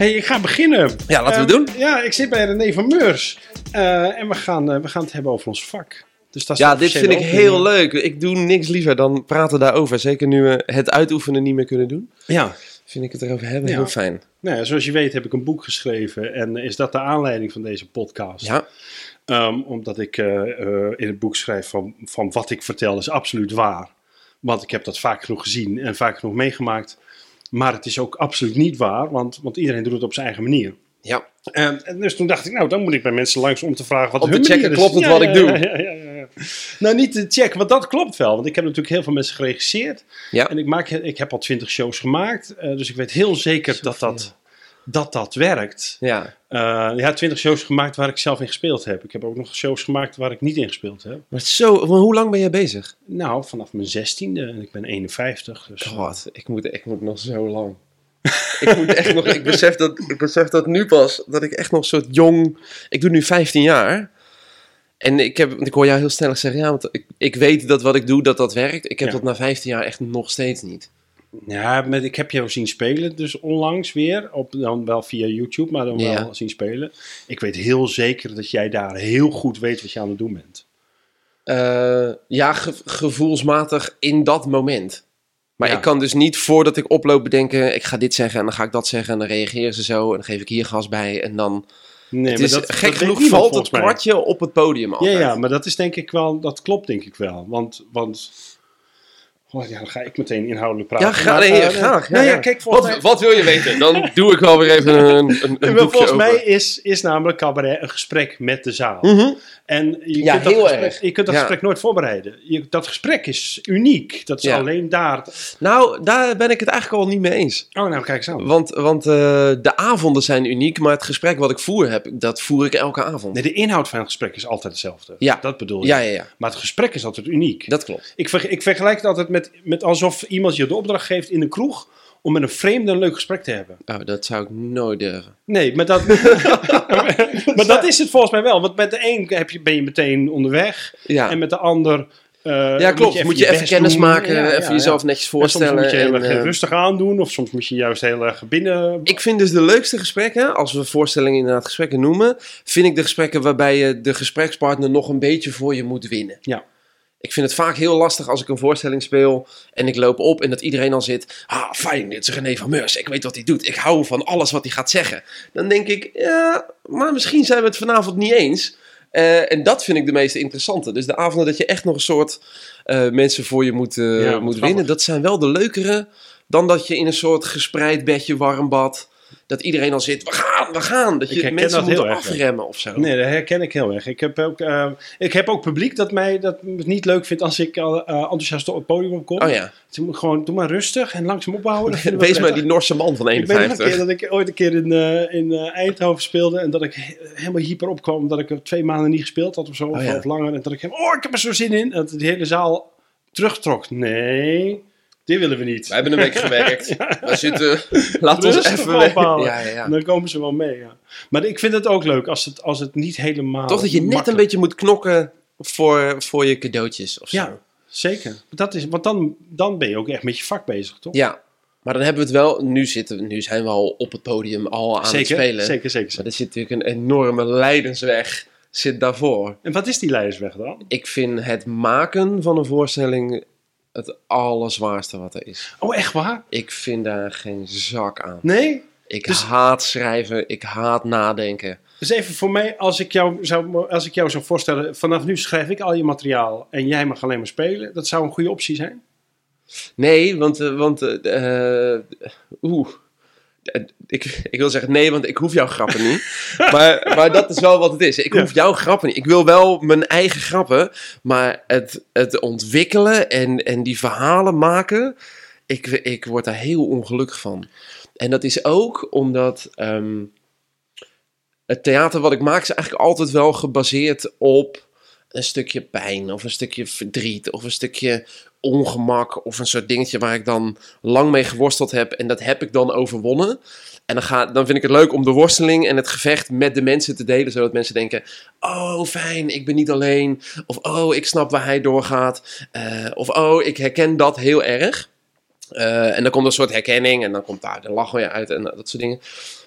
Hey, ik ga beginnen. Ja, laten we Eh, doen. Ja, ik zit bij René van Meurs. Eh, en we gaan, eh, we gaan het hebben over ons vak. Dus dat is Ja, dit vind ik heel leuk. Ik doe niks liever dan praten daarover. Zeker nu we het uitoefenen niet meer kunnen doen. Ja. Vind ik het erover hebben Ja. heel fijn. Nou zoals je weet heb ik een boek geschreven. En is dat de aanleiding van deze podcast? Ja, Ehm, omdat ik in het boek schrijf van, van wat ik vertel is absoluut waar. Want ik heb dat vaak genoeg gezien en vaak genoeg meegemaakt. Maar het is ook absoluut niet waar, want, want iedereen doet het op zijn eigen manier. ja. En, en dus toen dacht ik, nou, dan moet ik bij mensen langs om te vragen wat Om te hun checken, klopt het wat ik doe? Ja, ja, ja, ja. Nou, niet te checken, want dat klopt wel. Want ik heb natuurlijk heel veel mensen geregisseerd. Ja. En ik, maak, ik heb al twintig shows gemaakt. eh, dus ik weet heel zeker dat dat, dat dat werkt. ja. Eh, ja, twintig shows gemaakt waar ik zelf in gespeeld heb. Ik heb ook nog shows gemaakt waar ik niet in gespeeld heb. Maar zo, maar hoe lang ben jij bezig? Nou, vanaf mijn zestiende en ik ben 51. Dus, God, ik moet, ik moet nog zo lang. ik moet echt nog, ik besef, dat, ik besef dat nu pas, dat ik echt nog soort jong, ik doe nu 15 jaar. En ik, heb, ik hoor jou heel snel zeggen, ja, want ik, ik weet dat wat ik doe, dat dat werkt. Ik heb Ja. dat na 15 jaar echt nog steeds niet. Ja, met, ik heb jou zien spelen, dus onlangs weer. Op, dan wel via YouTube, maar dan Ja. wel zien spelen. Ik weet heel zeker dat jij daar heel goed weet wat je aan het doen bent. Eh, ja, ge- gevoelsmatig in dat moment. Maar Ja. ik kan dus niet voordat ik oploop bedenken, ik ga dit zeggen en dan ga ik dat zeggen en dan reageren ze zo en dan geef ik hier gas bij en dan... Nee, het is, dat- dat gek genoeg valt het kwartje op het podium Ja, altijd. ja, maar dat is denk ik wel, dat klopt denk ik wel. Want, want oh ja, dan ga ik meteen inhoudelijk praten. Ja, ga, Maar, nee, eh, graag. Ja, nou ja, ja. kijk, volgens wat, mij, wat wil je weten? Dan doe ik wel weer even een, een, een volgens mij is, is namelijk cabaret een gesprek met de zaal. Mhm. En je Ja, kunt dat, heel gesprek, erg. je kunt dat Ja. gesprek nooit voorbereiden. Je, dat gesprek is uniek. Dat is Ja. alleen daar. Nou, daar ben ik het eigenlijk al niet mee eens. Oh, nou kijk eens aan. Want, want eh, de avonden zijn uniek, maar het gesprek wat ik voer heb, dat voer ik elke avond. Nee, de inhoud van het gesprek is altijd hetzelfde. Ja. Dat bedoel je. Ja, ja, ja. Maar het gesprek is altijd uniek. Dat klopt. Ik, ver- ik vergelijk het altijd met, met alsof iemand je de opdracht geeft in een kroeg om met een vreemde een leuk gesprek te hebben. Oh, dat zou ik nooit durven. Nee, maar dat, maar dat is het volgens mij wel. Want met de een heb je, ben je meteen onderweg Ja. en met de ander... eh, Ja, klopt. Moet je even, kennis doen. maken, Ja, ja, even ja. jezelf netjes En voorstellen. soms moet je heel en, erg eh, rustig aandoen, of soms moet je juist heel erg binnen... ik vind dus de leukste gesprekken, als we voorstellingen inderdaad gesprekken noemen, vind ik de gesprekken waarbij je de gesprekspartner nog een beetje voor je moet winnen. Ja. Ik vind het vaak heel lastig als ik een voorstelling speel en ik loop op en dat iedereen al zit. Ah, fijn, dit is René van Meurs. Ik weet wat hij doet. Ik hou van alles wat hij gaat zeggen. Dan denk ik, ja, maar misschien zijn we het vanavond niet eens. Eh, en dat vind ik de meest interessante. Dus de avonden dat je echt nog een soort eh, mensen voor je moet, eh, Ja, moet winnen, dat zijn wel de leukere dan dat je in een soort gespreid bedje, warm bad, dat iedereen al zit, we gaan, we gaan. Dat je mensen dat moet afremmen of zo. Nee, dat herken ik heel erg. Ik heb ook, eh, ik heb ook publiek dat mij dat het niet leuk vindt als ik al eh, enthousiast op het podium opkom. Oh ja, Dus je moet gewoon, doe maar rustig en langzaam opbouwen. Wees maar die Norse man van Ik weet nog een 51. keer dat ik ooit een keer in, eh, in eh, Eindhoven speelde en dat ik he- helemaal hyper opkwam omdat ik er twee maanden niet gespeeld had of zo, of, ja. of langer. En dat ik helemaal, oh, ik heb er zo zin in. En dat de hele zaal terugtrok. Nee, dit willen we niet. We hebben een week gewerkt. We zitten, laat ons even weg. ophouden. Ja, ja, ja. Dan komen ze wel mee, ja. Maar ik vind het ook leuk als het, als het niet helemaal Toch dat je net een beetje moet knokken voor, voor je cadeautjes of zo. Ja, zeker. Dat is, want dan, dan ben je ook echt met je vak bezig, toch? Ja, maar dan hebben we het wel. Nu, zitten, nu zijn we al op het podium al aan zeker, het spelen. Zeker, zeker. Maar er zit natuurlijk een enorme lijdensweg zit daarvoor. En wat is die leidersweg dan? Ik vind het maken van een voorstelling het allerzwaarste wat er is. Oh, echt waar? Ik vind daar geen zak aan. Nee? Ik Dus- haat schrijven, ik haat nadenken. Dus even voor mij, als ik, jou zou, als ik jou zou voorstellen, vanaf nu schrijf ik al je materiaal en jij mag alleen maar spelen. Dat zou een goede optie zijn. Nee, want, eh, want eh, eh, oeh. Ik, ik wil zeggen nee, want ik hoef jouw grappen niet. maar, maar dat is wel wat het is. Ik hoef jouw grappen niet. Ik wil wel mijn eigen grappen. Maar het, het ontwikkelen en, en die verhalen maken. ik, ik word daar heel ongelukkig van. En dat is ook omdat ehm, het theater wat ik maak is eigenlijk altijd wel gebaseerd op een stukje pijn of een stukje verdriet of een stukje ongemak of een soort dingetje waar ik dan lang mee geworsteld heb en dat heb ik dan overwonnen. En dan, ga, dan vind ik het leuk om de worsteling en het gevecht met de mensen te delen, zodat mensen denken: Oh, fijn, ik ben niet alleen. Of oh, ik snap waar hij doorgaat. Uh, of oh, ik herken dat heel erg. Uh, en dan komt een soort herkenning en dan komt daar de lach weer uit en dat soort dingen.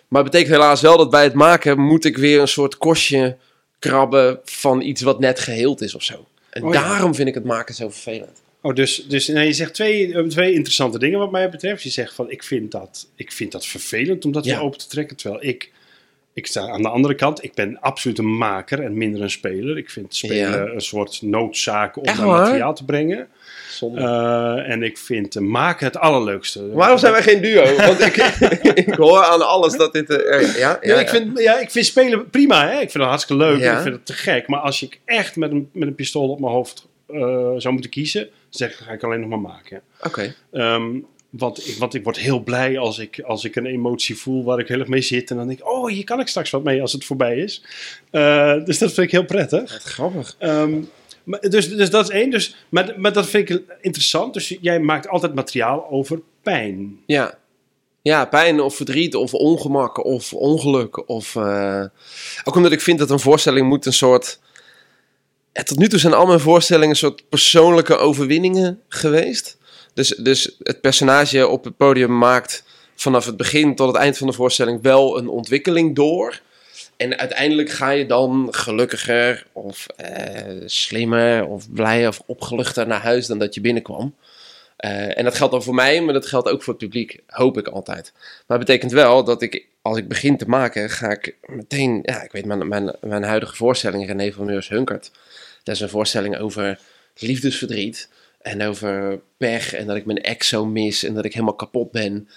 Maar het betekent helaas wel dat bij het maken moet ik weer een soort kostje krabben van iets wat net geheeld is of zo. En Oh ja. daarom vind ik het maken zo vervelend. Oh, dus, dus nee, je zegt twee, eh, twee interessante dingen wat mij betreft. Je zegt van, ik vind dat, ik vind dat vervelend om dat Ja. weer open te trekken. Terwijl ik, ik sta aan de andere kant. Ik ben absoluut een maker en minder een speler. Ik vind spelen Ja. een soort noodzaak om Echt naar materiaal te brengen. Eh, en ik vind maken het allerleukste. Waarom zijn wij geen duo? Want ik, ik hoor aan alles dat dit... eh, ja, ja, Ja, ja. ik, vind, ja, ik vind spelen prima. Hè? Ik vind het hartstikke leuk. Ja. Ik vind het te gek. Maar als ik echt met een, met een pistool op mijn hoofd zou moeten kiezen, zeg ik, ga ik alleen nog maar maken. Oké. Ehm, want, ik, want ik word heel blij als ik, als ik een emotie voel waar ik heel erg mee zit. En dan denk ik, oh, hier kan ik straks wat mee als het voorbij is. Eh, dus dat vind ik heel prettig. Wat grappig. Ehm, maar, dus, dus dat is één. Dus, maar, maar dat vind ik interessant. Dus jij maakt altijd materiaal over pijn. Ja. Ja, pijn of verdriet of ongemak of ongeluk. Of, eh, Ook omdat ik vind dat een voorstelling moet een soort... Tot nu toe zijn al mijn voorstellingen een soort persoonlijke overwinningen geweest. Dus, dus het personage op het podium maakt vanaf het begin tot het eind van de voorstelling wel een ontwikkeling door. En uiteindelijk ga je dan gelukkiger of eh, slimmer of blijer of opgeluchter naar huis dan dat je binnenkwam. Eh, en dat geldt dan voor mij, maar dat geldt ook voor het publiek, hoop ik altijd. Maar het betekent wel dat ik, als ik begin te maken, ga ik meteen... Ja, ik weet, mijn, mijn, mijn huidige voorstelling, René van Meurs Hunkert... Dat is een voorstelling over liefdesverdriet en over pech en dat ik mijn ex zo mis en dat ik helemaal kapot ben.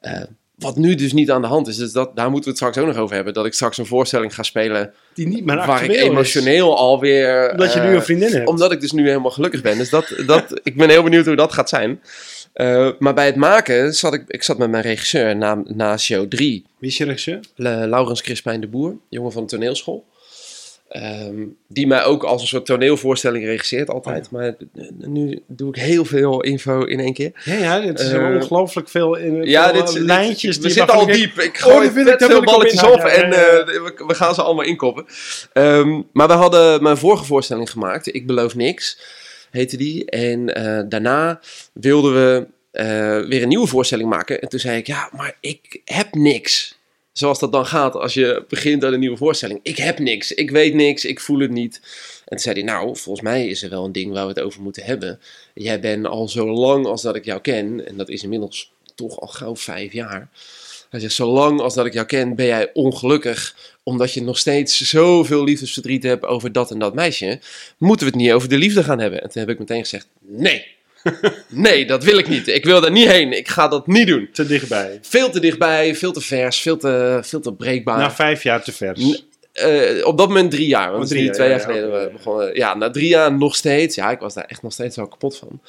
Eh, wat nu dus niet aan de hand is, dus dat, daar moeten we het straks ook nog over hebben. Dat ik straks een voorstelling ga spelen Die niet meer waar ik is. emotioneel alweer... Omdat je eh, nu een vriendin hebt. omdat ik dus nu helemaal gelukkig ben. Dus dat, dat, ik ben heel benieuwd hoe dat gaat zijn. Eh, maar bij het maken zat ik, ik zat met mijn regisseur na, na show 3. Wie is je regisseur? Le- Laurens Crispijn de Boer, jongen van de toneelschool. Ehm, die mij ook als een soort toneelvoorstelling regisseert altijd. Oh Maar nu doe ik heel veel info in één keer. Ja, ja, het is Eh, ongelooflijk veel in Ja, dit, eh, dit- lijntjes. we zitten al diep. Ik Oh, gooi daar veel op balletjes op en Ja, ja, ja. eh, we, we gaan ze allemaal inkoppen. Ehm, maar we hadden mijn vorige voorstelling gemaakt. Ik beloof niks, heette die. En eh, daarna wilden we weer een nieuwe voorstelling maken. En toen zei ik, ja, maar ik heb niks. Zoals dat dan gaat als je begint aan een nieuwe voorstelling. Ik heb niks, ik weet niks, ik voel het niet. En toen zei hij, nou, volgens mij is er wel een ding waar we het over moeten hebben. Jij bent al zo lang als dat ik jou ken, en dat is inmiddels toch al gauw vijf jaar. Hij zegt, zolang als dat ik jou ken, ben jij ongelukkig. Omdat je nog steeds zoveel liefdesverdriet hebt over dat en dat meisje. Moeten we het niet over de liefde gaan hebben? En toen heb ik meteen gezegd, nee. Nee, dat wil ik niet. Ik wil daar niet heen. Ik ga dat niet doen. te dichtbij. Veel te dichtbij, veel te vers, veel te, veel te breekbaar. Na vijf jaar te vers. N- Eh, op dat moment drie jaar. Want Oh, drie twee ja, jaar ja, geleden ja. begonnen. Ja, na drie jaar nog steeds. Ja, ik was daar echt nog steeds wel kapot van.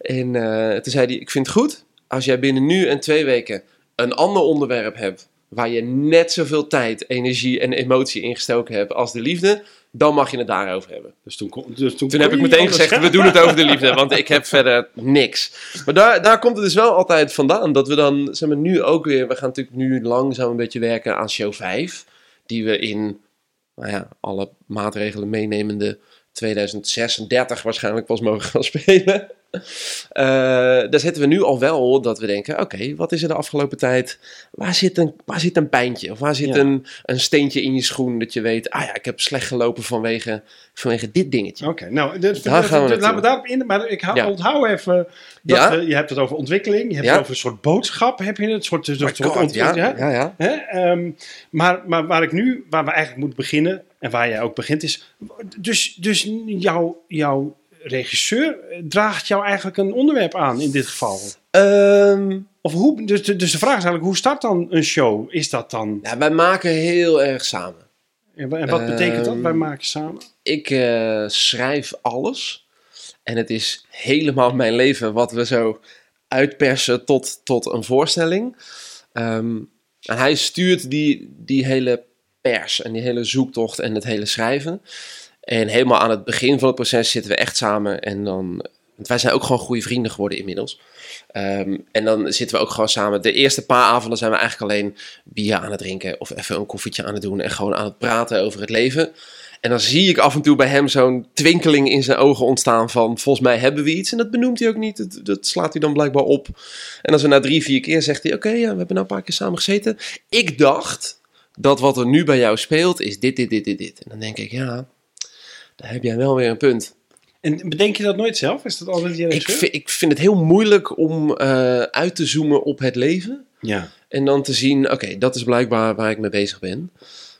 En eh, toen zei hij, ik vind het goed als jij binnen nu en twee weken een ander onderwerp hebt waar je net zoveel tijd, energie en emotie in gestoken hebt als de liefde, dan mag je het daarover hebben. Dus toen, kon- dus toen, heb ik meteen gezegd, we doen het over de liefde, want ik heb verder niks. Maar daar, daar komt het dus wel altijd vandaan, dat we dan, zeg maar, nu ook weer, we gaan natuurlijk nu langzaam een beetje werken aan show 5, die we in, nou ja, alle maatregelen meenemende 2036 waarschijnlijk pas mogen gaan spelen. Eh, daar zetten we nu al wel dat we denken, oké, wat is er de afgelopen tijd, waar zit een, waar zit een pijntje, of waar zit Ja. een, een steentje in je schoen, dat je weet, ah ja, ik heb slecht gelopen vanwege, vanwege dit dingetje. Oké, nou, dus, Daar gaan we laten we daarop in. Maar ik hou, Ja. onthoud even. Dat, Ja? eh, je hebt het over ontwikkeling. Je hebt het over een soort boodschap. Heb je het? soort, een My soort God, ja, ja, ja. Hè? Ehm, maar, maar waar ik nu, waar we eigenlijk moeten beginnen, en waar jij ook begint, is. Dus, dus jouw, jouw regisseur draagt jou eigenlijk een onderwerp aan in dit geval. Ehm, Of hoe, dus, de- dus de vraag is eigenlijk, hoe start dan een show? Is dat dan. ja, wij maken heel erg samen. En wat betekent dat? Ehm, Wij maken samen. Ik eh, schrijf alles. En het is helemaal mijn leven wat we zo uitpersen tot, tot een voorstelling. Ehm, en hij stuurt die, die hele pers en die hele zoektocht en het hele schrijven. En helemaal aan het begin van het proces zitten we echt samen. En dan, want wij zijn ook gewoon goede vrienden geworden inmiddels. Ehm, en dan zitten we ook gewoon samen. De eerste paar avonden zijn we eigenlijk alleen bier aan het drinken. Of even een koffietje aan het doen. En gewoon aan het praten over het leven. En dan zie ik af en toe bij hem zo'n twinkeling in zijn ogen ontstaan van volgens mij hebben we iets. En dat benoemt hij ook niet. Dat, dat slaat hij dan blijkbaar op. En als we na drie, vier keer zegt hij, oké, ja, we hebben nou een paar keer samen gezeten. Ik dacht dat wat er nu bij jou speelt is dit, dit, dit, dit, dit. En dan denk ik, ja, daar heb jij wel weer een punt. En bedenk je dat nooit zelf? Is dat altijd je Ik vind, ik vind het heel moeilijk om eh, uit te zoomen op het leven. Ja. En dan te zien, oké, dat is blijkbaar waar ik mee bezig ben.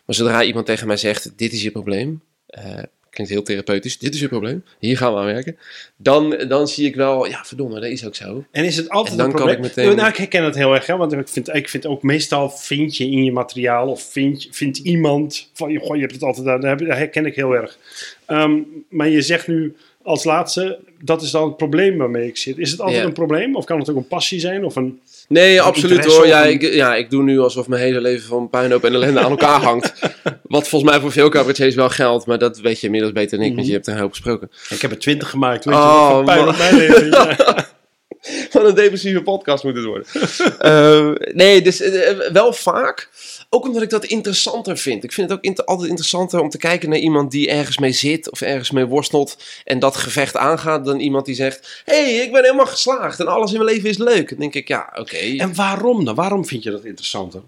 Maar zodra iemand tegen mij zegt, dit is je probleem. eh, klinkt heel therapeutisch, dit is je probleem. Hier gaan we aan werken. Dan, dan zie ik wel, ja verdomme, dat is ook zo. En is het altijd dan een kan probleem? ik meteen- Nou, ik herken het heel erg, hè, want ik vind, ik vind ook meestal vind je in je materiaal of vind, vindt iemand van, goh, je hebt het altijd aan, dat dat herken ik heel erg. Ehm, maar je zegt nu als laatste, dat is dan het probleem waarmee ik zit. Is het altijd Ja. een probleem of kan het ook een passie zijn of een... Nee, absoluut hoor. Ja ik, ja, ik doe nu alsof mijn hele leven van puinhoop en ellende aan elkaar hangt. Wat volgens mij voor veel cabaretiers wel geldt, maar dat weet je inmiddels beter dan ik, want je hebt er hoop gesproken. Ik heb er twintig gemaakt, weet je, Oh, voor pijn op mijn leven. Ja. Wat een depressieve podcast moet het worden. Eh, nee, dus eh, wel vaak. Ook omdat ik dat interessanter vind. Ik vind het ook inter- altijd interessanter om te kijken naar iemand die ergens mee zit of ergens mee worstelt en dat gevecht aangaat, dan iemand die zegt: Hé, hey, ik ben helemaal geslaagd en alles in mijn leven is leuk. Dan denk ik: Ja, oké. En waarom dan? Waarom vind je dat interessanter?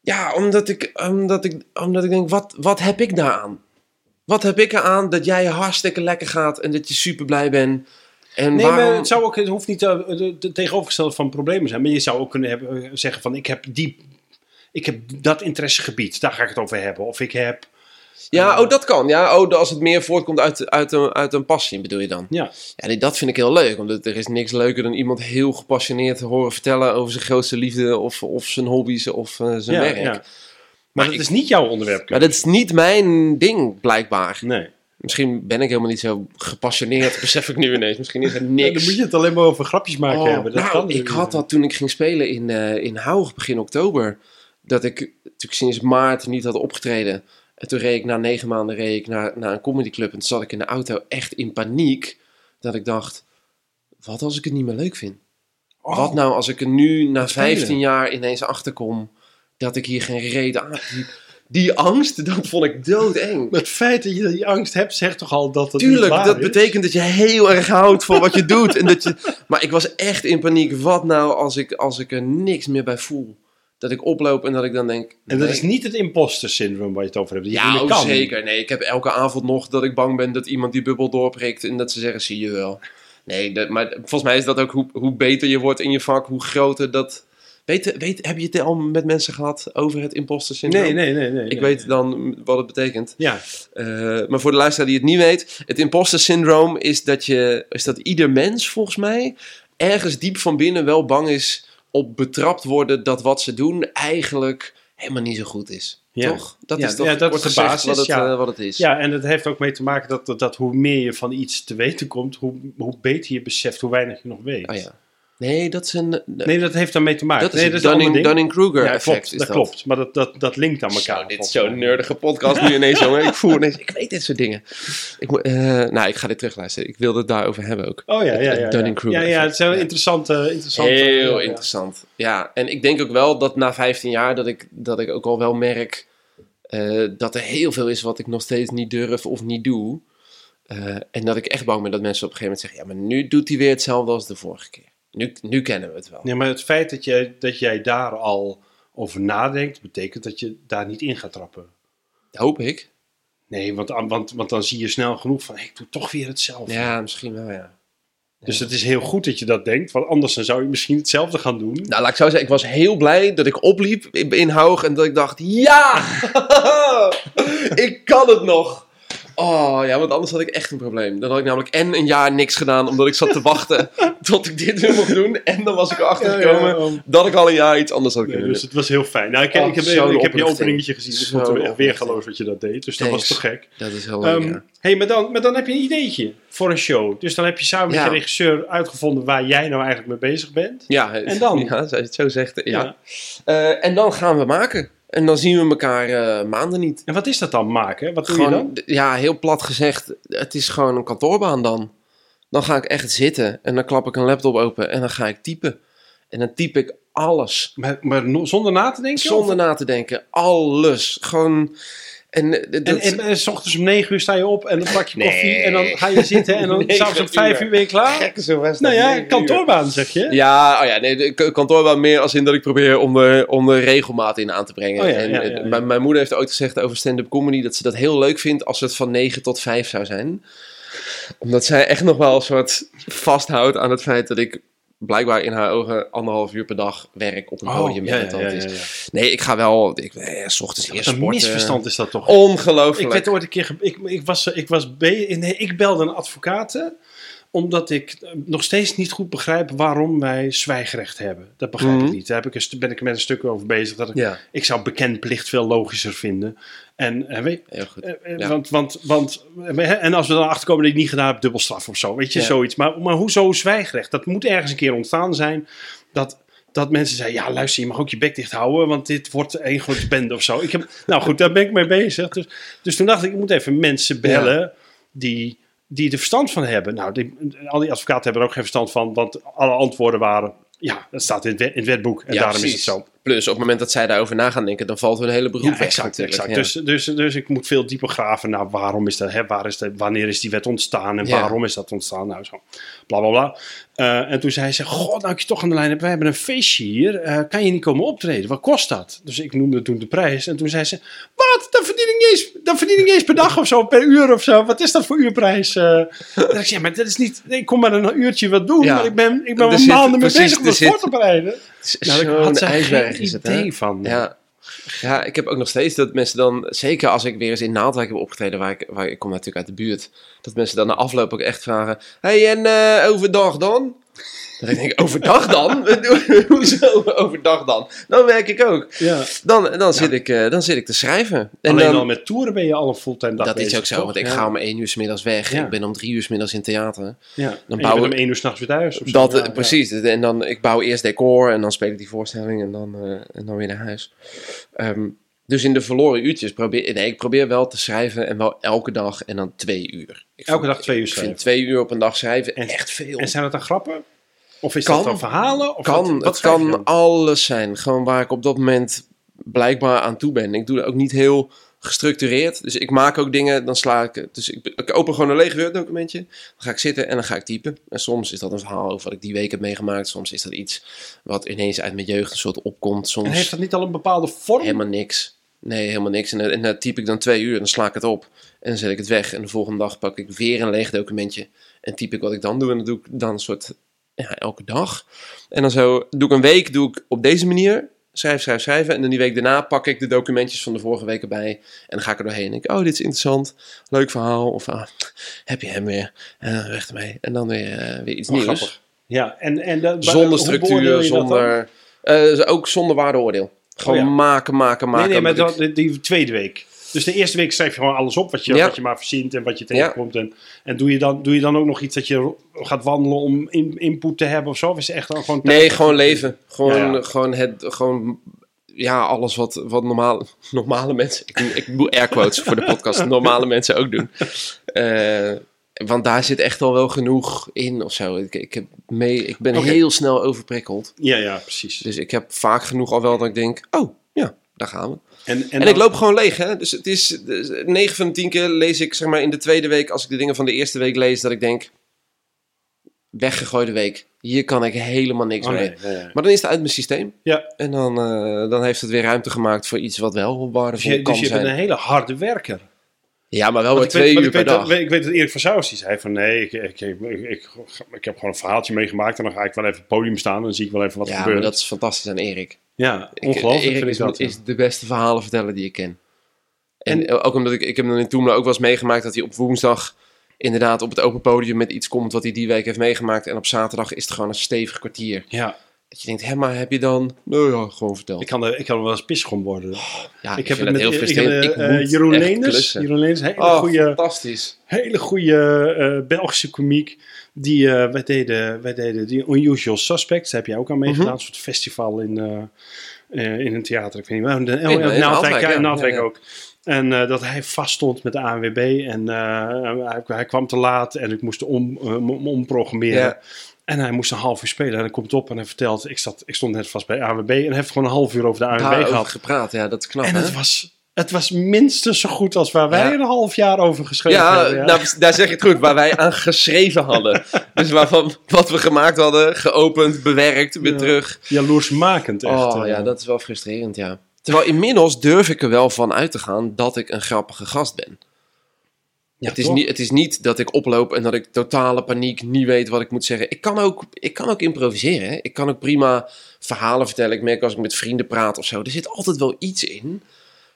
Ja, omdat ik, omdat ik, omdat ik denk: wat, wat heb ik daaraan? Wat heb ik eraan dat jij hartstikke lekker gaat en dat je super blij bent? En Nee, waarom... maar het, zou ook, het hoeft niet uh, de tegenovergestelde van problemen zijn. Maar je zou ook kunnen hebben, eh, zeggen van ik heb, die, ik heb dat interessegebied, daar ga ik het over hebben. Of ik heb... Ja, oh, dat kan. Ja, oh, als het meer voortkomt uit, uit, een, uit een passie, bedoel je dan? Ja, Ja, dat vind ik heel leuk. Omdat er is niks leuker dan iemand heel gepassioneerd te horen vertellen over zijn grootste liefde of, of zijn hobby's of eh, zijn ja, werk. ja. Maar, dat ik- is niet jouw onderwerp. Maar dat is niet mijn ding, blijkbaar. Nee. Misschien ben ik helemaal niet zo gepassioneerd, besef ik nu ineens. Misschien is het Ja, niks. dan moet je het alleen maar over grapjes maken Oh, hebben. Dat nou, kan ik natuurlijk had dat toen ik ging spelen in, eh in Haug begin oktober. Dat ik natuurlijk sinds maart niet had opgetreden. En toen reed ik na negen maanden reed ik naar, naar een comedyclub. En toen zat ik in de auto echt in paniek. Dat ik dacht, wat als ik het niet meer leuk vind? Oh, Wat nou als ik er nu na spelen. 15 jaar ineens achterkom dat ik hier geen reden aan... Die, die angst, dat vond ik doodeng. Het feit dat je die angst hebt, zegt toch al dat het Tuurlijk, niet waar dat is? betekent dat je heel erg houdt van wat je doet. En dat je, maar ik was echt in paniek. Wat nou als ik, als ik er niks meer bij voel? Dat ik oploop en dat ik dan denk... En dat nee. is niet het imposter syndroom waar je het over hebt. Ja, oh, zeker. Nee, ik heb elke avond nog dat ik bang ben dat iemand die bubbel doorprikt. En dat ze zeggen, zie je wel. Nee, dat, maar volgens mij is dat ook hoe, hoe beter je wordt in je vak, hoe groter dat... Weet, weet, heb je het al met mensen gehad over het imposter syndroom? Nee, nee, nee. nee Ik nee. weet dan wat het betekent. Ja, Uh, maar voor de luisteraar die het niet weet, het imposter syndroom is dat, je, is dat ieder mens volgens mij ergens diep van binnen wel bang is op betrapt worden dat wat ze doen eigenlijk helemaal niet zo goed is. Ja. Toch? Dat Ja, is toch ja, dat is de basis, wat het, ja. eh, wat het is. Ja, en dat heeft ook mee te maken dat, dat, dat hoe meer je van iets te weten komt, hoe, hoe beter je beseft hoe weinig je nog weet. Oh ja. Nee, dat is een... Nee, dat heeft daarmee te maken. dat is nee, ander Dunning-. Dunning-Kruger Ja, effect. klopt, is dat, klopt. Maar dat, dat, dat linkt aan elkaar. Zo, dit is zo'n nerdige podcast nu ineens, jongen. Ik voel ineens, ik weet dit soort dingen. Ik, moet, eh, nou, ik ga dit terugluisteren. Ik wilde het daarover hebben ook. Oh ja, ja, ja. Het ja. Dunning-Kruger Ja, ja, het zijn wel effect. interessante... interessante Heel interessant. Ja, en ik denk ook wel dat na 15 jaar dat ik, dat ik ook al wel merk eh, dat er heel veel is wat ik nog steeds niet durf of niet doe. Eh, en dat ik echt bang ben dat mensen op een gegeven moment zeggen: ja, maar nu doet hij weer hetzelfde als de vorige keer. Nu, nu kennen we het wel. Nee, maar het feit dat jij, dat jij daar al over nadenkt, betekent dat je daar niet in gaat trappen. Hoop ik. Nee, want, want, want dan zie je snel genoeg van, hey, ik doe toch weer hetzelfde. Ja, misschien wel, ja. Dus het is heel goed dat je dat denkt, want anders dan zou je misschien hetzelfde gaan doen. Nou, laat ik zo zeggen, ik was heel blij dat ik opliep in, in Haug en dat ik dacht: ja, ik kan het nog. Oh ja, want anders had ik echt een probleem. Dan had ik namelijk en een jaar niks gedaan omdat ik zat te wachten tot ik dit weer mocht doen. En dan was ik erachter gekomen Ja, ja, ja. dat ik al een jaar iets anders had kunnen dus het was heel fijn. Nou, ik, heb- Oh, ik heb, ik heb je openingetje gezien. Dus ik vond het weer geloos wat je dat deed. Dus dat was toch gek. doen. Dat is heel leuk, ja. hey, maar, dan, maar dan heb je een ideetje voor een show. Dus dan heb je samen met je regisseur uitgevonden waar jij nou eigenlijk mee bezig bent. Ja, En dan? Ja, zo zegt, ja. Eh, en dan gaan we maken. En dan zien we elkaar eh, maanden niet. En wat is dat dan maken? Wat doe je dan? ja, heel plat gezegd, het is gewoon een kantoorbaan dan. Dan ga ik echt zitten en dan klap ik een laptop open en dan ga ik typen. En dan typ ik alles. Maar, maar zonder na te denken? Zonder Of- na te denken. Alles. Gewoon. En, eh, En, en s ochtends om negen uur sta je op en dan pak je Nee. koffie en dan ga je zitten en dan Negen s'avonds om vijf uur. je klaar. Gekke Sylvester, Nou ja, negen uur. kantoorbaan zeg je. Ja, oh ja, nee, de kantoorbaan meer als in dat ik probeer om de, om de regelmaat in aan te brengen. Oh ja, en, ja, eh, ja. Mijn, mijn moeder heeft ooit gezegd over stand-up comedy dat ze dat heel leuk vindt als het van 9 tot 5 zou zijn. Omdat zij echt nog wel een soort vasthoudt aan het feit dat ik blijkbaar in haar ogen anderhalf uur per dag werk op een podium. Oh, ja, ja, ja, is. Nee, ik ga wel, ik, eh, s ochtends eerst Een sporten. misverstand is dat toch? Ongelooflijk. Ik werd ooit een keer. Ik, ik was, ik was be- nee, ik belde een advocaat. Omdat ik nog steeds niet goed begrijp waarom wij zwijgrecht hebben. Dat begrijp Mhm. ik niet. Daar heb ik een, ben ik met een stuk over bezig. Dat ik, Ja, ik zou bekendplicht veel logischer vinden. En, weet, heel goed. eh, eh, Ja. want, want, want, en als we dan achterkomen dat ik niet gedaan heb, dubbelstraf of zo. Weet je, Ja. zoiets. Maar, maar hoezo zwijgrecht? Dat moet ergens een keer ontstaan zijn. Dat, dat mensen zeggen, ja luister, je mag ook je bek dicht houden, want dit wordt één grote bende of zo. Ik heb, nou goed, daar ben ik mee bezig. Dus, dus toen dacht ik, ik moet even mensen bellen die, die er verstand van hebben. Nou, die, al die advocaten hebben er ook geen verstand van, want alle antwoorden waren, ja, dat staat in het, wet- in het wetboek en Ja, daarom is het zo. Plus, op het moment dat zij daarover na gaan denken, dan valt hun hele beroep Ja, weg exact. exact. Ja. Dus, dus, dus ik moet veel dieper graven naar waarom is dat, hè, waar is dat, wanneer is die wet ontstaan en Ja. waarom is dat ontstaan. Nou, zo. Bla bla bla. Eh, en toen zei ze: God, nou ik je toch aan de lijn heb, wij hebben een feestje hier. Eh, kan je niet komen optreden? Wat kost dat? Dus ik noemde toen de prijs. En toen zei ze: Wat? Dan verdien ik niet eens, dan verdien ik niet eens per dag of zo, per uur of zo. Wat is dat voor uurprijs? En ik zei: Maar dat is niet. Ik kom maar een uurtje wat doen. Maar ik ben, ik ben maanden mee bezig om dat zit- voor te bereiden. Nou, ik had geen is het, idee hè? van. Ja. ja, ik heb ook nog steeds dat mensen dan, zeker als ik weer eens in Naaldwijk heb opgetreden, waar ik, waar ik kom natuurlijk uit de buurt, dat mensen dan na afloop ook echt vragen, hey, en eh, overdag dan? Dat ik denk, overdag dan? Hoezo overdag dan? Dan werk ik ook. Ja. Dan, dan, zit, ik, eh, dan zit ik te schrijven. En Alleen dan, al met toeren ben je al een fulltime dag dat bezig, is ook zo, toch? want ik ga om één uur 's middags weg. Ja. Ik ben om drie uur 's middags in theater. Ja. Dan Dan bouwen- bouwen om één uur s'nachts weer thuis. Of. Dat, Ja, eh, ja. precies. En dan, ik bouw eerst decor en dan speel ik die voorstelling en dan, eh, en dan weer naar huis. Ehm, dus in de verloren uurtjes probeer nee, ik probeer wel te schrijven en wel elke dag en dan twee uur. Ik Elke vind- dag twee uur Ik vind schrijven. twee uur op een dag schrijven En- echt veel. En zijn dat dan grappen? Of is Kan. dat dan verhalen? Of kan, wat, wat het kan dan? alles zijn. Gewoon waar ik op dat moment blijkbaar aan toe ben. Ik doe dat ook niet heel gestructureerd. Dus ik maak ook dingen, dan sla ik... Dus ik, ik open gewoon een leeg Word documentje. Dan ga ik zitten en dan ga ik typen. En soms is dat een verhaal over wat ik die week heb meegemaakt. Soms is dat iets wat ineens uit mijn jeugd een soort opkomt. Soms En heeft dat niet al een bepaalde vorm? helemaal niks. Nee, helemaal niks. En, en dan typ ik dan twee uur en dan sla ik het op. En dan zet ik het weg. En de volgende dag pak ik weer een leeg documentje. En typ ik wat ik dan doe. En dat doe ik dan een soort, ja, elke dag. En dan zo, doe ik een week, doe ik op deze manier. Schrijf, schrijf, schrijven. En dan die week daarna pak ik de documentjes van de vorige week erbij. En dan ga ik er doorheen. En denk ik, oh, dit is interessant. Leuk verhaal. Of, ah, heb je hem weer. En dan weg ermee. En dan weer, eh, weer iets Oh, nieuws. grappig. Ja, en, en dat, Zonder structuur, zonder... eh, ook zonder waardeoordeel. Gewoon Oh ja. maken, maken, maken. Nee, nee, maar Dat die tweede week. Dus de eerste week schrijf je gewoon alles op wat je, Ja. wat je maar verzint en wat je tegenkomt. En, en doe, je dan, doe je dan ook nog iets dat je gaat wandelen om in, input te hebben of zo? Of is het echt dan gewoon... Nee, gewoon leven. Gewoon, Ja, gewoon het, gewoon, ja, alles wat, wat normale, normale mensen, ik, ik doe air quotes voor de podcast, normale mensen ook doen. Eh, want daar zit echt al wel genoeg in of zo. Ik, ik, heb mee, ik ben heel snel overprikkeld. Ja, ja, precies. Dus ik heb vaak genoeg al wel dat ik denk, oh, ja, daar gaan we. En, en, En, dan- ik loop gewoon leeg, hè. Dus het is, dus 9 van de 10 keer lees ik, zeg maar, in de tweede week, als ik de dingen van de eerste week lees, dat ik denk, weggegooide week. Hier kan ik helemaal niks Oh, mee. nee, nee, nee. Maar dan is het uit mijn systeem. Ja, En dan, eh, dan heeft het weer ruimte gemaakt voor iets wat wel dus waardevol je, kan dus je zijn. bent een hele harde werker. Ja, maar wel maar ik twee weet, uur per dag. Dat, ik weet dat Erik van Souws die zei van nee, ik, ik, ik, ik, ik heb gewoon een verhaaltje meegemaakt en dan ga ik wel even op het podium staan en dan zie ik wel even wat ja, er gebeurt. dat is fantastisch aan Erik. ja, ongelooflijk Erik vind ik is, dat. is de beste verhalen vertellen die ik ken. En, ook omdat ik, ik heb dan in Toemler ook wel eens meegemaakt dat hij op woensdag inderdaad op het open podium met iets komt wat hij die week heeft meegemaakt. En op zaterdag is het gewoon een stevig kwartier. Ja, Dat je denkt, hé, maar heb je dan... Nou ja, gewoon verteld. ik kan, er, ik kan er wel eens pisschom worden. ja, ik heb het met heel frustrerend. heb, Ik, eh, moet Jeroen Leenders. Jeroen Leenders, hele Oh, goede, fantastisch. hele goede eh, Belgische komiek. Die, eh, wij, deden, wij deden die Unusual Suspects. Daar heb jij ook aan meegedaan. Mhm. Een soort festival in, eh, eh, in een theater. Ik weet niet waar. In, in ja. in Naaldwijk Ja, ook. En eh, dat hij vast stond met de ANWB. En eh, hij, hij kwam te laat en ik moest om, om- omprogrammeren. Ja. En hij moest een half uur spelen. En hij komt op en hij vertelt... Ik, zat, ik stond net vast bij ANWB. En hij heeft gewoon een half uur over de Daarover gehad. gepraat, ja, dat is knap, En hè? het was, het was minstens zo goed als waar wij Ja. een half jaar over geschreven Ja, hebben. Nou, daar zeg je het goed, waar wij aan geschreven hadden. Dus waarvan wat we gemaakt hadden, geopend, bewerkt, weer Ja. terug. Jaloersmakend echt. Oh eh. ja, dat is wel frustrerend, ja. Terwijl inmiddels durf ik er wel van uit te gaan dat ik een grappige gast ben. Ja, het, is niet, het is niet dat ik oploop en dat ik totale paniek niet weet wat ik moet zeggen. Ik kan ook, ik kan ook improviseren. Hè? Ik kan ook prima verhalen vertellen. Ik merk als ik met vrienden praat of zo. Er zit altijd wel iets in.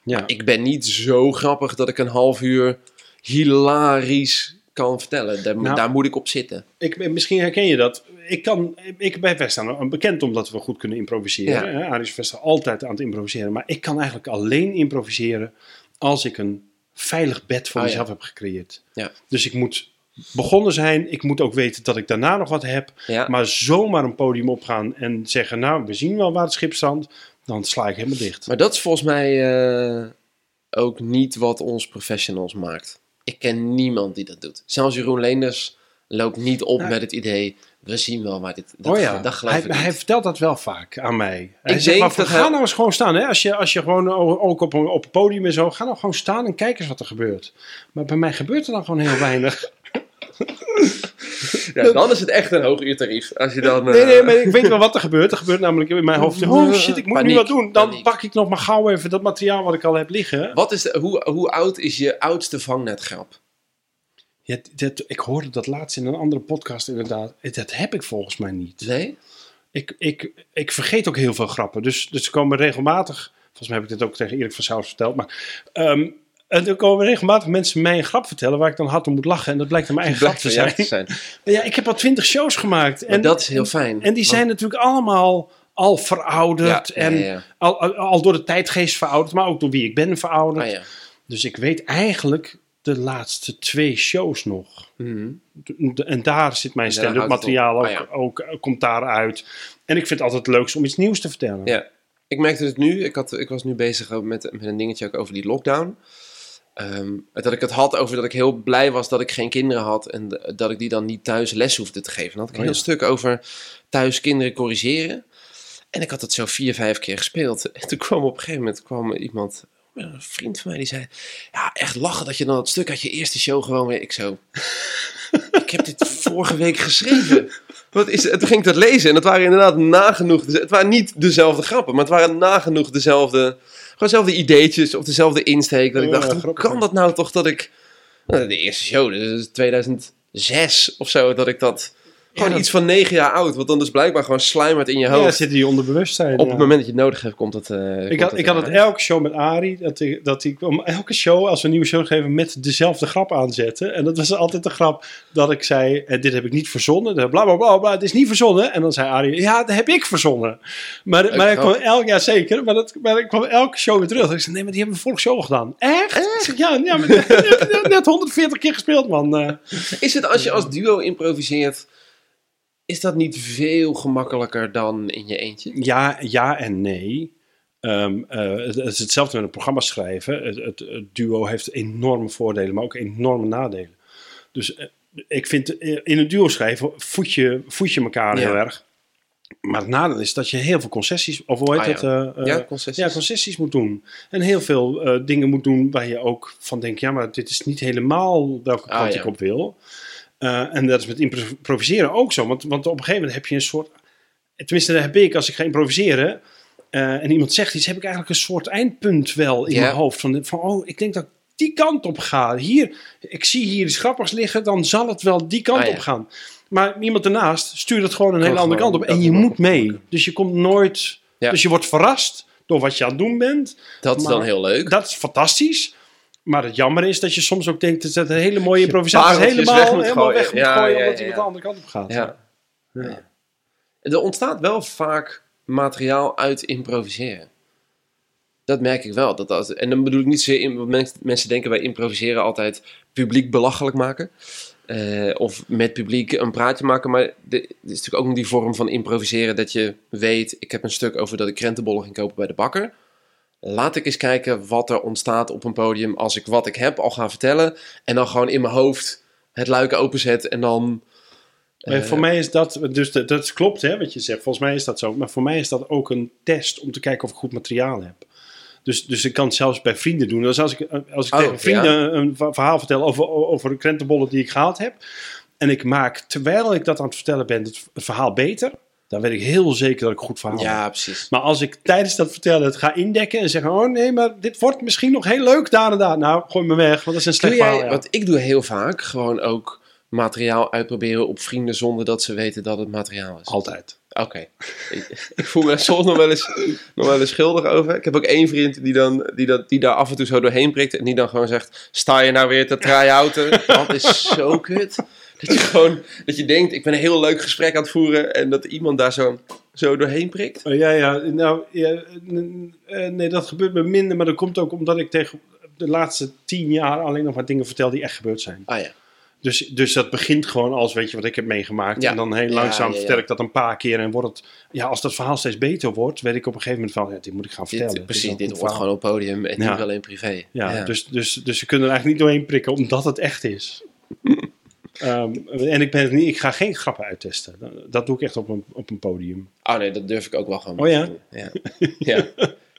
Ja. Ik ben niet zo grappig dat ik een half uur hilarisch kan vertellen. Daar, Nou, daar moet ik op zitten. Ik, misschien herken je dat. Ik, kan, ik ben best aan bekend omdat we goed kunnen improviseren. Ja. hè. Arie is best altijd aan het improviseren. Maar ik kan eigenlijk alleen improviseren als ik een veilig bed voor Ah, mezelf ja. heb gecreëerd. Ja. Dus ik moet begonnen zijn. Ik moet ook weten dat ik daarna nog wat heb. Ja. Maar zomaar een podium opgaan en zeggen... nou, we zien wel waar het schip strandt. Dan sla ik helemaal dicht. Maar dat is volgens mij eh, ook niet wat ons professionals maakt. Ik ken niemand die dat doet. Zelfs Jeroen Leenders loopt niet op Nou. met het idee... we zien wel waar dit... Dat, oh ja, dat geloof hij, ik niet. hij vertelt dat wel vaak aan mij. Hij Ik zegt, denk maar, dat ga hij- nou eens gewoon staan. Hè? Als, je, als je gewoon ook op een, op een podium en zo... ga nou gewoon staan en kijk eens wat er gebeurt. Maar bij mij gebeurt er dan gewoon heel weinig. Ja, dan is het echt een hoog uurtarief. Als je dan... Nee, eh, nee, maar ik weet wel wat er gebeurt. Er gebeurt namelijk in mijn hoofd... Oh shit, ik moet nu wat doen. Dan paniek. pak ik nog maar gauw even dat materiaal wat ik al heb liggen. Wat is de, hoe, hoe oud is je oudste vangnetgrap? Ja, dat, ik hoorde dat laatst in een andere podcast inderdaad. Dat heb ik volgens mij niet. Nee? Ik, ik, ik vergeet ook heel veel grappen. Dus, dus er komen regelmatig. Volgens mij heb ik dit ook tegen Erik van Saus verteld. Maar ehm, er komen regelmatig mensen mij een grap vertellen. waar ik dan hard om moet lachen. En dat blijkt dan mijn eigen grap te zijn. te. Ja, ik heb al twintig shows gemaakt. Maar En, dat is heel fijn. en die Want- zijn natuurlijk allemaal al verouderd. Ja, en ja, ja. Al, door de tijdgeest verouderd. Maar ook door wie ik ben verouderd. Ah, ja. Dus ik weet eigenlijk de laatste twee shows nog. Mhm. En daar zit mijn stand-up materiaal ook, Ah, ja. ook, eh, komt daaruit. En ik vind het altijd het leukst om iets nieuws te vertellen. Ja. Ik merkte het nu. Ik, had, ik was nu bezig ook met, met een dingetje ook over die lockdown. Ehm, dat ik het had over dat ik heel blij was dat ik geen kinderen had. En dat ik die dan niet thuis les hoefde te geven. Dan had ik een Oh, heel ja. stuk over thuis kinderen corrigeren. En ik had het zo vier, vijf keer gespeeld. En toen kwam op een gegeven moment kwam iemand, een vriend van mij, die zei... Ja, echt lachen dat je dan het stuk uit je eerste show gewoon weer... Ik zo... ik heb dit vorige week geschreven. Wat is het? Toen ging ik dat lezen en het waren inderdaad nagenoeg... Het waren niet dezelfde grappen, maar het waren nagenoeg dezelfde... Gewoon dezelfde ideetjes of dezelfde insteek. Dat ik Ja, dacht, hoe kan dat nou toch dat ik... Nou, de eerste show, dus dat is 2006 of zo, dat ik dat... Gewoon dat- iets van negen jaar oud, wat dan dus blijkbaar gewoon sluimert in je Ja, hoofd. dat zit hier onder bewustzijn. Op ja. het moment dat je het nodig hebt, komt het. eh, ik komt had, ik had het elke show met Arie, dat ik, dat ik om elke show, als we een nieuwe show geven, met dezelfde grap aanzetten. En dat was altijd de grap dat ik zei, en dit heb ik niet verzonnen, bla bla bla bla, het is niet verzonnen. En dan zei Arie, ja, dat heb ik verzonnen. Maar, maar ik kwam elk jaar zeker, maar, dat, maar ik kwam elke show weer terug. Ik zei, nee, maar die hebben we vorige show al gedaan. Echt? Zeg, ja, ja maar, hebt net 140 keer gespeeld, man. Eh, Is het als je als duo improviseert, is dat niet veel gemakkelijker dan in je eentje? Ja, ja en nee. Ehm, eh, het, het is hetzelfde met een programma schrijven. Het, het, het duo heeft enorme voordelen, maar ook enorme nadelen. Dus eh, ik vind eh, in een duo schrijven voed je, voed je elkaar Ja. heel erg. Maar het nadeel is dat je heel veel concessies, of hoe heet Ah, het? ja. ja, concessies. ja, concessies moet doen. En heel veel dingen moet doen waar je ook van denkt, ja, maar dit is niet helemaal welke Ah, kant ik op wil. Eh, en dat is met impro- improviseren ook zo. Want, want op een gegeven moment heb je een soort... Tenminste, dat heb ik als ik ga improviseren... eh, en iemand zegt iets, heb ik eigenlijk een soort eindpunt wel in mijn hoofd. Van, van, oh, ik denk dat ik die kant op ga. Hier, ik zie hier iets grappigs liggen, dan zal het wel die kant Ah, ja. op gaan. Maar iemand ernaast stuurt het gewoon een hele andere kant op. En je moet mee. Dus je komt nooit... Ja. Dus je wordt verrast door wat je aan het doen bent. dat is maar- dan heel leuk. Dat is fantastisch. Maar het jammer is dat je soms ook denkt dat het een hele mooie improvisatie Helemaal weg moet helemaal gooien. weg moet gooien omdat hij ja. de andere kant op gaat. Ja. Ja. Er ontstaat wel vaak materiaal uit improviseren. Dat merk ik wel. Dat dat, en dan bedoel ik niet zozeer... Mensen, mensen denken bij improviseren altijd publiek belachelijk maken. Eh, of met publiek een praatje maken. Maar er is natuurlijk ook nog die vorm van improviseren... dat je weet, ik heb een stuk over dat ik krentenbollen ging kopen bij de bakker. Laat ik eens kijken wat er ontstaat op een podium... als ik wat ik heb al ga vertellen... en dan gewoon in mijn hoofd het luiken openzet en dan... Eh, voor mij is dat, dus dat, dat klopt hè, wat je zegt. Volgens mij is dat zo. Maar voor mij is dat ook een test om te kijken of ik goed materiaal heb. Dus, dus ik kan het zelfs bij vrienden doen. Dus als ik, als ik Oh, tegen vrienden een verhaal vertel over, over de krentenbollen die ik gehaald heb. En ik maak, terwijl ik dat aan het vertellen ben, het verhaal beter. Dan weet ik heel zeker dat ik goed verhaal. Ja, precies. Maar als ik tijdens dat vertellen het ga indekken en zeggen: Oh nee, maar dit wordt misschien nog heel leuk daar en daar. Nou, gooi me weg, want dat is een slecht verhaal. ja. want ik doe heel vaak gewoon ook materiaal uitproberen op vrienden zonder dat ze weten dat het materiaal is. Altijd. Oké. ik, ik voel me soms nog wel, eens, nog wel eens schuldig over. Ik heb ook één vriend die, dan, die, dat, die daar af en toe zo doorheen prikt en die dan gewoon zegt: Sta je nou weer te try-outen? dat is zo kut. Dat je gewoon, dat je denkt: Ik ben een heel leuk gesprek aan het voeren en dat iemand daar zo, zo doorheen prikt. Oh, ja, ja, nou, ja, eh, nee, dat gebeurt me minder, maar dat komt ook omdat ik tegen de laatste tien jaar alleen nog maar dingen vertel die echt gebeurd zijn. Ah ja. Dus, dus dat begint gewoon als, weet je wat ik heb meegemaakt. Ja. En dan heel langzaam ja, ja. vertel ik dat een paar keer en wordt het, ja, als dat verhaal steeds beter wordt, weet ik op een gegeven moment van, ja, dit moet ik gaan vertellen. Dit, precies, dit wordt gewoon op podium en niet alleen privé. Ja, Dus, dus, dus ze kunnen er eigenlijk niet doorheen prikken omdat het echt is. Ehm, en ik, ben het niet, ik ga geen grappen uittesten. Dat, doe ik echt op een, op een podium. Oh nee, dat durf ik ook wel gewoon. Oh ja? Ja. ja.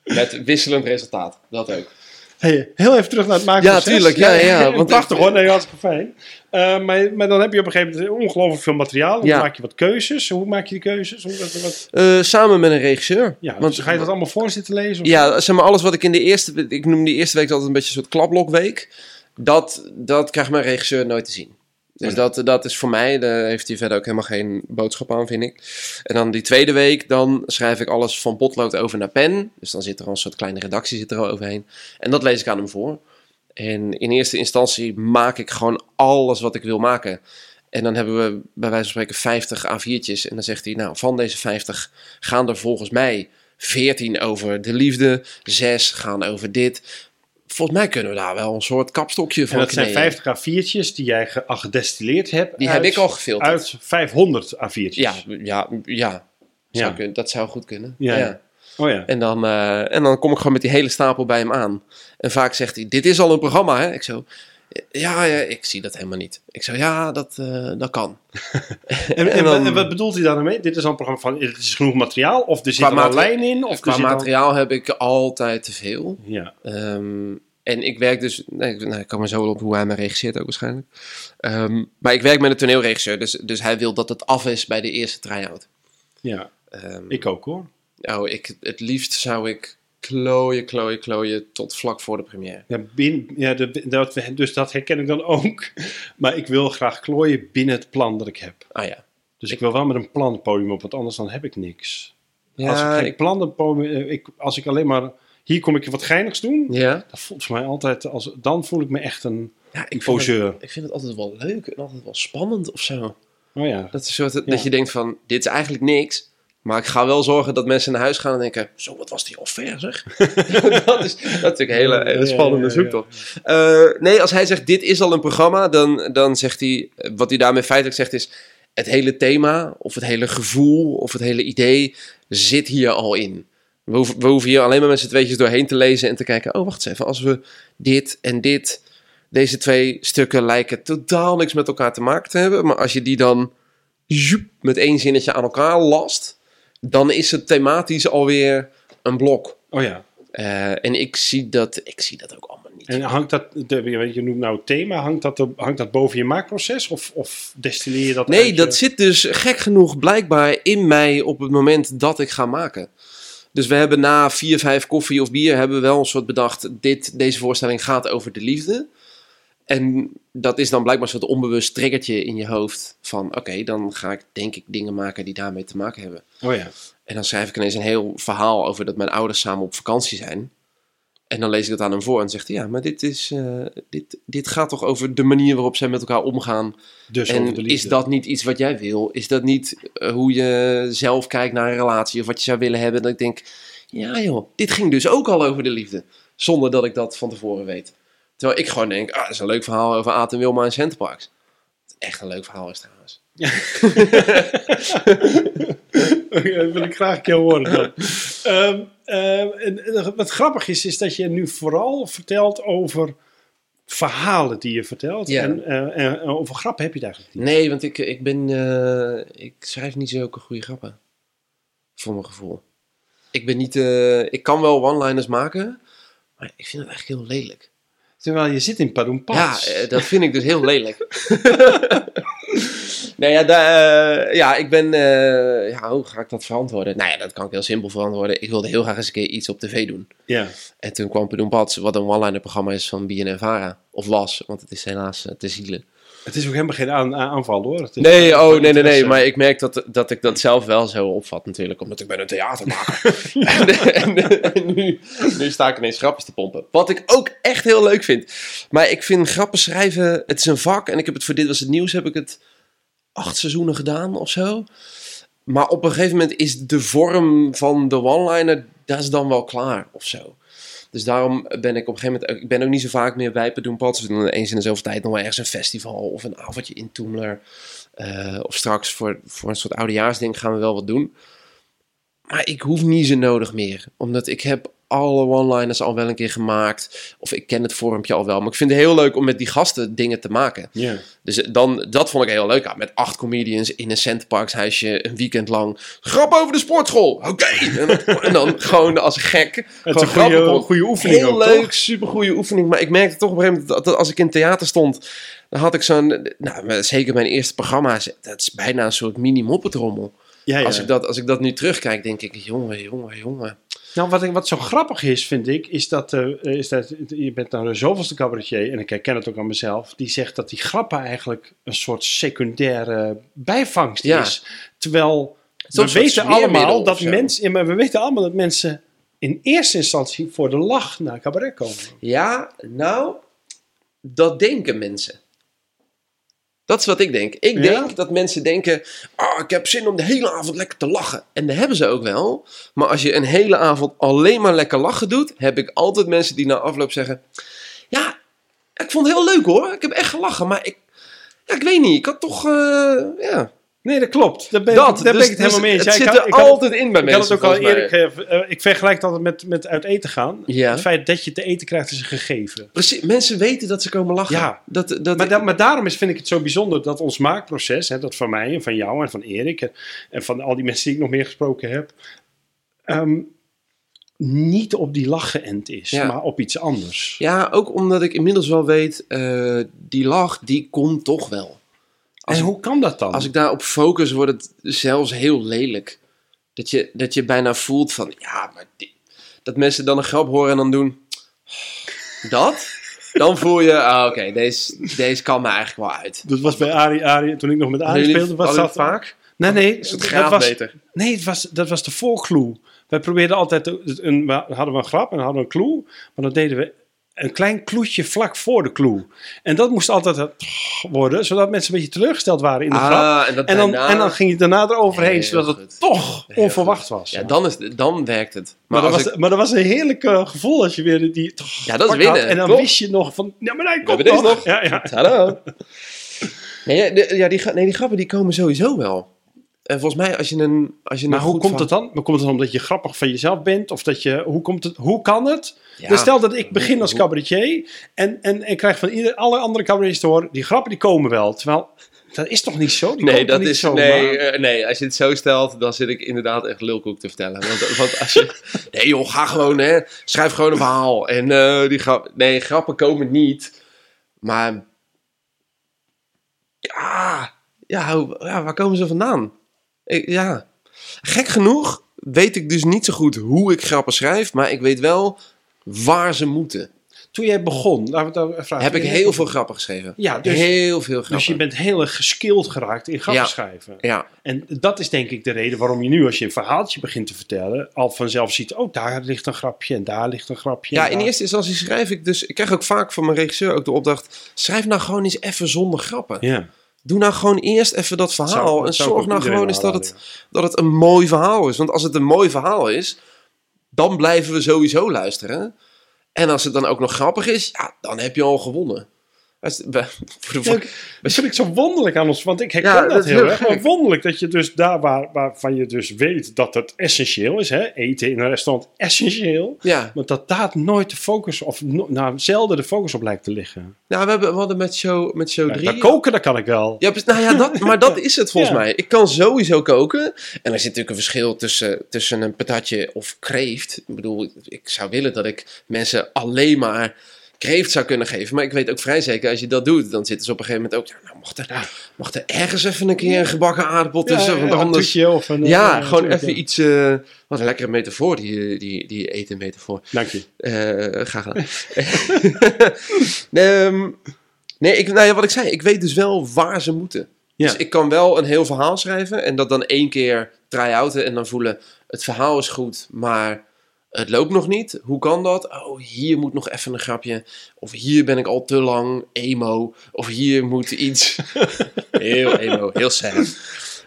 Met wisselend resultaat. Dat ook. Hey, heel even terug naar het maken Ja, tuurlijk. Ja, ja, want- Prachtig hoor, nee, hartstikke fijn. Eh, maar, maar dan heb je op een gegeven moment ongelooflijk veel materiaal. Dan Ja. maak je wat keuzes. Hoe maak je die keuzes? Hoe, wat, wat- Eh, samen met een regisseur. ja, Want- dus ga je dat allemaal voor zitten lezen? of- Ja, zeg maar alles wat ik in de eerste... Ik noem die eerste week altijd een beetje een soort klapblokweek. Dat, dat krijgt mijn regisseur nooit te zien. Dus dat, dat is voor mij, daar heeft hij verder ook helemaal geen boodschap aan, vind ik. En dan die tweede week, dan schrijf ik alles van potlood over naar pen. Dus dan zit er al een soort kleine redactie zit er al overheen. En dat lees ik aan hem voor. En in eerste instantie maak ik gewoon alles wat ik wil maken. En dan hebben we bij wijze van spreken 50 A4'tjes. En dan zegt hij, nou, van deze 50 gaan er volgens mij 14 over de liefde, 6 gaan over dit. Volgens mij kunnen we daar wel een soort kapstokje van En dat zijn kneden. 50 A4'tjes die jij ge- al gedestilleerd hebt. Die uit, heb ik al gefilterd. Uit 500 A4'tjes. Ja, ja, ja. Zou Ja. kunnen, dat zou goed kunnen. Ja. Ja. Oh ja. En, dan, eh, en dan kom ik gewoon met die hele stapel bij hem aan. En vaak zegt hij, dit is al een programma, hè? Ik zo, ja, ja ik zie dat helemaal niet. Ik zo, ja, dat, eh, dat kan. En, en, dan- en wat bedoelt hij daarmee? Dit is al een programma van, het is genoeg materiaal? Of er zit er materi- lijn in? Of Qua al- materiaal heb ik altijd te veel. Ja. Ehm, en ik werk dus, nee, ik- nou, ik kom er zo wel op hoe hij me regisseert ook waarschijnlijk. Ehm, maar ik werk met een toneelregisseur, dus, dus hij wil dat het af is bij de eerste try-out. ja, Ehm, ik ook hoor. oh, ik, het liefst zou ik klooien, klooien, klooien tot vlak voor de première. Ja, bin, ja de, dat, dus dat herken ik dan ook. Maar ik wil graag klooien binnen het plan dat ik heb. Ah ja. Dus ik wil wel met een plan het podium op, want anders dan heb ik niks. als ik Ja, geen ik, plan het podium, eh, ik, als ik alleen maar hier kom ik wat geinigs doen, ja. dat voelt voor mij altijd als dan voel ik me echt een ja ik, vind poseur. het, ik vind het altijd wel leuk en altijd wel spannend of zo. Oh ja. Dat, is soort, Ja. dat je denkt van, dit is eigenlijk niks. Maar ik ga wel zorgen dat mensen naar huis gaan en denken... Zo, wat was die ver, zeg. dat, is, dat is natuurlijk een hele, spannende ja, ja, ja. zoektocht. Eh, nee, als hij zegt, dit is al een programma... Dan, dan zegt hij, wat hij daarmee feitelijk zegt is... Het hele thema, of het hele gevoel, of het hele idee... zit hier al in. We hoeven, we hoeven hier alleen maar met z'n tweetjes doorheen te lezen... en te kijken, oh, wacht eens even. Als we dit en dit... Deze twee stukken lijken totaal niks met elkaar te maken te hebben. Maar als je die dan met één zinnetje aan elkaar last, dan is het thematisch alweer een blok. Oh ja. Eh, en ik zie, dat, ik zie dat ook allemaal niet. En hangt dat, de, je noemt nou het thema, hangt dat, hangt dat boven je maakproces? Of, of destilleer je dat Nee, uit dat zit dus gek genoeg blijkbaar in mij op het moment dat ik ga maken. Dus we hebben na vier, vijf koffie of bier hebben we wel een soort bedacht, dit, deze voorstelling gaat over de liefde. En dat is dan blijkbaar een soort onbewust triggertje in je hoofd van, oké, dan ga ik denk ik dingen maken die daarmee te maken hebben. Oh ja. En dan schrijf ik ineens een heel verhaal over dat mijn ouders samen op vakantie zijn. En dan lees ik dat aan hem voor en zegt hij, ja, maar dit, is, eh, dit, dit gaat toch over de manier waarop zij met elkaar omgaan. Dus over de en is dat niet iets wat jij wil? Is dat niet eh, hoe je zelf kijkt naar een relatie of wat je zou willen hebben? Dat ik denk, ja joh, dit ging dus ook al over de liefde. Zonder dat ik dat van tevoren weet. Terwijl ik gewoon denk, ah, dat is een leuk verhaal over Aad en Wilma en Centerparks. Echt een leuk verhaal is trouwens. Oké, dat wil ik graag een keer horen dan. Ehm, ehm, wat grappig is, is dat je nu vooral vertelt over verhalen die je vertelt. Ja. En, eh, en over grappen heb je het eigenlijk niet. Nee, want ik, ik ben, eh, ik schrijf niet zulke goede grappen. Voor mijn gevoel. Ik ben niet, eh, ik kan wel one-liners maken, maar ik vind het eigenlijk heel lelijk. Terwijl je zit in Padoenpas. Ja, eh, dat vind ik dus heel lelijk. nee, ja, eh, ja, ik ben... eh, ja, hoe ga ik dat verantwoorden? Nou ja, dat kan ik heel simpel verantwoorden. Ik wilde heel graag eens een keer iets op tv doen. ja. En toen kwam Pedoen Pats, wat een one-liner programma is van BNN Vara. Of was, want het is helaas te zielen. Het is ook helemaal geen aan, aan- aanval hoor. Het is- Nee, oh, nee, nee, nee. Maar ik merk dat, dat ik dat zelf wel zo opvat natuurlijk. Omdat ik ben een theatermaker. en en, en nu, nu sta ik ineens grapjes te pompen. Wat ik ook echt heel leuk vind. Maar ik vind grappen schrijven, het is een vak. En ik heb het voor Dit Was Het Nieuws, heb ik het acht seizoenen gedaan of zo. Maar op een gegeven moment is de vorm van de one-liner, dat is dan wel klaar of zo. Dus daarom ben ik op een gegeven moment, ik ben ook niet zo vaak meer bij Pedoen Pats. We doen eens in de zoveel tijd nog wel ergens een festival of een avondje in Toemler. Eh, of straks voor, voor een soort oudejaarsding gaan we wel wat doen. Maar ik hoef niet zo nodig meer. Omdat ik heb alle one-liners al wel een keer gemaakt. Of ik ken het vormpje al wel. Maar ik vind het heel leuk om met die gasten dingen te maken. Ja. Dus dan, dat vond ik heel leuk aan. Met acht comedians in een Centerparks huisje een weekend lang. Grap over de sportschool. Oké. En, dan- en dan gewoon als gek. Het is gewoon een goede, goede oefening Heel ook, leuk, toch? super goede oefening. Maar ik merkte toch op een gegeven moment dat, als ik in het theater stond, dan had ik zo'n, nou, zeker mijn eerste programma's, dat is bijna een soort mini moppetrommel. Ja, ja. Als, ik dat, als ik dat nu terugkijk, denk ik, jongen, jongen, jongen. Nou, wat, wat zo grappig is, vind ik, is dat, eh, is dat je bent nou de zoveelste cabaretier, en ik herken het ook aan mezelf, die zegt dat die grappen eigenlijk een soort secundaire bijvangst Ja. is. Terwijl we weten allemaal dat mensen, maar we weten allemaal dat mensen in eerste instantie voor de lach naar cabaret komen. Ja, nou, dat denken mensen. Dat is wat ik denk. Ik Ja? denk dat mensen denken: ah, ik heb zin om de hele avond lekker te lachen. En dat hebben ze ook wel. Maar als je een hele avond alleen maar lekker lachen doet, heb ik altijd mensen die na afloop zeggen: Ja, ik vond het heel leuk hoor. Ik heb echt gelachen. Maar ik, ja, ik weet niet. Ik had toch. eh, ja, Nee, dat klopt. Daar ben, dat. daar dus, ben ik het helemaal dus mee eens. Het zit er altijd in bij Ik had mensen. het ook al eerlijk. eh, ik vergelijk het altijd met, met uit eten gaan. Ja. Het feit dat je te eten krijgt is een gegeven. Precies, mensen weten dat ze komen lachen. Ja. Dat, dat, Maar, maar daarom is, vind ik het zo bijzonder dat ons maakproces, hè, dat van mij en van jou en van Erik en, en van al die mensen die ik nog meer gesproken heb, ehm, niet op die lach geënt is, Ja. maar op iets anders. Ja, ook omdat ik inmiddels wel weet, eh, die lach, die komt toch wel. Als, en ik, hoe kan dat dan? als ik daarop focus, wordt het zelfs heel lelijk. Dat je, dat je bijna voelt van, ja, maar die- dat mensen dan een grap horen en dan doen, dat? Dan voel je, ah, oké, deze, deze kan me eigenlijk wel uit. dat was bij Ari, Ari, toen ik nog met Ari speelde, was dat vaak? Nee, nee, Is het dat was, beter? nee het was, dat was de voorclue. Wij probeerden altijd, een, we hadden we een grap en hadden we een clue, maar dan deden we een klein kloetje vlak voor de clue. En dat moest altijd het worden, zodat mensen een beetje teleurgesteld waren in de grap. Ah, en, dat En dan, daarna- en dan ging je daarna eroverheen, Heel zodat het goed. toch Heel onverwacht was. Ja, dan, is, dan werkt het. maar, Maar, dat was, ik, maar dat was een heerlijk eh, gevoel als je weer die toch Ja, dat is had. winnen, En dan wist je nog van, ja, maar hij komt nog. nog. Ja, ja. Hallo. Nee, ja, de- ja, die, nee, die grappen die komen sowieso wel. En volgens mij, als je een. Als je Maar een hoe komt het dan? Maar komt het dan omdat je grappig van jezelf bent? Of dat je, hoe, komt het, hoe kan het? Ja. Dus stel dat ik begin als cabaretier en, en, en krijg van ieder, alle andere cabaretiers te horen, die grappen die komen wel. Terwijl, dat is toch niet zo? Die Nee, dat niet is, nee, eh, nee, als je het zo stelt, dan zit ik inderdaad echt lulkoek te vertellen. Want, want als je. Nee, joh, ga gewoon, hè. Schrijf gewoon een verhaal. En eh, die grap. Nee, grappen komen niet. Maar. Ja, ja, hoe- ja waar komen ze vandaan? Ik- ja. Gek genoeg weet ik dus niet zo goed hoe ik grappen schrijf, maar ik weet wel waar ze moeten. toen jij begon. Heb ik heel veel grappen geschreven. Ja, dus, heel veel grappen. dus je bent heel erg geskild geraakt in grappen Ja. schrijven. Ja, En dat is denk ik de reden waarom je nu, als je een verhaaltje begint te vertellen, al vanzelf ziet, oh, daar ligt een grapje en daar ligt een grapje. ja, in daar- eerste instantie schrijf ik dus... Ik krijg ook vaak van mijn regisseur ook de opdracht... Schrijf nou gewoon eens even zonder grappen. Ja. Doe nou gewoon eerst even dat verhaal. Zou- en zorg nou gewoon eens dat het, dat het een mooi verhaal is. Want als het een mooi verhaal is, dan blijven we sowieso luisteren. En als het dan ook nog grappig is, ja, dan heb je al gewonnen. Dat vind ik zo wonderlijk aan ons, want ik herken Ja, dat, heel erg. Maar wonderlijk dat je dus daar waar, waarvan je dus weet dat het essentieel is, hè, eten in een restaurant essentieel, Ja, maar dat daar nooit de focus, of no- nou, zelden de focus op lijkt te liggen. nou, we, hebben, we hadden met show, met show Ja, 3... dat koken, dat kan ik wel. Ja, nou ja, dat, maar dat is het volgens mij. Ik kan sowieso koken. En er zit natuurlijk een verschil tussen, tussen een patatje of kreeft. Ik bedoel, ik zou willen dat ik mensen alleen maar kreeft zou kunnen geven. Maar ik weet ook vrij zeker, als je dat doet, dan zitten ze op een gegeven moment ook... Ja, nou, mocht er, mocht er ergens even een keer een gebakken aardbol tussen? want anders... of een... Ja, eh, gewoon even iets... eh, wat een lekkere metafoor, die, die, die eten metafoor. Dank je. Eh, graag gedaan. Ehm, nee, ik, nou ja, wat ik zei, ik weet dus wel waar ze moeten. Ja. Dus ik kan wel een heel verhaal schrijven en dat dan één keer try-outen en dan voelen, het verhaal is goed, maar het loopt nog niet. Hoe kan dat? Oh, hier moet nog even een grapje. Of hier ben ik al te lang emo. Of hier moet iets... heel emo, heel sad.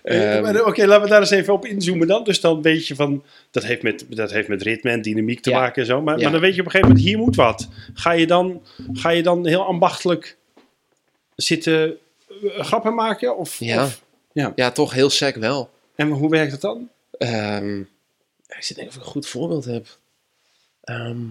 Eh, Ehm, Oké, laten we daar eens even op inzoomen dan. Dus dan weet je van, dat heeft met, dat heeft met ritme en dynamiek te Ja. maken en zo. Maar, Ja. maar dan weet je op een gegeven moment, hier moet wat. Ga je dan, ga je dan heel ambachtelijk zitten eh, grappen maken? Of, Ja. of- ja, toch heel sec wel. en hoe werkt dat dan? Ehm, ik zit denk ik of ik een goed voorbeeld heb. Ehm,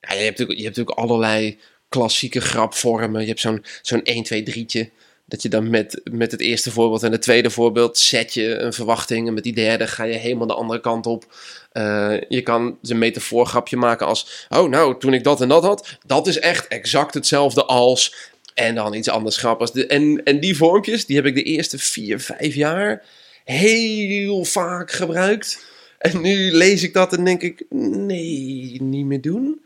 je, hebt natuurlijk, je hebt natuurlijk allerlei klassieke grapvormen. Je hebt zo'n zo'n 1, 2, 3'tje. Dat je dan met, met het eerste voorbeeld en het tweede voorbeeld zet je een verwachting. En met die derde ga je helemaal de andere kant op. Eh, je kan een metafoorgrapje maken als... Oh, nou, toen ik dat en dat had, dat is echt exact hetzelfde als... En dan iets anders grappigs. En, en die vormpjes, die heb ik de eerste vier, vijf jaar heel vaak gebruikt. En nu lees ik dat en denk ik, nee, niet meer doen.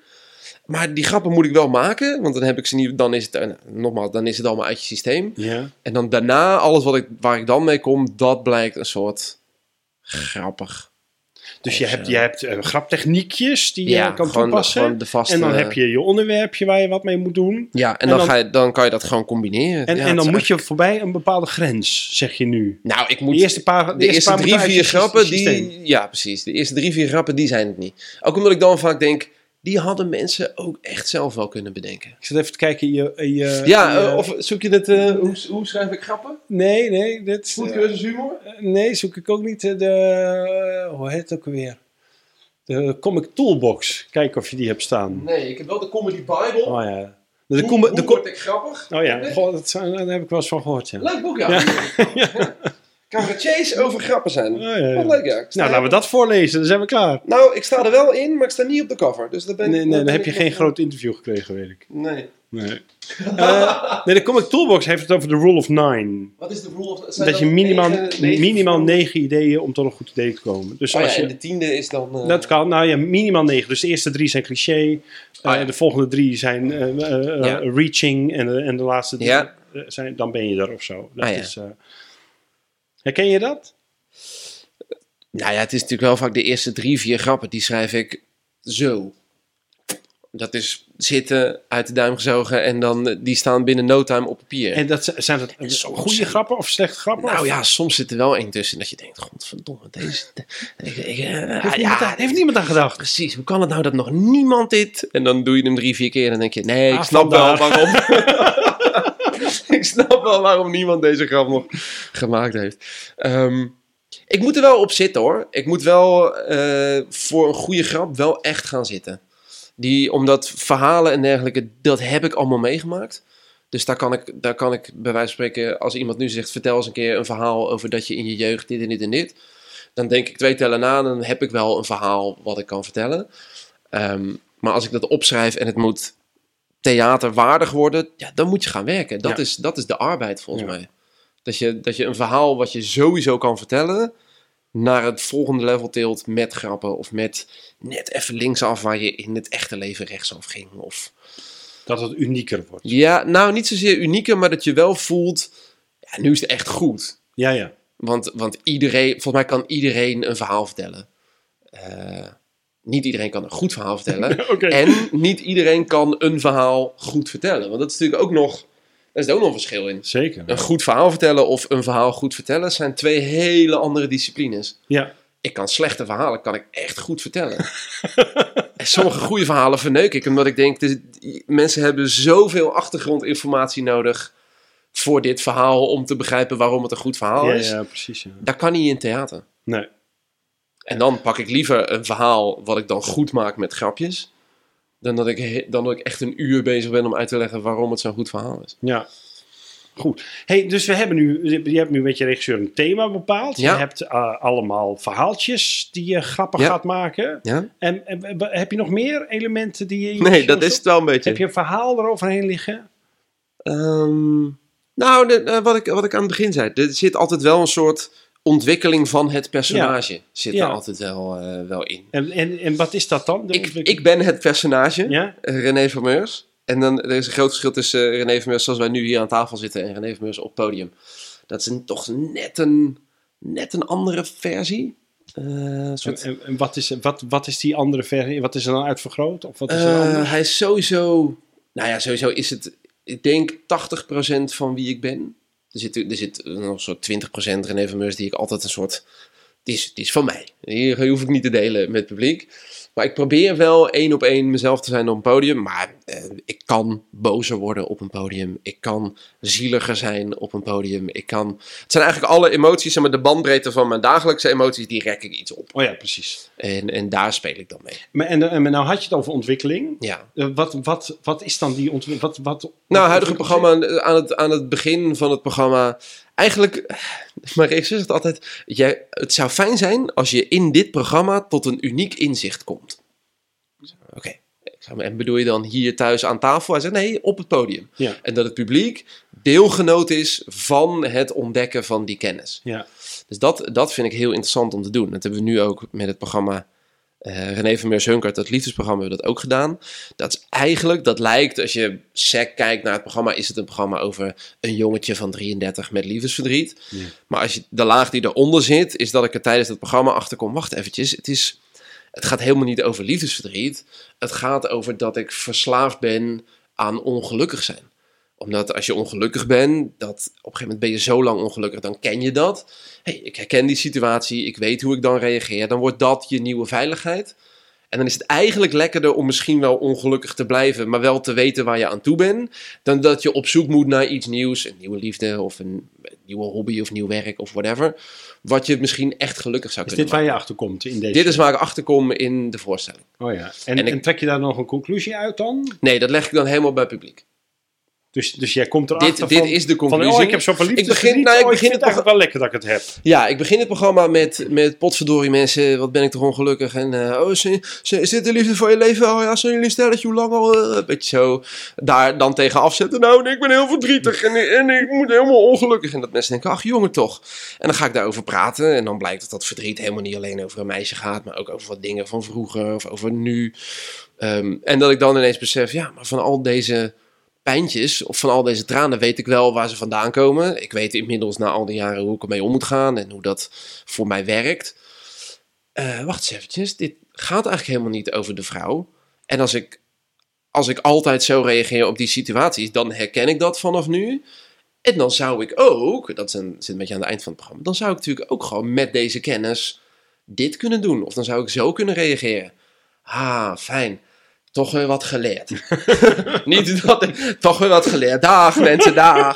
Maar die grappen moet ik wel maken, want dan heb ik ze niet, dan is het, eh, nogmaals, dan is het allemaal uit je systeem. Ja. En dan daarna, alles wat ik, waar ik dan mee kom, dat blijkt een soort grappig. Dus je hebt, je hebt eh, graptechniekjes die je kan gewoon, toepassen. gewoon de vaste... en dan heb je je onderwerpje waar je wat mee moet doen. Ja, en, en dan, dan- ga je, dan kan je dat gewoon combineren. En, Ja, en dan moet je voorbij een bepaalde grens, zeg je nu. Nou, ik moet... De eerste paar, de eerste paar drie, vier grappen, die... Ja, precies. De eerste drie, vier grappen, die zijn het niet. Ook omdat ik dan vaak denk, die hadden mensen ook echt zelf wel kunnen bedenken. Ik zit even te kijken in je... in je Ja, in je- eh, of zoek je het... eh, hoe, hoe schrijf ik grappen? Nee, nee. Dit, Goed eh, cursus humor? nee, zoek ik ook niet de... hoe heet het ook alweer? De Comic Toolbox. Kijken of je die hebt staan. Nee, ik heb wel de Comedy Bible. Oh ja. De, hoe de word ik grappig? oh ja, goh, dat zijn, daar heb ik wel eens van gehoord. Ja. Leuk boek, ja. ja. Cabaretiers over grappen zijn. Oh, ja, ja. Wat leuk, ja. Nou, laten we dat voorlezen. Dan zijn we klaar. Nou, ik sta er wel in, maar ik sta niet op de cover. Dus daar ben Nee, ik- nee, dan heb je geen groot interview gekregen, weet ik. Nee. Nee. Eh, nee, de Comic Toolbox heeft het over de Rule of Nine. Wat is de rule of... zijn Dat je minimaal, negen- negen minimaal negen ideeën om tot een goed idee te komen. Dus Oh ja, als je, en de tiende is dan... eh, Dat kan, nou ja, minimaal negen. Dus de eerste drie zijn cliché. eh, Ah, ja. De volgende drie zijn Ja. reaching. En de, en de laatste drie Ja. zijn, dan ben je er of zo. Dat Ah, is, herken je dat? Nou ja, het is natuurlijk wel vaak de eerste drie, vier grappen, die schrijf ik zo. Dat is zitten, uit de duim gezogen en dan, eh, die staan binnen no time op papier. En dat, zijn dat soms goede grappen of slechte grappen? nou Of- ja, soms zit er wel één tussen dat je denkt, godverdomme, deze... de- ik, ik, eh, Heeft, ja, niemand, aan, heeft niemand aan gedacht? Precies, hoe kan het nou dat nog niemand dit... En dan doe je hem drie, vier keer en dan denk je, nee, ik Ah, snap wel waarom... snap wel waarom niemand deze grap nog gemaakt heeft. Ehm, ik moet er wel op zitten hoor. Ik moet wel eh, voor een goede grap wel echt gaan zitten. Die, omdat verhalen en dergelijke, dat heb ik allemaal meegemaakt. Dus daar kan, ik, daar kan ik bij wijze van spreken, als iemand nu zegt, vertel eens een keer een verhaal over dat je in je jeugd dit en dit en dit. Dan denk ik twee tellen na, dan heb ik wel een verhaal wat ik kan vertellen. Ehm, maar als ik dat opschrijf en het moet theaterwaardig worden, ja, dan moet je gaan werken. Dat, Ja. is, dat is de arbeid volgens Ja. mij. Dat je, dat je een verhaal wat je sowieso kan vertellen, naar het volgende level tilt met grappen. Of met net even linksaf waar je in het echte leven rechtsaf ging. Of Dat het unieker wordt. ja, nou niet zozeer unieke, maar dat je wel voelt, ja, nu is het echt goed. Ja, ja. Want, want iedereen, volgens mij kan iedereen een verhaal vertellen. Eh, niet iedereen kan een goed verhaal vertellen. En niet iedereen kan een verhaal goed vertellen. Want dat is natuurlijk ook nog, daar is ook nog een verschil in. Zeker. Een goed verhaal vertellen of een verhaal goed vertellen zijn twee hele andere disciplines. Ja. Ik kan slechte verhalen, kan ik echt goed vertellen. en sommige goede verhalen verneuk ik, omdat ik denk, dit- mensen hebben zoveel achtergrondinformatie nodig voor dit verhaal om te begrijpen waarom het een goed verhaal Ja, is. ja, precies. Ja. Dat kan niet in theater. Nee. En dan pak ik liever een verhaal wat ik dan goed maak met grapjes, dan dat ik, dan dat ik echt een uur bezig ben om uit te leggen waarom het zo'n goed verhaal is. Ja. Goed. Hey, dus we hebben nu, je hebt nu met je regisseur een thema bepaald. Ja. Je hebt eh, allemaal verhaaltjes die je grappig Ja. gaat maken. Ja? En, en, heb je nog meer elementen die je... Nee, dat is het wel een beetje. Heb je een verhaal eroverheen liggen? Ehm, nou, de- eh, wat, ik, wat ik aan het begin zei. Er zit altijd wel een soort ontwikkeling van het personage. Zit Ja. er altijd wel, eh, wel in. En, en, en wat is dat dan? Ik, ik ben het personage, Ja? eh, René Vermeurs. En dan er is een groot verschil tussen eh, René Vermeurs zoals wij nu hier aan tafel zitten en René Vermeurs op het podium. Dat is een, toch net een, net een andere versie. Soort- En, en wat, is, wat, wat is die andere versie? Wat is er dan uitvergroot? Of wat is er hij is sowieso. Nou ja, sowieso is het. Ik denk 80% van wie ik ben. Er zit, er zit nog soort 20% René Vermeurs die ik altijd een soort. Die is, die is van mij. Die hoef ik niet te delen met het publiek. Maar ik probeer wel één op één mezelf te zijn op een podium. Maar eh, ik kan bozer worden op een podium. Ik kan zieliger zijn op een podium. Ik kan. Het zijn eigenlijk alle emoties, zeg maar de bandbreedte van mijn dagelijkse emoties, die rek ik iets op. Oh ja, precies. En, en daar speel ik dan mee. Maar, en, en nou had je het over ontwikkeling. Ja. Eh, wat, wat, wat is dan die ontwikkeling? Wat, wat, Nou, huidige programma, aan het, aan het begin van het programma. Eigenlijk, mijn regisseur zegt altijd: jij, het zou fijn zijn als je in dit programma tot een uniek inzicht komt. Oké. En bedoel je dan hier thuis aan tafel? Hij zegt nee, op het podium. Ja. En dat het publiek deelgenoot is van het ontdekken van die kennis. Ja. Dus dat, dat vind ik heel interessant om te doen. Dat hebben we nu ook met het programma eh René Vermeers Hunkert, dat liefdesprogramma, hebben we dat ook gedaan. Dat is eigenlijk, dat lijkt, als je sec kijkt naar het programma, is het een programma over een jongetje van 33 met liefdesverdriet. Ja. Maar als je de laag die eronder zit, is dat ik er tijdens het programma achterkom, wacht eventjes, het is... Het gaat helemaal niet over liefdesverdriet. Het gaat over dat ik verslaafd ben aan ongelukkig zijn omdat als je ongelukkig bent, dat op een gegeven moment ben je zo lang ongelukkig, dan ken je dat. hey, ik herken die situatie, ik weet hoe ik dan reageer. Dan wordt dat je nieuwe veiligheid. En dan is het eigenlijk lekkerder om misschien wel ongelukkig te blijven, maar wel te weten waar je aan toe bent. Dan dat je op zoek moet naar iets nieuws, een nieuwe liefde of een nieuwe hobby of nieuw werk of whatever. Wat je misschien echt gelukkig zou Is kunnen dit waar je maken. achter komt in deze? Dit is waar ik achter kom in de voorstelling. Oh ja. En, En ik- en trek je daar nog een conclusie uit dan? Nee, dat leg ik dan helemaal bij het publiek. Dus, dus jij komt erachter Dit, dit van, is de van, conclusie. oh, ik heb zoveel liefde. Ik begin- nou, ik oh, begin vind het eigenlijk wel lekker dat ik het heb. Ja, ik begin het programma met, met potverdorie mensen, wat ben ik toch ongelukkig. En eh, oh, is, dit de liefde voor je leven? Oh ja, zijn jullie stelletje, hoe lang al? Eh, Een beetje zo daar dan tegen afzetten. Nou, ik ben heel verdrietig en, en ik moet helemaal ongelukkig. En dat mensen denken, ach jongen toch. En dan ga ik daarover praten en dan blijkt dat dat verdriet helemaal niet alleen over een meisje gaat. Maar ook over wat dingen van vroeger of over nu. Ehm, en dat ik dan ineens besef, ja, maar van al deze pijntjes of van al deze tranen weet ik wel waar ze vandaan komen. Ik weet inmiddels na al die jaren hoe ik ermee om moet gaan en hoe dat voor mij werkt. Eh, wacht eens eventjes, dit gaat eigenlijk helemaal niet over de vrouw. En als ik, als ik altijd zo reageer op die situaties, dan herken ik dat vanaf nu. En dan zou ik ook, dat een, zit een beetje aan het eind van het programma, dan zou ik natuurlijk ook gewoon met deze kennis dit kunnen doen. Of dan zou ik zo kunnen reageren. Ah, fijn. Toch weer wat geleerd. Niet dat ik toch weer wat geleerd. Dag mensen, dag.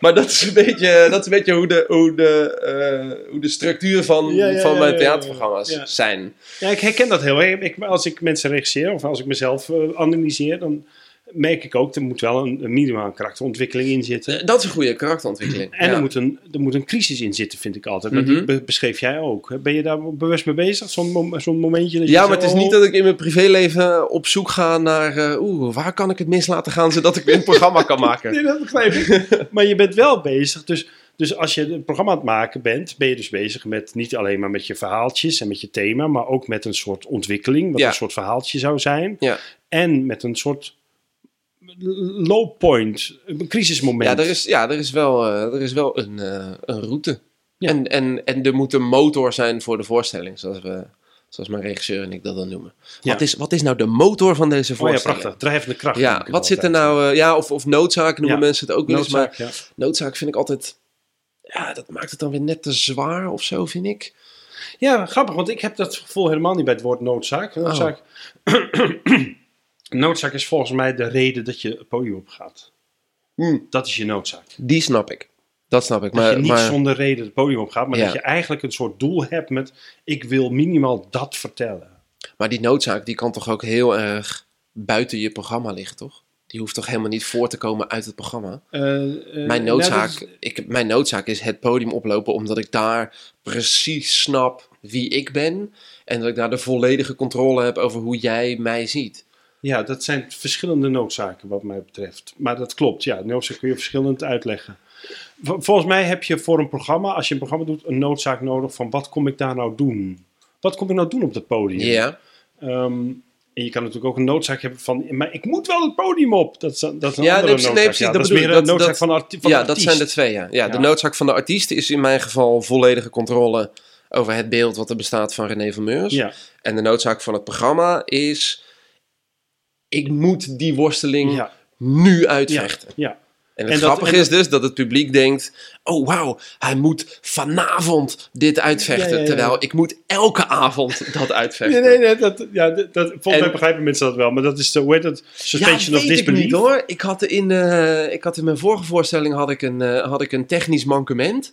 Maar dat is een beetje, dat is een beetje hoe, de, hoe, de, eh, hoe de structuur van, Ja, ja, van mijn theaterprogramma's zijn. Ja, ik herken dat heel erg. Ik, als ik mensen regisseer of als ik mezelf eh, analyseer, dan merk ik ook, er moet wel een, een minimaal karakterontwikkeling in zitten. Eh, Dat is een goede karakterontwikkeling. En ja. er, moet een, er moet een crisis in zitten, vind ik altijd. Maar Mhm. be- beschreef jij ook. Ben je daar bewust mee bezig? Zo'n mom- zo'n momentje dat je Ja, maar het is niet dat ik in mijn privéleven op zoek ga naar... eh, Oeh, waar kan ik het mis laten gaan zodat ik weer een programma kan maken? Nee, dat begrijp ik. maar je bent wel bezig. Dus, Dus als je het programma aan het maken bent, ben je dus bezig met niet alleen maar met je verhaaltjes en met je thema, maar ook met een soort ontwikkeling, wat Ja. een soort verhaaltje zou zijn. Ja. En met een soort low point, een crisismoment. Ja, er is, ja, er is wel, eh, er is wel een, eh, een route. Ja. En, en, en er moet een motor zijn voor de voorstelling, zoals, we, zoals mijn regisseur en ik dat dan noemen. Ja. Wat, is, wat is nou de motor van deze Oh ja, voorstelling? prachtig. Drijvende kracht. Ja, wat zit er nou... eh, ja, of, of noodzaak noemen Ja. mensen het ook wel eens. Maar Noodzaak, ja. noodzaak vind ik altijd... Ja, dat maakt het dan weer net te zwaar of zo, vind ik. Ja, grappig, want ik heb dat gevoel helemaal niet bij het woord noodzaak. Noodzaak, noodzaak is volgens mij de reden dat je het podium op gaat. Hmm, Dat is je noodzaak. die snap ik. Dat snap ik. Dat Maar, je niet maar zonder reden het podium op gaat, maar Ja. dat je eigenlijk een soort doel hebt met: ik wil minimaal dat vertellen. Maar die noodzaak, die kan toch ook heel erg buiten je programma liggen, toch? Die hoeft toch helemaal niet voor te komen uit het programma? Eh, eh, Mijn nou, noodzaak, is- ik, mijn noodzaak is het podium oplopen omdat ik daar precies snap wie ik ben. En dat ik daar de volledige controle heb over hoe jij mij ziet. Ja, dat zijn verschillende noodzaken wat mij betreft. Maar dat klopt, ja. Noodzaak kun je verschillend uitleggen. Vol- Volgens mij heb je voor een programma, als je een programma doet, een noodzaak nodig van wat kom ik daar nou doen? Wat kom ik nou doen op dat podium? Ja, Ehm, en je kan natuurlijk ook een noodzaak hebben van, maar ik moet wel het podium op. Dat is, dat is een Ja, andere nee, noodzaak. nee, Ja, dat is meer een noodzaak dat- van, de arti- van ja de dat artiest. zijn de twee, ja. ja. De Ja. noodzaak van de artiest is in mijn geval volledige controle over het beeld wat er bestaat van René van Meurs. Ja, En de noodzaak van het programma is, ik moet die worsteling ja, nu uitvechten. ja. En het En dat- grappige is dus dat het publiek denkt: oh wauw, hij moet vanavond dit uitvechten. Ja. Terwijl ik moet elke avond dat uitvechten. Nee, nee, nee, dat, ja, dat, dat- volgens En- mij begrijpen mensen dat wel, maar dat is de, hoe heet suspension of weet ik disbelief. niet hoor. Ik had, in, eh, ik had in mijn vorige voorstelling had ik een, eh, had ik een technisch mankement.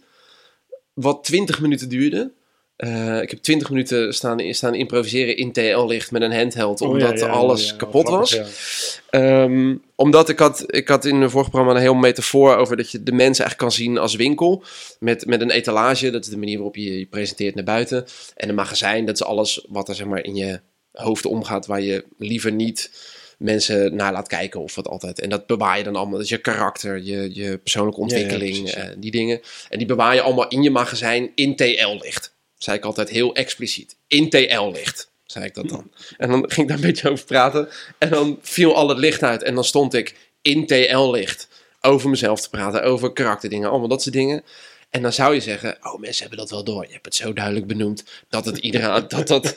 Wat 20 minuten duurde. Eh, ik heb 20 minuten staan, staan improviseren in TL-licht met een handheld. Oh, Omdat ja, ja, alles ja, kapot grappig, was. Ehm, omdat ik had, ik had in een vorig programma een heel metafoor over dat je de mensen eigenlijk kan zien als winkel. Met, met een etalage, dat is de manier waarop je je presenteert naar buiten. En een magazijn, dat is alles wat er zeg maar in je hoofd omgaat, waar je liever niet mensen naar laat kijken of wat altijd. En dat bewaar je dan allemaal, dat is je karakter, je, je persoonlijke Ja, ja, ontwikkeling, precies, ja. eh, die dingen. En die bewaar je allemaal in je magazijn in TL-licht. Zei ik altijd heel expliciet. In TL-licht, zei ik dat dan. En dan ging ik daar een beetje over praten. En dan viel al het licht uit. En dan stond ik in TL-licht over mezelf te praten, over karakterdingen, allemaal dat soort dingen. En dan zou je zeggen, oh mensen hebben dat wel door. Je hebt het zo duidelijk benoemd dat het iedereen, dat dat...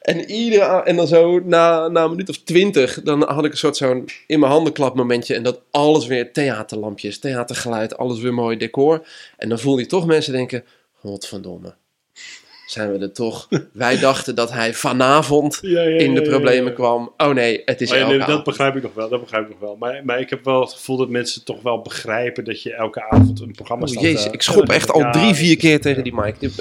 En, iedereen, en dan zo na, na een minuut of twintig, dan had ik een soort zo'n in mijn handen klap momentje. En dat alles weer theaterlampjes, theatergeluid, alles weer mooi decor. En dan voel je toch mensen denken, godverdomme. Zijn we er toch? Wij dachten dat hij vanavond Ja, ja, in de problemen kwam. Oh nee, het is Oh elke nee, dat begrijp ik nog wel, dat begrijp ik nog wel. Maar, maar ik heb wel het gevoel dat mensen toch wel begrijpen dat je elke avond een programma Oh, staat. jezus, eh, ik schop echt al drie, vier keer tegen die mic. Knip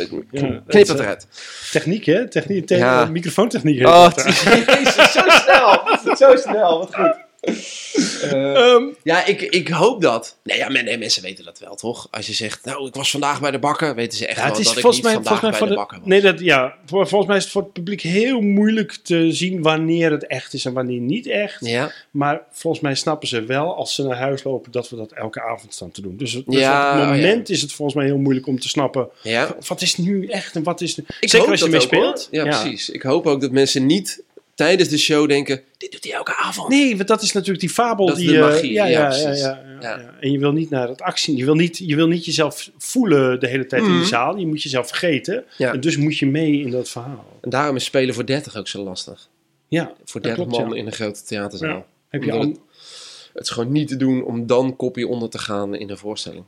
dat is, eruit. Techniek, hè? Techniek, te- Ja. microfoontechniek. Oh, jezus, zo snel. Zo snel, wat goed. Eh, Ehm, ja, ik, ik hoop dat. Nee, ja, men- nee, mensen weten dat wel, toch? Als je zegt, nou, ik was vandaag bij de bakker, weten ze echt ja, wel dat ik niet mij, vandaag mij bij de, de, bakker was. nee, dat, ja, volgens mij is het voor het publiek heel moeilijk te zien wanneer het echt is en wanneer niet echt. Ja, Maar volgens mij snappen ze wel als ze naar huis lopen dat we dat elke avond staan te doen. Dus, dus Ja, op het moment is het volgens mij heel moeilijk om te snappen ja. wat is nu echt en wat is nu. Ik Zeker hoop als je dat ermee ook, hoor. speelt. Ja, precies. Ik hoop ook dat mensen niet tijdens de show denken, dit doet hij elke avond. Nee, want dat is natuurlijk die fabel Dat is die de eh, magie, ja, ja, ja, ja. En je wil niet naar het actie. Je wil niet, je wil niet jezelf voelen de hele tijd in Mhm. de zaal. Je moet jezelf vergeten. Ja. En dus moet je mee in dat verhaal. En daarom is spelen voor 30 ook zo lastig. Ja, Voor dat 30 klopt, man in een grote theaterzaal. Heb je al, het, het is gewoon niet te doen om dan kopie onder te gaan in een voorstelling.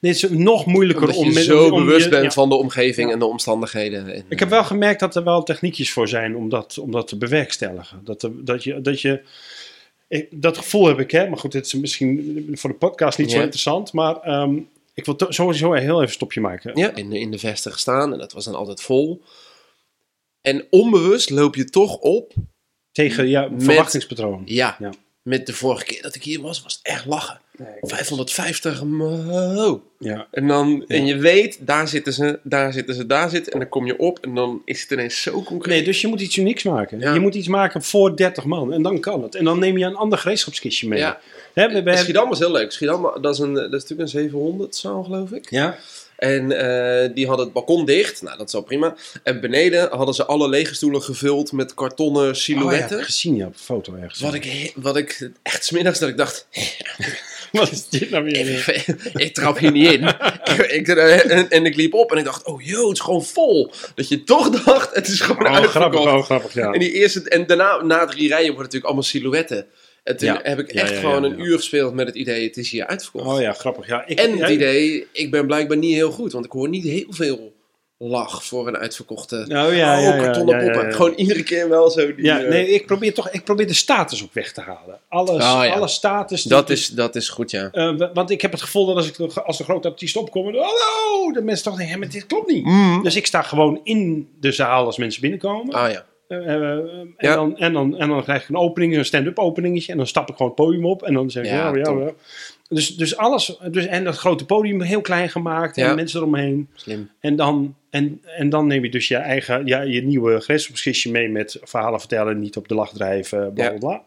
Nee, het is nog moeilijker Omdat om je met- zo om bewust je- bent ja. van de omgeving en de omstandigheden. En, Ik heb wel gemerkt dat er wel techniekjes voor zijn om dat, om dat te bewerkstelligen. Dat, er- dat je. Dat je ik, dat gevoel heb ik, hè? Maar goed, dit is misschien voor de podcast niet zo Ja. interessant. Maar ehm, ik wil to- sowieso heel even een stopje maken. ja, in, de- in de vesten gestaan en dat was dan altijd vol. En onbewust loop je toch op. Tegen ja, Met- verwachtingspatroon. Ja, Ja. met de vorige keer dat ik hier was, was het echt lachen. 550 mo. Ja. En, dan, Ja. en je weet, daar zitten ze, daar zitten ze, daar zitten. En dan kom je op en dan is het ineens zo concreet. Nee, dus je moet iets unieks maken. Ja. Je moet iets maken voor 30 man. En dan kan het. En dan neem je een ander gereedschapskistje mee. Ja. Hè, we, we hebben- Schiedam was heel leuk. Schiedam, dat is, een, dat is natuurlijk een 700 zaal, geloof ik. ja? En eh, die hadden het balkon dicht. Nou, dat is wel prima. En beneden hadden ze alle lege stoelen gevuld met kartonnen Oh, ja, silhouetten. heb ik gezien ja, op foto ergens. wat, ik, he- wat ik echt smiddags dat ik dacht, Wat is dit nou weer? ik, ik trap hier niet in. ik, ik- en, en ik liep op en ik dacht, oh joh, het is gewoon vol. Dat je toch dacht, het is gewoon Oh, uitverkocht. grappig, oh, grappig, ja. En, die eerste, en daarna, na drie rijen, worden natuurlijk allemaal silhouetten. En toen Ja. heb ik echt ja, gewoon een uur gespeeld met het idee, het is hier uitverkocht. Oh ja, grappig. Ja, ik, En het idee, ik ben blijkbaar niet heel goed, want ik hoor niet heel veel lach voor een uitverkochte... Oh ja, ja, ja, kartonnen poppen. Gewoon iedere keer wel zo die... Ja, eh, nee, ik probeer toch ik probeer de status ook weg te halen. Alles, Oh, alle status. dat, is, dat is goed, ja. Eh, wa- want ik heb het gevoel dat als, ik, als de grote artiest opkomen, hallo, de mensen toch denken, maar dit klopt niet. Dus ik sta gewoon in de zaal als mensen binnenkomen. Ah ja. Eh, en, dan, en, dan, en dan krijg ik een opening, een stand-up openingetje. En dan stap ik gewoon het podium op. En dan zeg ik, Ja, ja, ja. Dus, dus alles, dus, en dat grote podium heel klein gemaakt. Ja. En mensen eromheen. Slim. En dan, en, en dan neem je dus je eigen, ja, je nieuwe gereedschapskistje mee met verhalen vertellen, niet op de lach drijven, bla bla bla.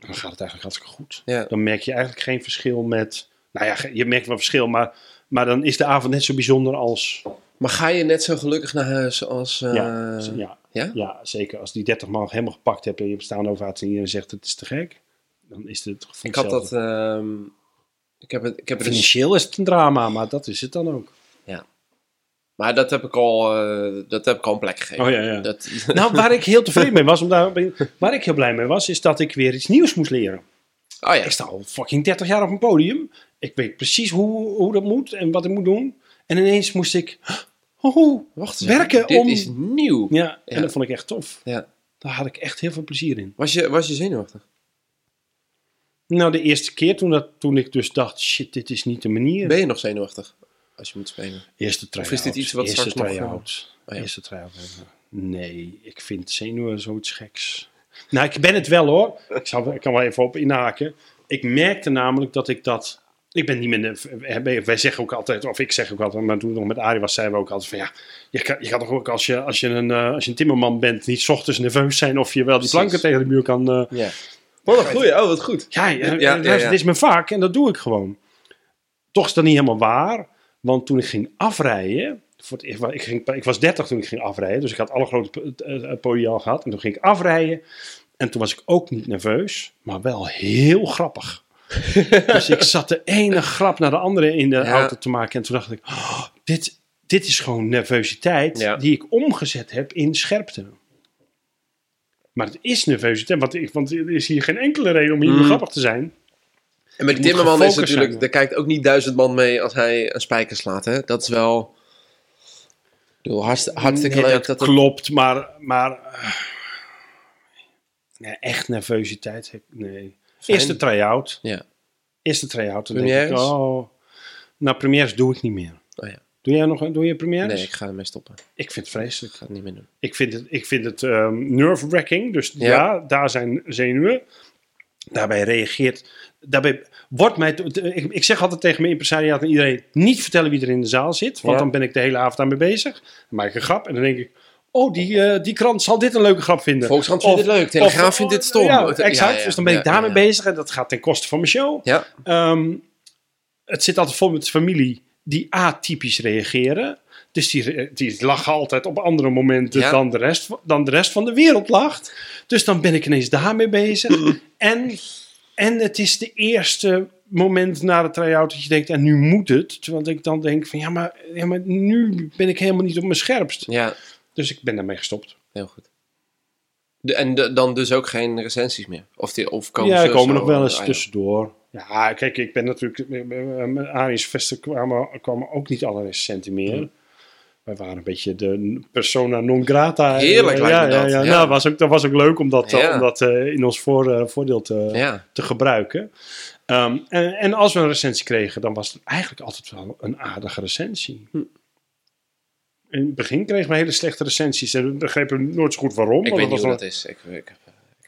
Dan gaat het eigenlijk hartstikke goed. Dan merk je eigenlijk geen verschil met, nou ja, je merkt wel verschil, maar, maar dan is de avond net zo bijzonder als, Maar ga je net zo gelukkig naar huis als... eh, ja, ja, ja? ja, zeker. Als die 30 man helemaal gepakt hebt en je hebt staan ovatie en iedereen zegt het is te gek, dan is het Ik had dat... hetzelfde. Ik heb het, ik heb het dus, Financieel is het een drama, maar dat is het dan ook. maar dat heb ik al, eh, dat heb ik al een plek gegeven. Oh ja, ja. Dat, Nou, waar ik heel tevreden mee was, om daar, waar ik heel blij mee was, is dat ik weer iets nieuws moest leren. oh ja. Ik sta al fucking 30 jaar op een podium. Ik weet precies hoe, hoe dat moet en wat ik moet doen. En ineens moest ik oh, Wacht eens werken Dit om... is nieuw. Ja, en Ja. dat vond ik echt tof. Ja. Daar had ik echt heel veel plezier in. Was je, was je zenuwachtig? Nou, de eerste keer toen, dat, toen ik dus dacht, shit, dit is niet de manier. Ben je nog zenuwachtig als je moet spelen? Eerste try-out. Of is dit iets wat eerste straks nog, try-out. oh ja. Eerste try-out. Nee, ik vind zenuwen zoiets geks. Nou, ik ben het wel hoor. Ik, zal, ik kan wel even op inhaken. Ik merkte namelijk dat ik dat... Ik ben niet meer... de- Wij zeggen ook altijd, of ik zeg ook altijd, maar toen nog met Arie was, zeiden we ook altijd van ja, je kan, je kan toch ook als je, als, je een, eh, als je een timmerman bent, niet 's ochtends nerveus zijn of je wel die planken tegen de muur kan... eh. Wat een goeie. Oh, wat goed. ja, ja, Ja, ja, ja, ja. het is mijn vak en dat doe ik gewoon. Toch is dat niet helemaal waar, want toen ik ging afrijden, voor het, ik, ging, ik was 30 toen ik ging afrijden, dus ik had alle grote uh, podia al gehad. En toen ging ik afrijden en toen was ik ook niet nerveus, maar wel heel grappig. dus ik zat de ene grap naar de andere in de auto te maken en toen dacht ik, oh, dit, dit is gewoon nervositeit die ik omgezet heb in scherpte. Maar het is nervositeit, want, ik, want er is hier geen enkele reden om hier Mm. grappig te zijn. En met Timmerman is natuurlijk, zijn. er kijkt ook niet duizend man mee als hij een spijker slaat. Hè? Dat is wel. Ik bedoel, hartst- hartstikke Nee, leuk. dat Dat het- klopt, maar, maar eh, nee, echt nervositeit. Nee. Fijn. Eerste try-out. Ja. Eerste try-out. Dan denk ik, Premières? oh, nou, premières doe ik niet meer. Oh ja. Doe jij nog doe je premières? Nee, ik ga ermee stoppen. Ik vind het vreselijk. Ik ga het niet meer doen. Ik vind het, ik vind het ehm, nerve-wracking. Dus ja. Ja. daar zijn zenuwen. Daarbij reageert... Daarbij wordt mij... Ik, ik zeg altijd tegen mijn impresariaat en iedereen... niet vertellen wie er in de zaal zit. Want Ja. dan ben ik de hele avond aan mee bezig. Dan maak ik een grap en dan denk ik... Oh, die, eh, die krant zal dit een leuke grap vinden. Volkskrant vindt dit leuk. Telegraaf vindt dit stom. Ja, exact. ja, dus dan ben ik daarmee bezig. En dat gaat ten koste van mijn show. Ja. Ehm, het zit altijd vol met familie die atypisch reageren. Dus die, die lachen altijd op andere momenten Ja. dan, de rest, dan de rest van de wereld lacht. Dus dan ben ik ineens daarmee bezig. en, en het is de eerste moment na de try-out dat je denkt, en nu moet het. Terwijl ik dan denk van, ja maar, ja, maar nu ben ik helemaal niet op mijn scherpst. Ja, Dus ik ben daarmee gestopt. heel goed. De, en de- dan dus ook geen recensies meer? Of, die, of komen ja, ze er komen nog wel eens ja. tussendoor. Ja, kijk, ik ben natuurlijk... Met Aries Vesten kwamen, kwamen ook niet alle recensenten meer. Hmm. Wij waren een beetje de persona non grata. Heerlijk ja, ja, dat, Ja, ja. Nou, was ook, dat was ook leuk om dat, Ja. om dat eh, in ons voor, eh, voordeel te, Ja, te gebruiken. Ehm, en, en als we een recensie kregen, dan was het eigenlijk altijd wel een aardige recensie. Hm. In het begin kregen we hele slechte recensies. En we begrepen nooit zo goed waarom. ik weet het niet hoe dan- dat is. Ik, ik, heb,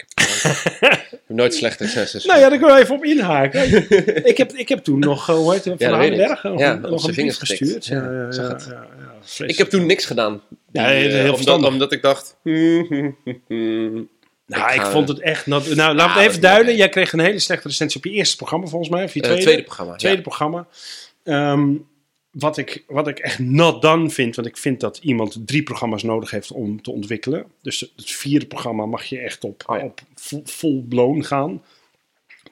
ik heb ik nooit slechte. Nou ja, daar kunnen we even op inhaken. ik, heb, ik heb toen nog, eh, hoe heet het, van ik. Nog Ja, op nog een vingers gestuurd. Ja, Ja, ja, ik. Ik heb toen niks gedaan. Ja, heel Eh, omdat, verstandig. omdat ik dacht... hmm, Nou, Ik ik, ga- vond het echt... nat- nou, laat me het even duiden. Jij kreeg een hele slechte recensie op je eerste programma, volgens mij. Of je eh, tweede, tweede programma. tweede ja. programma. Ehm, wat, ik, wat ik echt not done vind, want ik vind dat iemand drie programma's nodig heeft om te ontwikkelen. Dus het vierde programma mag je echt op, Oh ja. op full, blown gaan.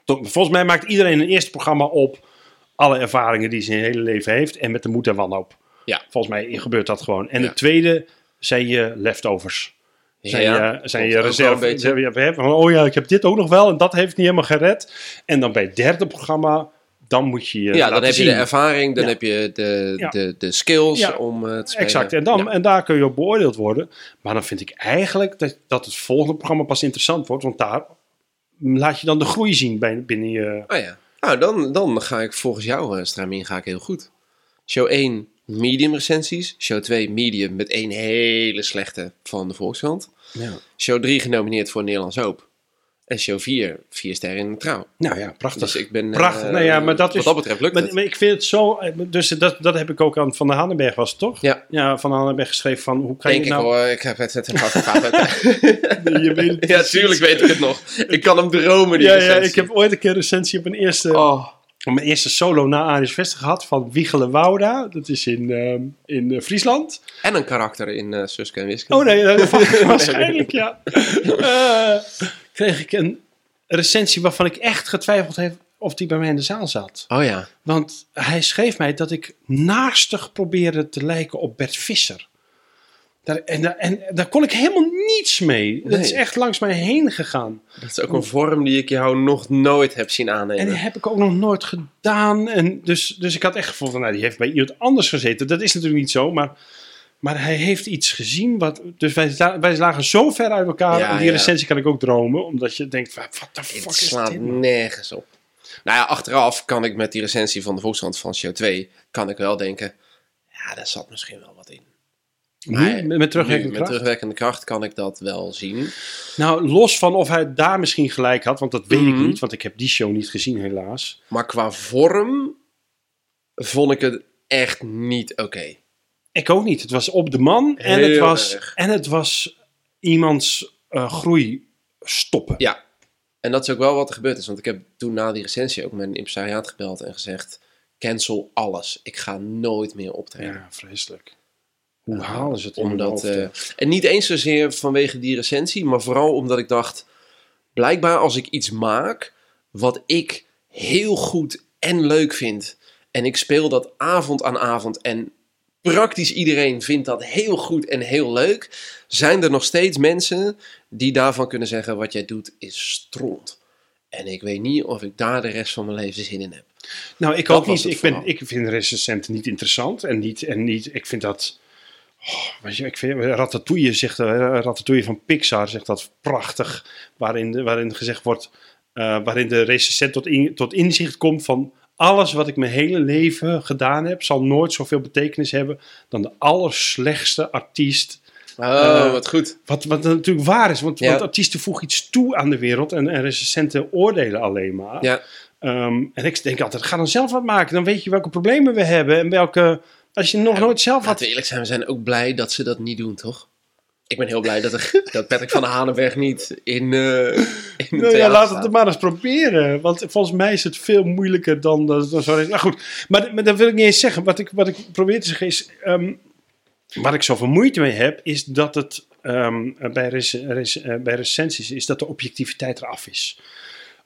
Volgens mij maakt iedereen een eerste programma op alle ervaringen die zijn hele leven heeft en met de moed en wanhoop. Ja. Volgens mij gebeurt dat gewoon. En Ja. het tweede zijn je leftovers. Zijn Ja, je, zijn reserve. zijn je- oh ja, ik heb dit ook nog wel en dat heeft niet helemaal gered. En dan bij het derde programma, dan moet je je Ja, dan heb je de ervaring, dan Ja. heb je de, Ja. de, de skills Ja. om eh, te spelen. Exact, en, dan, en daar kun je op beoordeeld worden. Maar dan vind ik eigenlijk dat, dat het volgende programma pas interessant wordt, want daar laat je dan de groei zien bij, binnen je. Oh ja. Nou, dan, dan ga ik volgens jou, uh, Stramien, ga ik heel goed. Show 1, medium recensies. Show 2, medium met één hele slechte van de Volkskrant. Ja. Show 3 genomineerd voor Nederlands Hoop. En show 4, 4 sterren in de trouw. Nou ja, prachtig. Dus ik ben... Prachtig. eh, Nou ja, maar dat is- Wat dat betreft lukt maar, het. maar ik vind het zo. Dus dat, dat heb ik ook aan Van der Hanenberg was het toch? Ja. Ja, Van der Hanenberg geschreven van hoe kan Denk je ik nou. hoor, ik heb het het het Je weet het Ja, tuurlijk weet ik het nog. Ik kan hem dromen, die Ja, ja, ik heb ooit een keer een recensie op een eerste, Oh, mijn eerste solo na Aris Vester gehad van Wiegele Wouda. Dat is in, ehm, in eh, Friesland. en een karakter in eh Suske en Wiske. Oh nee, dat was waarschijnlijk ja. Eh, kreeg ik een recensie waarvan ik echt getwijfeld heb of die bij mij in de zaal zat. Oh ja. Want hij schreef mij dat ik naastig probeerde te lijken op Bert Visser. Daar, en, daar- en daar kon ik helemaal niets mee. Dat is echt langs mij heen gegaan. Dat is ook een vorm die ik jou nog nooit heb zien En aannemen. die heb ik ook nog nooit gedaan. En dus, dus ik had echt gevoeld van, nou, die heeft bij iemand anders gezeten. Dat is natuurlijk niet zo, maar, maar hij heeft iets gezien. Wat, dus wij, wij lagen zo ver uit elkaar. Ja, en die ja. recensie kan ik ook dromen. Omdat je denkt, wat de fuck Het is slaat dit? nergens op. Nou ja, achteraf kan ik met die recensie van de Volkskrant van show 2, kan ik wel denken, ja, daar zat misschien wel wat in. Nu, met, terugwerkende Nu, kracht? Met terugwerkende kracht kan ik dat wel zien. Nou, los van of hij daar misschien gelijk had, want dat weet Mhm. ik niet, want ik heb die show niet gezien helaas. Maar qua vorm vond ik het echt niet oké. Ik ook niet. Het was op de man en het was, erg. en het was iemands eh, groei stoppen. Ja, en dat is ook wel wat er gebeurd is. Want ik heb toen na die recensie ook mijn impresariaat gebeld en gezegd, cancel alles. Ik ga nooit meer optreden. Ja, vreselijk. Hoe halen ze het in Omdat, hoofd, eh, en niet eens zozeer vanwege die recensie, maar vooral omdat ik dacht, blijkbaar als ik iets maak wat ik heel goed en leuk vind, en ik speel dat avond aan avond en praktisch iedereen vindt dat heel goed en heel leuk, zijn er nog steeds mensen die daarvan kunnen zeggen, wat jij doet is stront. En ik weet niet of ik daar de rest van mijn leven zin in heb. Nou, ik dat ook niet. Ik, ben, ik vind recensenten niet interessant. En niet, en niet ik vind dat... Oh, je, ik vind, Ratatouille, zegt, eh, Ratatouille van Pixar zegt dat prachtig. Waarin, waarin gezegd wordt... eh, waarin de recensent tot, in, tot inzicht komt van... Alles wat ik mijn hele leven gedaan heb... zal nooit zoveel betekenis hebben... dan de allerslechtste artiest... Oh, Eh, wat goed. Wat, wat natuurlijk waar is, want, Ja. want artiesten voegen iets toe aan de wereld... en, en recensenten oordelen alleen maar. Ja, Ehm, en ik denk altijd, ga dan zelf wat maken. Dan weet je welke problemen we hebben. En welke, als je nog nooit zelf Laten we eerlijk zijn, we zijn ook blij dat ze dat niet doen, toch? Ik ben heel blij dat, er, dat Patrick van der Hanenberg niet in, eh in Nou ja, laat het er maar eens proberen. Want volgens mij is het veel moeilijker dan... dan, dan zou nou goed, maar, maar dat wil ik niet eens zeggen. Wat ik, wat ik probeer te zeggen is... ehm, waar ik zoveel moeite mee heb, is dat het ehm, bij, rec- rec- eh, bij recensies... is dat de objectiviteit eraf is.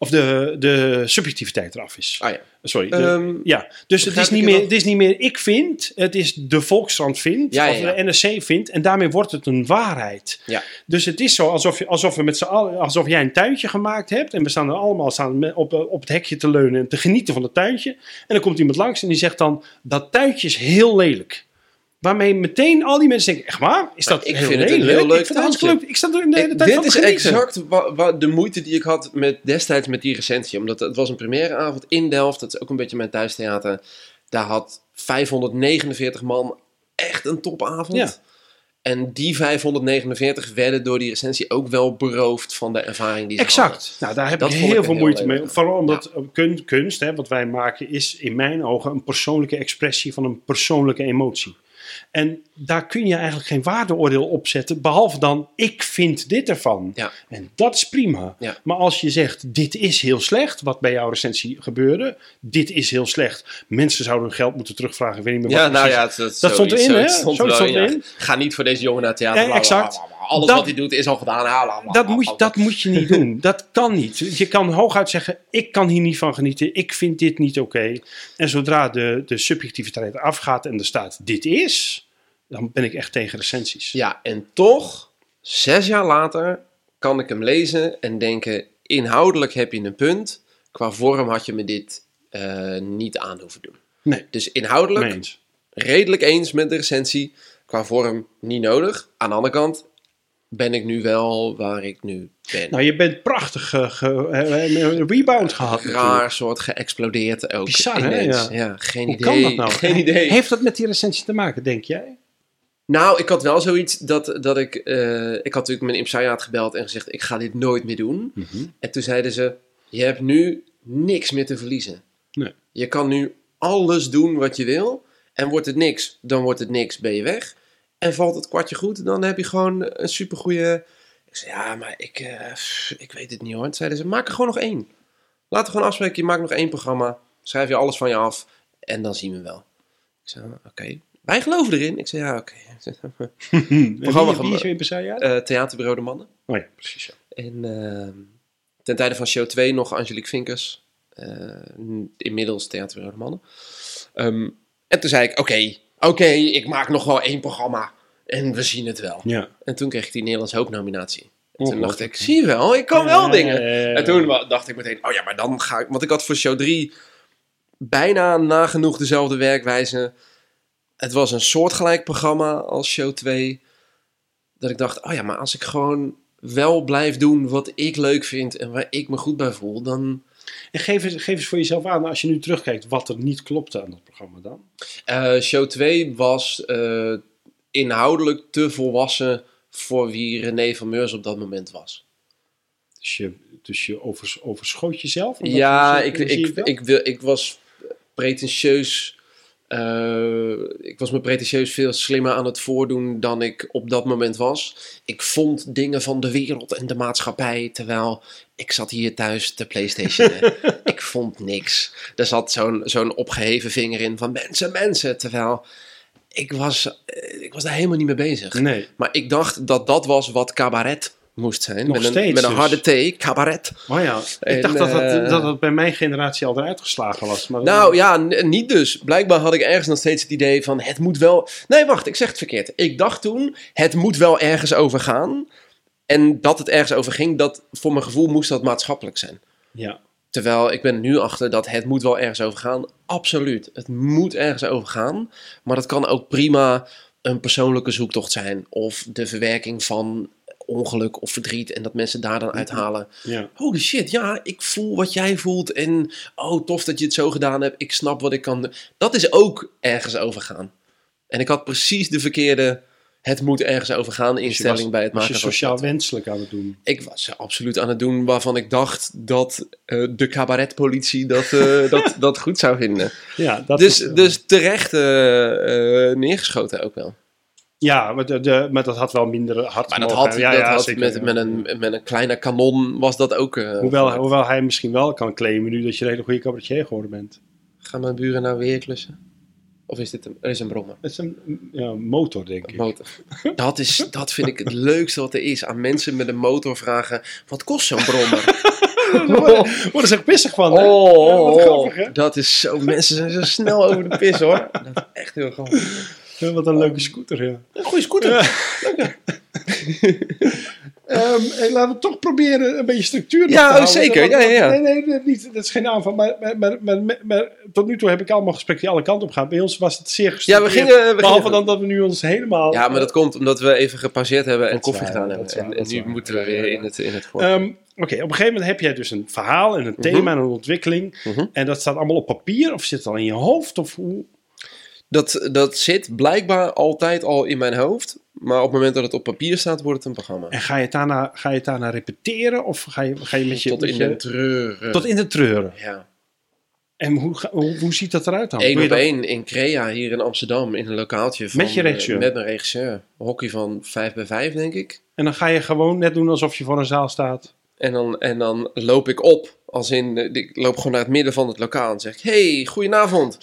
Of de, de subjectiviteit eraf is. Ah ja. Sorry. de- Ehm, Ja, dus het is, niet meer, nog? het is niet meer ik vind, het is de Volkskrant vindt, Ja, ja, of de NRC vindt, en daarmee wordt het een waarheid. Ja. Dus het is zo alsof, je, alsof, we met z'n allen, alsof jij een tuintje gemaakt hebt, en we staan er allemaal staan op, op het hekje te leunen en te genieten van het tuintje. En dan komt iemand langs en die zegt dan, dat tuintje is heel lelijk. Waarmee meteen al die mensen denken, echt waar? Is dat ik heel vind het heel leuk ik vind het leuk. Ik sta er de hele tijd dit is exact wa- wa- de moeite die ik had met, destijds met die recensie. Omdat het was een premièreavond in Delft. Dat is ook een beetje mijn thuistheater. Daar had 549 man echt een topavond. Ja. En die 549 werden door die recensie ook wel beroofd van de ervaring die ze Exact. Nou, daar heb Dat ik heel veel moeite mee. Vooral omdat kun- kunst, hè, wat wij maken, is in mijn ogen een persoonlijke expressie van een persoonlijke emotie. En daar kun je eigenlijk geen waardeoordeel op zetten, behalve dan, ik vind dit ervan. Ja. En dat is prima. Ja. Maar als je zegt, dit is heel slecht, wat bij jouw recensie gebeurde, dit is heel slecht. Mensen zouden hun geld moeten terugvragen. Ik weet niet meer Ja, wat nou precies. ja, dat, Dat stond erin, hè? Stond er ja. erin. Ga niet voor deze jongen naar theater. Ja, bla, exact. Alles Dat- wat hij doet is al gedaan. Ja, bla, Dat moet, je, dat moet je niet doen. Dat kan niet. Je kan hooguit zeggen: ik kan hier niet van genieten. Ik vind dit niet oké. En zodra de, de subjectiviteit afgaat en er staat: dit is, dan ben ik echt tegen recensies. Ja, en toch, zes jaar later, kan ik hem lezen en denken: inhoudelijk heb je een punt. Qua vorm had je me dit eh, niet aan hoeven doen. Nee, Dus inhoudelijk redelijk eens met de recensie. Qua vorm niet nodig. Aan de andere kant ben ik nu wel waar ik nu ben. Nou, je bent prachtig eh, ge- een rebound gehad. natuurlijk. Raar soort geëxplodeerd ook. Bizar, hè? Ja. Ja. geen Hoe idee. kan dat nou? Geen idee. Heeft dat met die recensie te maken, denk jij? Nou, ik had wel zoiets dat, dat ik... eh, ik had natuurlijk mijn imsariaat gebeld en gezegd... ik ga dit nooit meer doen. En toen zeiden ze... je hebt nu niks meer te verliezen. Nee. Je kan nu alles doen wat je wil. En wordt het niks, dan wordt het niks, ben je weg. En valt het kwartje goed, dan heb je gewoon een supergoeie... Ik zei, ja, maar ik, eh, pff, ik weet het niet hoor. Toen zeiden ze, maak er gewoon nog één. Laten we gewoon afspreken, je maakt nog één programma. Schrijf je alles van je af en dan zien we wel. Ik zei, oké. Wij geloven erin. Ik zei, ja, oké. Programma gema- wie is Besaja? Eh, Theaterbureau De Mannen. oh ja, precies. Ja. En ehm, ten tijde van show 2 nog Angelique Vinkers. Eh, inmiddels Theaterbureau De Mannen. Ehm, en toen zei ik, oké, oké, ik maak nog wel één programma. En we zien het wel. ja. En toen kreeg ik die Nederlands Hoopnominatie. En toen dacht ik, zie je wel, ik kan wel dingen. En toen dacht ik meteen, oh ja, maar dan ga ik... Want ik had voor show 3 bijna nagenoeg dezelfde werkwijze. Het was een soortgelijk programma als show 2. Dat ik dacht, oh ja, maar als ik gewoon wel blijf doen wat ik leuk vind en waar ik me goed bij voel, dan... En geef eens, geef eens voor jezelf aan, als je nu terugkijkt, wat er niet klopte aan dat programma dan. Eh, show 2 was eh, inhoudelijk te volwassen voor wie René van Meurs op dat moment was. Dus je, dus je overs, overschoot jezelf? Ja, je- ik, ik, ik, wil, ik was pretentieus. Eh, ik was me pretentieus veel slimmer aan het voordoen dan ik op dat moment was. Ik vond dingen van de wereld en de maatschappij, terwijl ik zat hier thuis te PlayStation. ik vond niks. Er zat zo'n zo'n opgeheven vinger in van mensen, mensen, terwijl ik was, eh, ik was daar helemaal niet mee bezig. Nee. Maar ik dacht dat dat was wat cabaret moest zijn. Nog met een, steeds met een dus. harde T, cabaret. Oh ja, ik En, dacht dat dat, eh, dat dat bij mijn generatie al eruit geslagen was. Maar Nou ja, niet dus. Blijkbaar had ik ergens nog steeds het idee van het moet wel. Nee, wacht, ik zeg het verkeerd. Ik dacht toen, het moet wel ergens over gaan. En dat het ergens over ging, dat voor mijn gevoel moest dat maatschappelijk zijn. ja. Terwijl ik ben nu achter dat het moet wel ergens over gaan. Absoluut. Het moet ergens over gaan. Maar dat kan ook prima een persoonlijke zoektocht zijn. Of de verwerking van ongeluk of verdriet. En dat mensen daar dan uithalen. Ja. Holy shit, ja, ik voel wat jij voelt. En oh, tof dat je het zo gedaan hebt. Ik snap wat ik kan. doen. Dat is ook ergens over gaan. En ik had precies de verkeerde. Het moet ergens over gaan Dus je instelling was- bij het was maken je van sociaal wenselijk aan het doen. Ik was absoluut aan het doen waarvan ik dacht dat eh, de cabaretpolitie dat, eh, dat, dat goed zou vinden. Ja, dat Dus, is, eh, dus terecht neergeschoten ook wel. Ja maar, de, de, maar dat had wel minder hard Maar dat had, dat ja, ja, had zeker, met, ja. met, een, met een kleine kanon was dat ook... eh, Hoewel, hoewel hij misschien wel kan claimen nu dat je een hele goede cabaretier geworden bent. Gaan mijn buren nou weer klussen? Of is dit een, er is een brommer? Het is een ja, motor, denk ik. Motor. Dat, is, dat vind ik het leukste wat er is. Aan mensen met een motor vragen: wat kost zo'n brommer? Daar worden- ze echt pissig van, hè? Oh, Ja, wat oh, grappig, hè? dat is zo. Mensen zijn zo snel over de pis hoor. Dat is echt heel grappig. Ja, wat een leuke scooter, ja. Een goede scooter. Ja. Ehm, hey, laten we toch proberen een beetje structuur nog Ja, te houden. zeker. Want- Ja, ja, ja. Nee, nee, niet, dat is geen aanval. Maar, maar, maar, maar, tot nu toe heb ik allemaal gesprekken die alle kanten op gaan. Bij ons was het zeer gestructureerd. Ja, we gingen- we Behalve gingen- dan dat we nu ons helemaal... Ja, maar dat komt omdat we even gepauzeerd hebben en koffie gedaan hebben. waar, En, nu waar. moeten we Ja, ja, weer ja. in het, in het voor. Ehm, Oké, op een gegeven moment heb jij dus een verhaal en een thema en een ontwikkeling. Mhm. En dat staat allemaal op papier of zit het al in je hoofd? Of hoe? Dat, dat zit blijkbaar altijd al in mijn hoofd. Maar op het moment dat het op papier staat, wordt het een programma. En ga je het daarna, ga je het daarna repeteren? Of ga je, ga je met je... Tot in je- de treuren. tot in de treuren. Ja. En hoe, hoe, hoe ziet dat eruit dan? Eén op één in Crea hier in Amsterdam. In een lokaaltje. Van, Met je regisseur? eh, Met mijn regisseur. Hockey van 5 bij 5 denk ik. En dan ga je gewoon net doen alsof je voor een zaal staat. En dan, en dan loop ik op. Als in, eh, ik loop gewoon naar het midden van het lokaal. En zeg ik, hey, goedenavond.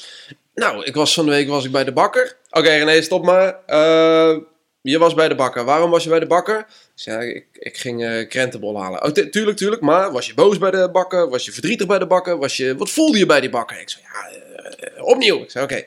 Nou, ik was van de week was ik bij de bakker. Oké René, stop maar. Eh, je was bij de bakker. Waarom was je bij de bakker? Ik ik, ging eh krentenbol halen. Oh, tu- tuurlijk, tuurlijk. Maar was je boos bij de bakker? Was je verdrietig bij de bakker? Was je, wat voelde je bij die bakker? Ik zei, ja, eh, opnieuw. Ik zei, oké.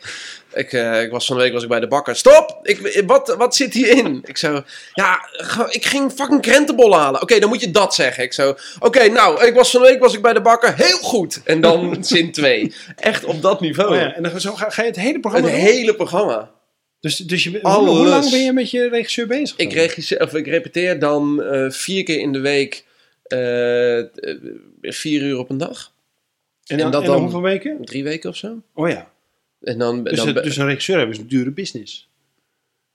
Ik, eh, ik was van de week was ik bij de bakker. Stop! Ik, wat, wat zit hierin? Ik zei, ja, ik ging fucking krentenbollen halen. Oké, dan moet je dat zeggen. Ik zo, oké, nou, ik was van de week was ik bij de bakker. Heel goed. En dan zin 2. Echt op dat niveau. Oh ja, en dan zo ga, ga je het hele Het programma doen? hele programma. Dus, dus je, hoe, Alles. hoe lang ben je met je regisseur bezig? Ik, regisseer, of ik repeteer dan eh, vier keer in de week eh, vier uur op een dag. en, dan, en dat en dan dan- hoeveel weken? Drie weken of zo. Oh ja. En dan, Dus, dan dus een regisseur hebben is een dure business.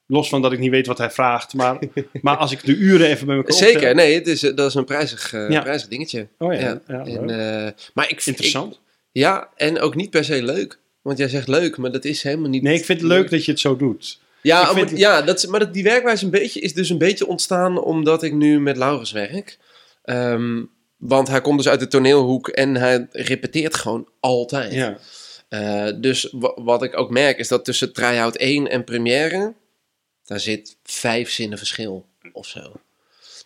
Los van dat ik niet weet wat hij vraagt. Maar, maar als ik de uren even bij elkaar Zeker, nee, het is, eh, dat is een prijzig, eh, Ja. prijzig dingetje. Oh ja, Ja. ja. En, eh, maar ik, Interessant. ik- ja, en ook niet per se leuk. Want jij zegt leuk, maar dat is helemaal niet... nee, ik vind het leuk dat je het zo doet. Ja, vind om- ja dat, maar dat, die werkwijze een beetje, is dus een beetje ontstaan omdat ik nu met Laurens werk. Ehm, want hij komt dus uit de toneelhoek en hij repeteert gewoon altijd. Ja. Eh, dus wa- wat ik ook merk is dat tussen try-out 1 en première, daar zit vijf zinnen verschil of zo.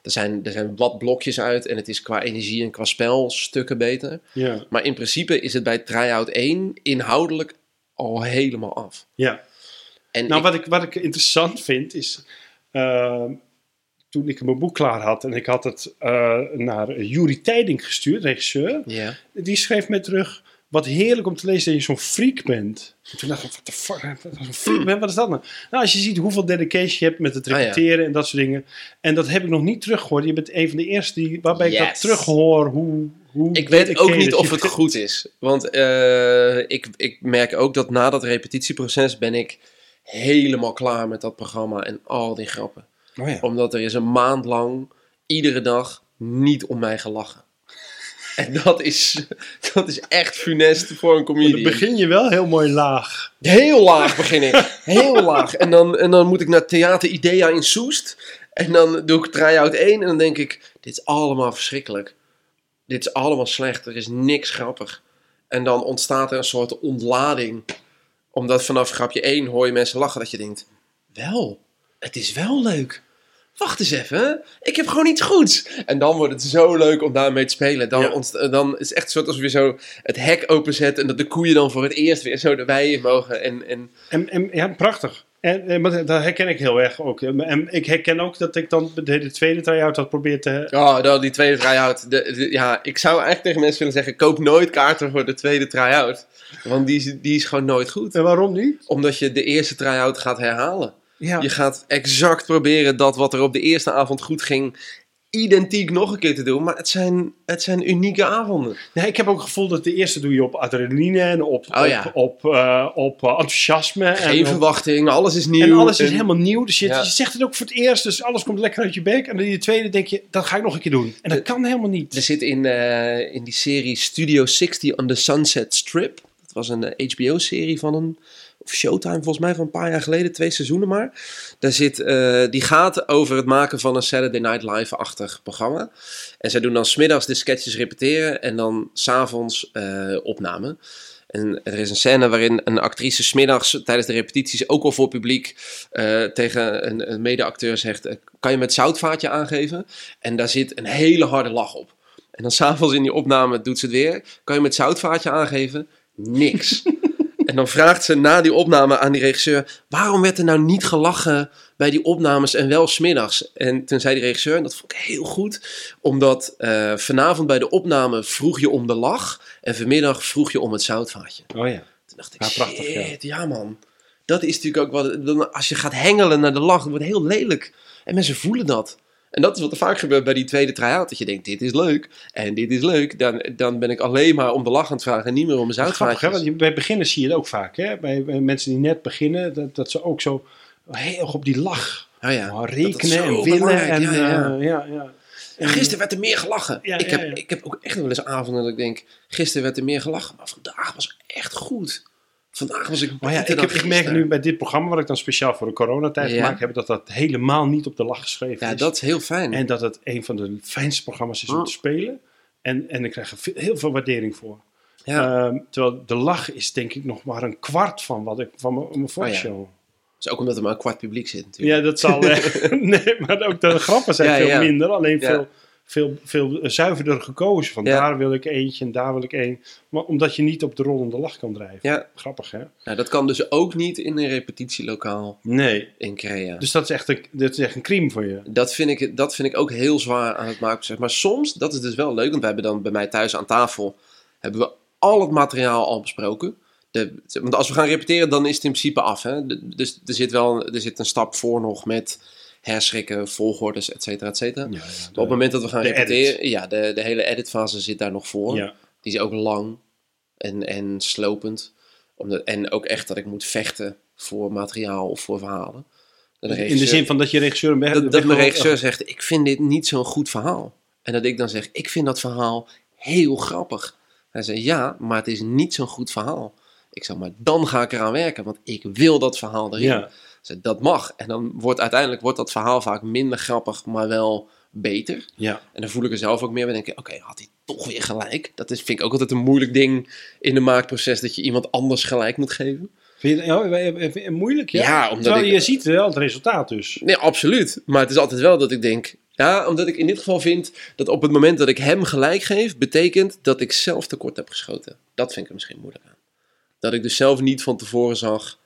Er zijn, er zijn wat blokjes uit en het is qua energie en qua spel stukken beter. Ja. Maar in principe is het bij try-out 1 inhoudelijk al helemaal af. ja. En Nou, ik- wat ik, wat ik interessant vind is. ehm, toen ik mijn boek klaar had en ik had het eh, naar Juri Tijding gestuurd, regisseur. ja. Die schreef mij terug. Wat heerlijk om te lezen dat je zo'n freak bent. En toen dacht ik, wat de fuck, freak ben, wat is dat nou? Nou, als je ziet hoeveel dedication je hebt met het Ah, ja. repeteren en dat soort dingen. En dat heb ik nog niet teruggehoord. Je bent een van de eerste die, waarbij ik dat terughoor. Hoe, hoe Ik weet ook niet of het goed is. Want eh, ik, ik merk ook dat na dat repetitieproces ben ik helemaal klaar met dat programma en al die grappen. Oh ja. Omdat er is een maand lang, iedere dag, niet om mij gelachen. En dat is, dat is echt funest voor een Dan comedian. begin je wel heel mooi laag. Heel laag begin ik. Heel laag. En dan, en dan moet ik naar Theater Idea in Soest. En dan doe ik try-out 1 en dan denk ik, dit is allemaal verschrikkelijk. Dit is allemaal slecht. Er is niks grappig. En dan ontstaat er een soort ontlading. Omdat vanaf grapje 1 hoor je mensen lachen dat je denkt, wel, het is wel leuk. Wacht eens even, ik heb gewoon iets goeds. En dan wordt het zo leuk om daarmee te spelen. Dan, Ja. ontst- dan is het echt soort alsof je zo het hek openzet en dat de koeien dan voor het eerst weer zo de wei in mogen. En, en En, en ja, prachtig. En, en maar dat herken ik heel erg ook. En ik herken ook dat ik dan de, de tweede try-out had probeerd te... Oh, dan die tweede try-out. De, de- ja, ik zou eigenlijk tegen mensen willen zeggen: koop nooit kaarten voor de tweede try-out. Want die, is- die is gewoon nooit goed. En waarom niet? Omdat je de eerste try-out gaat herhalen. Ja. Je gaat exact proberen dat wat er op de eerste avond goed ging, identiek nog een keer te doen. Maar het zijn, het zijn unieke avonden. Nee, ik heb ook het gevoel dat de eerste doe je op adrenaline en op, Oh ja. op, op, eh, op eh, enthousiasme. Geen en, op- verwachting, alles is nieuw. en alles is helemaal nieuw. Dus je, Ja. je zegt het ook voor het eerst, dus alles komt lekker uit je bek. En dan in de tweede denk je, dat ga ik nog een keer doen. En dat kan helemaal Er niet. zit in, eh, in die serie Studio 60 on the Sunset Strip. Dat was een HBO-serie van een. Showtime volgens mij van een paar jaar geleden, twee seizoenen maar. Daar zit, eh, die gaat over het maken van een Saturday Night Live-achtig programma. En zij doen dan smiddags de sketches repeteren en dan s'avonds eh opname. En er is een scène waarin een actrice smiddags tijdens de repetities, ook al voor publiek, eh, tegen een, een mede-acteur zegt: Kan je met zoutvaatje aangeven? En daar zit een hele harde lach op. En dan s'avonds in die opname doet ze het weer. Kan je met zoutvaatje aangeven? Niks. En dan vraagt ze na die opname aan die regisseur: waarom werd er nou niet gelachen bij die opnames en wel smiddags? En toen zei die regisseur, en dat vond ik heel goed, omdat eh, vanavond bij de opname vroeg je om de lach en vanmiddag vroeg je om het zoutvaatje. Oh ja. Toen dacht ik, Ja, prachtig, shit, ja. man. Dat is natuurlijk ook wat, als je gaat hengelen naar de lach, dat wordt heel lelijk. En mensen voelen dat. En dat is wat er vaak gebeurt bij die tweede try-out. Dat je denkt, dit is leuk en dit is leuk. Dan, dan ben ik alleen maar om de lach aan het vragen en niet meer om mijn Grappig, hè? Want bij beginners zie je het ook vaak, hè? Bij, bij mensen die net beginnen, dat, dat ze ook zo heel op die lach Oh ja, oh, rekenen en willen. belangrijk. En, ja, ja. eh, ja, ja. En gisteren werd er meer gelachen. Ja, ik, ja, heb, ja. ik heb ook echt wel eens avonden dat ik denk, gisteren werd er meer gelachen. Maar vandaag was echt goed. Vandaag was ik Maar ja, ik, heb, ik merk nu bij dit programma, wat ik dan speciaal voor de coronatijd Ja. gemaakt heb, dat dat helemaal niet op de lach geschreven Ja, is. dat is heel fijn. En dat het een van de fijnste programma's is om te spelen. En, en ik krijg er heel veel waardering voor. ja. Ehm, terwijl de lach is denk ik nog maar een kwart van wat ik van mijn, voorshow. Dat is ook omdat er maar een kwart publiek zit natuurlijk. Ja, dat zal. eh, nee, maar ook de grappen zijn Ja, veel ja. minder. Alleen Ja. veel, veel, veel zuiverder gekozen. Van Ja. daar wil ik eentje en daar wil ik één. Maar omdat je niet op de rollende lach kan drijven. Ja. Grappig, hè? Nou, dat kan dus ook niet in een repetitielokaal Nee. in Crea. Dus dat is echt een, dat is echt een crime voor je. Dat vind, ik, dat vind ik ook heel zwaar aan het maken. Maar soms, dat is dus wel leuk, want we hebben dan bij mij thuis aan tafel, hebben we al het materiaal al besproken. De, want als we gaan repeteren, dan is het in principe af. Hè? De- dus er zit wel er zit een stap voor nog met herschrikken, volgordes, et cetera, et cetera. Ja, ja, Maar op het moment dat we gaan repeteren, ja, de, de hele editfase zit daar nog voor. ja. Die is ook lang en, en slopend. Omdat, en ook echt dat ik moet vechten voor materiaal of voor verhalen. In de zin van dat je regisseur weg- dat, mijn regisseur zegt, ik vind dit niet zo'n goed verhaal. En dat ik dan zeg, ik vind dat verhaal heel grappig. Hij zei, ja, maar het is niet zo'n goed verhaal. Ik zeg, maar dan ga ik eraan werken, want ik wil dat verhaal erin. Ja. Ik zei, dat mag. En dan wordt uiteindelijk wordt dat verhaal vaak minder grappig, maar wel beter. Ja. En dan voel ik er zelf ook meer bij denken, oké, had hij toch weer gelijk? Dat is, vind ik ook altijd een moeilijk ding in een maakproces, dat je iemand anders gelijk moet geven. Vind je het ja, vind je het moeilijk? Ja, Ja, omdat Terwijl ik- je ziet wel het resultaat dus. Nee, absoluut. Maar het is altijd wel dat ik denk. Ja, omdat ik in dit geval vind dat op het moment dat ik hem gelijk geef, betekent dat ik zelf tekort heb geschoten. Dat vind ik er misschien moeilijk aan. Dat ik dus zelf niet van tevoren zag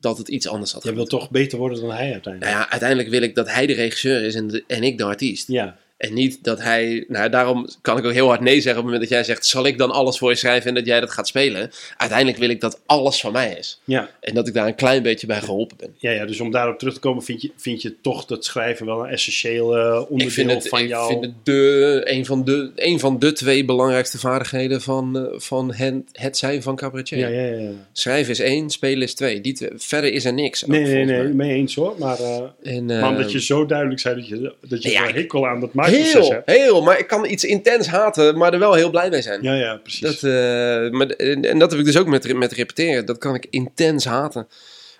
dat het iets anders had. Je wil moeten. toch beter worden dan hij uiteindelijk. Nou ja, uiteindelijk wil ik dat hij de regisseur is en, de- en ik de artiest. Ja. En niet dat hij. Nou, daarom kan ik ook heel hard nee zeggen op het moment dat jij zegt: zal ik dan alles voor je schrijven en dat jij dat gaat spelen? Uiteindelijk wil ik dat alles van mij is. Ja. En dat ik daar een klein beetje bij geholpen ben. Ja, ja, dus om daarop terug te komen, vind je, vind je toch dat schrijven wel een essentieel eh, onderdeel Ik vind het, van ik jou? vind het de, een, van de, een van de twee belangrijkste vaardigheden van, eh, van het, het zijn van cabaretier. ja, ja, ja. ja. Schrijven is één, spelen is twee. Die twee- verder is er niks. ook, Nee, nee, nee, mij. mee eens hoor. Maar, eh, En, maar omdat je zo duidelijk zei dat je, dat je Ja, ik- hikkel aan dat maakproces heel, hebt. heel, maar ik kan iets intens haten, maar er wel heel blij mee zijn. Ja, ja, precies. Dat, eh, maar, en, dat heb ik dus ook met, met repeteren. Dat kan ik intens haten.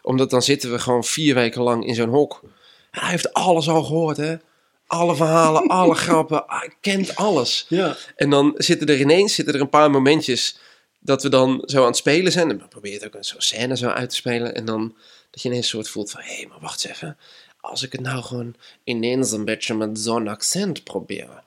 Omdat dan zitten we gewoon vier weken lang in zo'n hok. Hij heeft alles al gehoord, hè. Alle verhalen, alle grappen. Hij kent alles. ja. En dan zitten er ineens zitten er een paar momentjes dat we dan zo aan het spelen zijn. En dan probeer je het ook een zo'n scène zo uit te spelen. En dan dat je ineens een soort voelt van... Hé, maar wacht eens even. Als ik het nou gewoon ineens een beetje met zo'n accent probeer.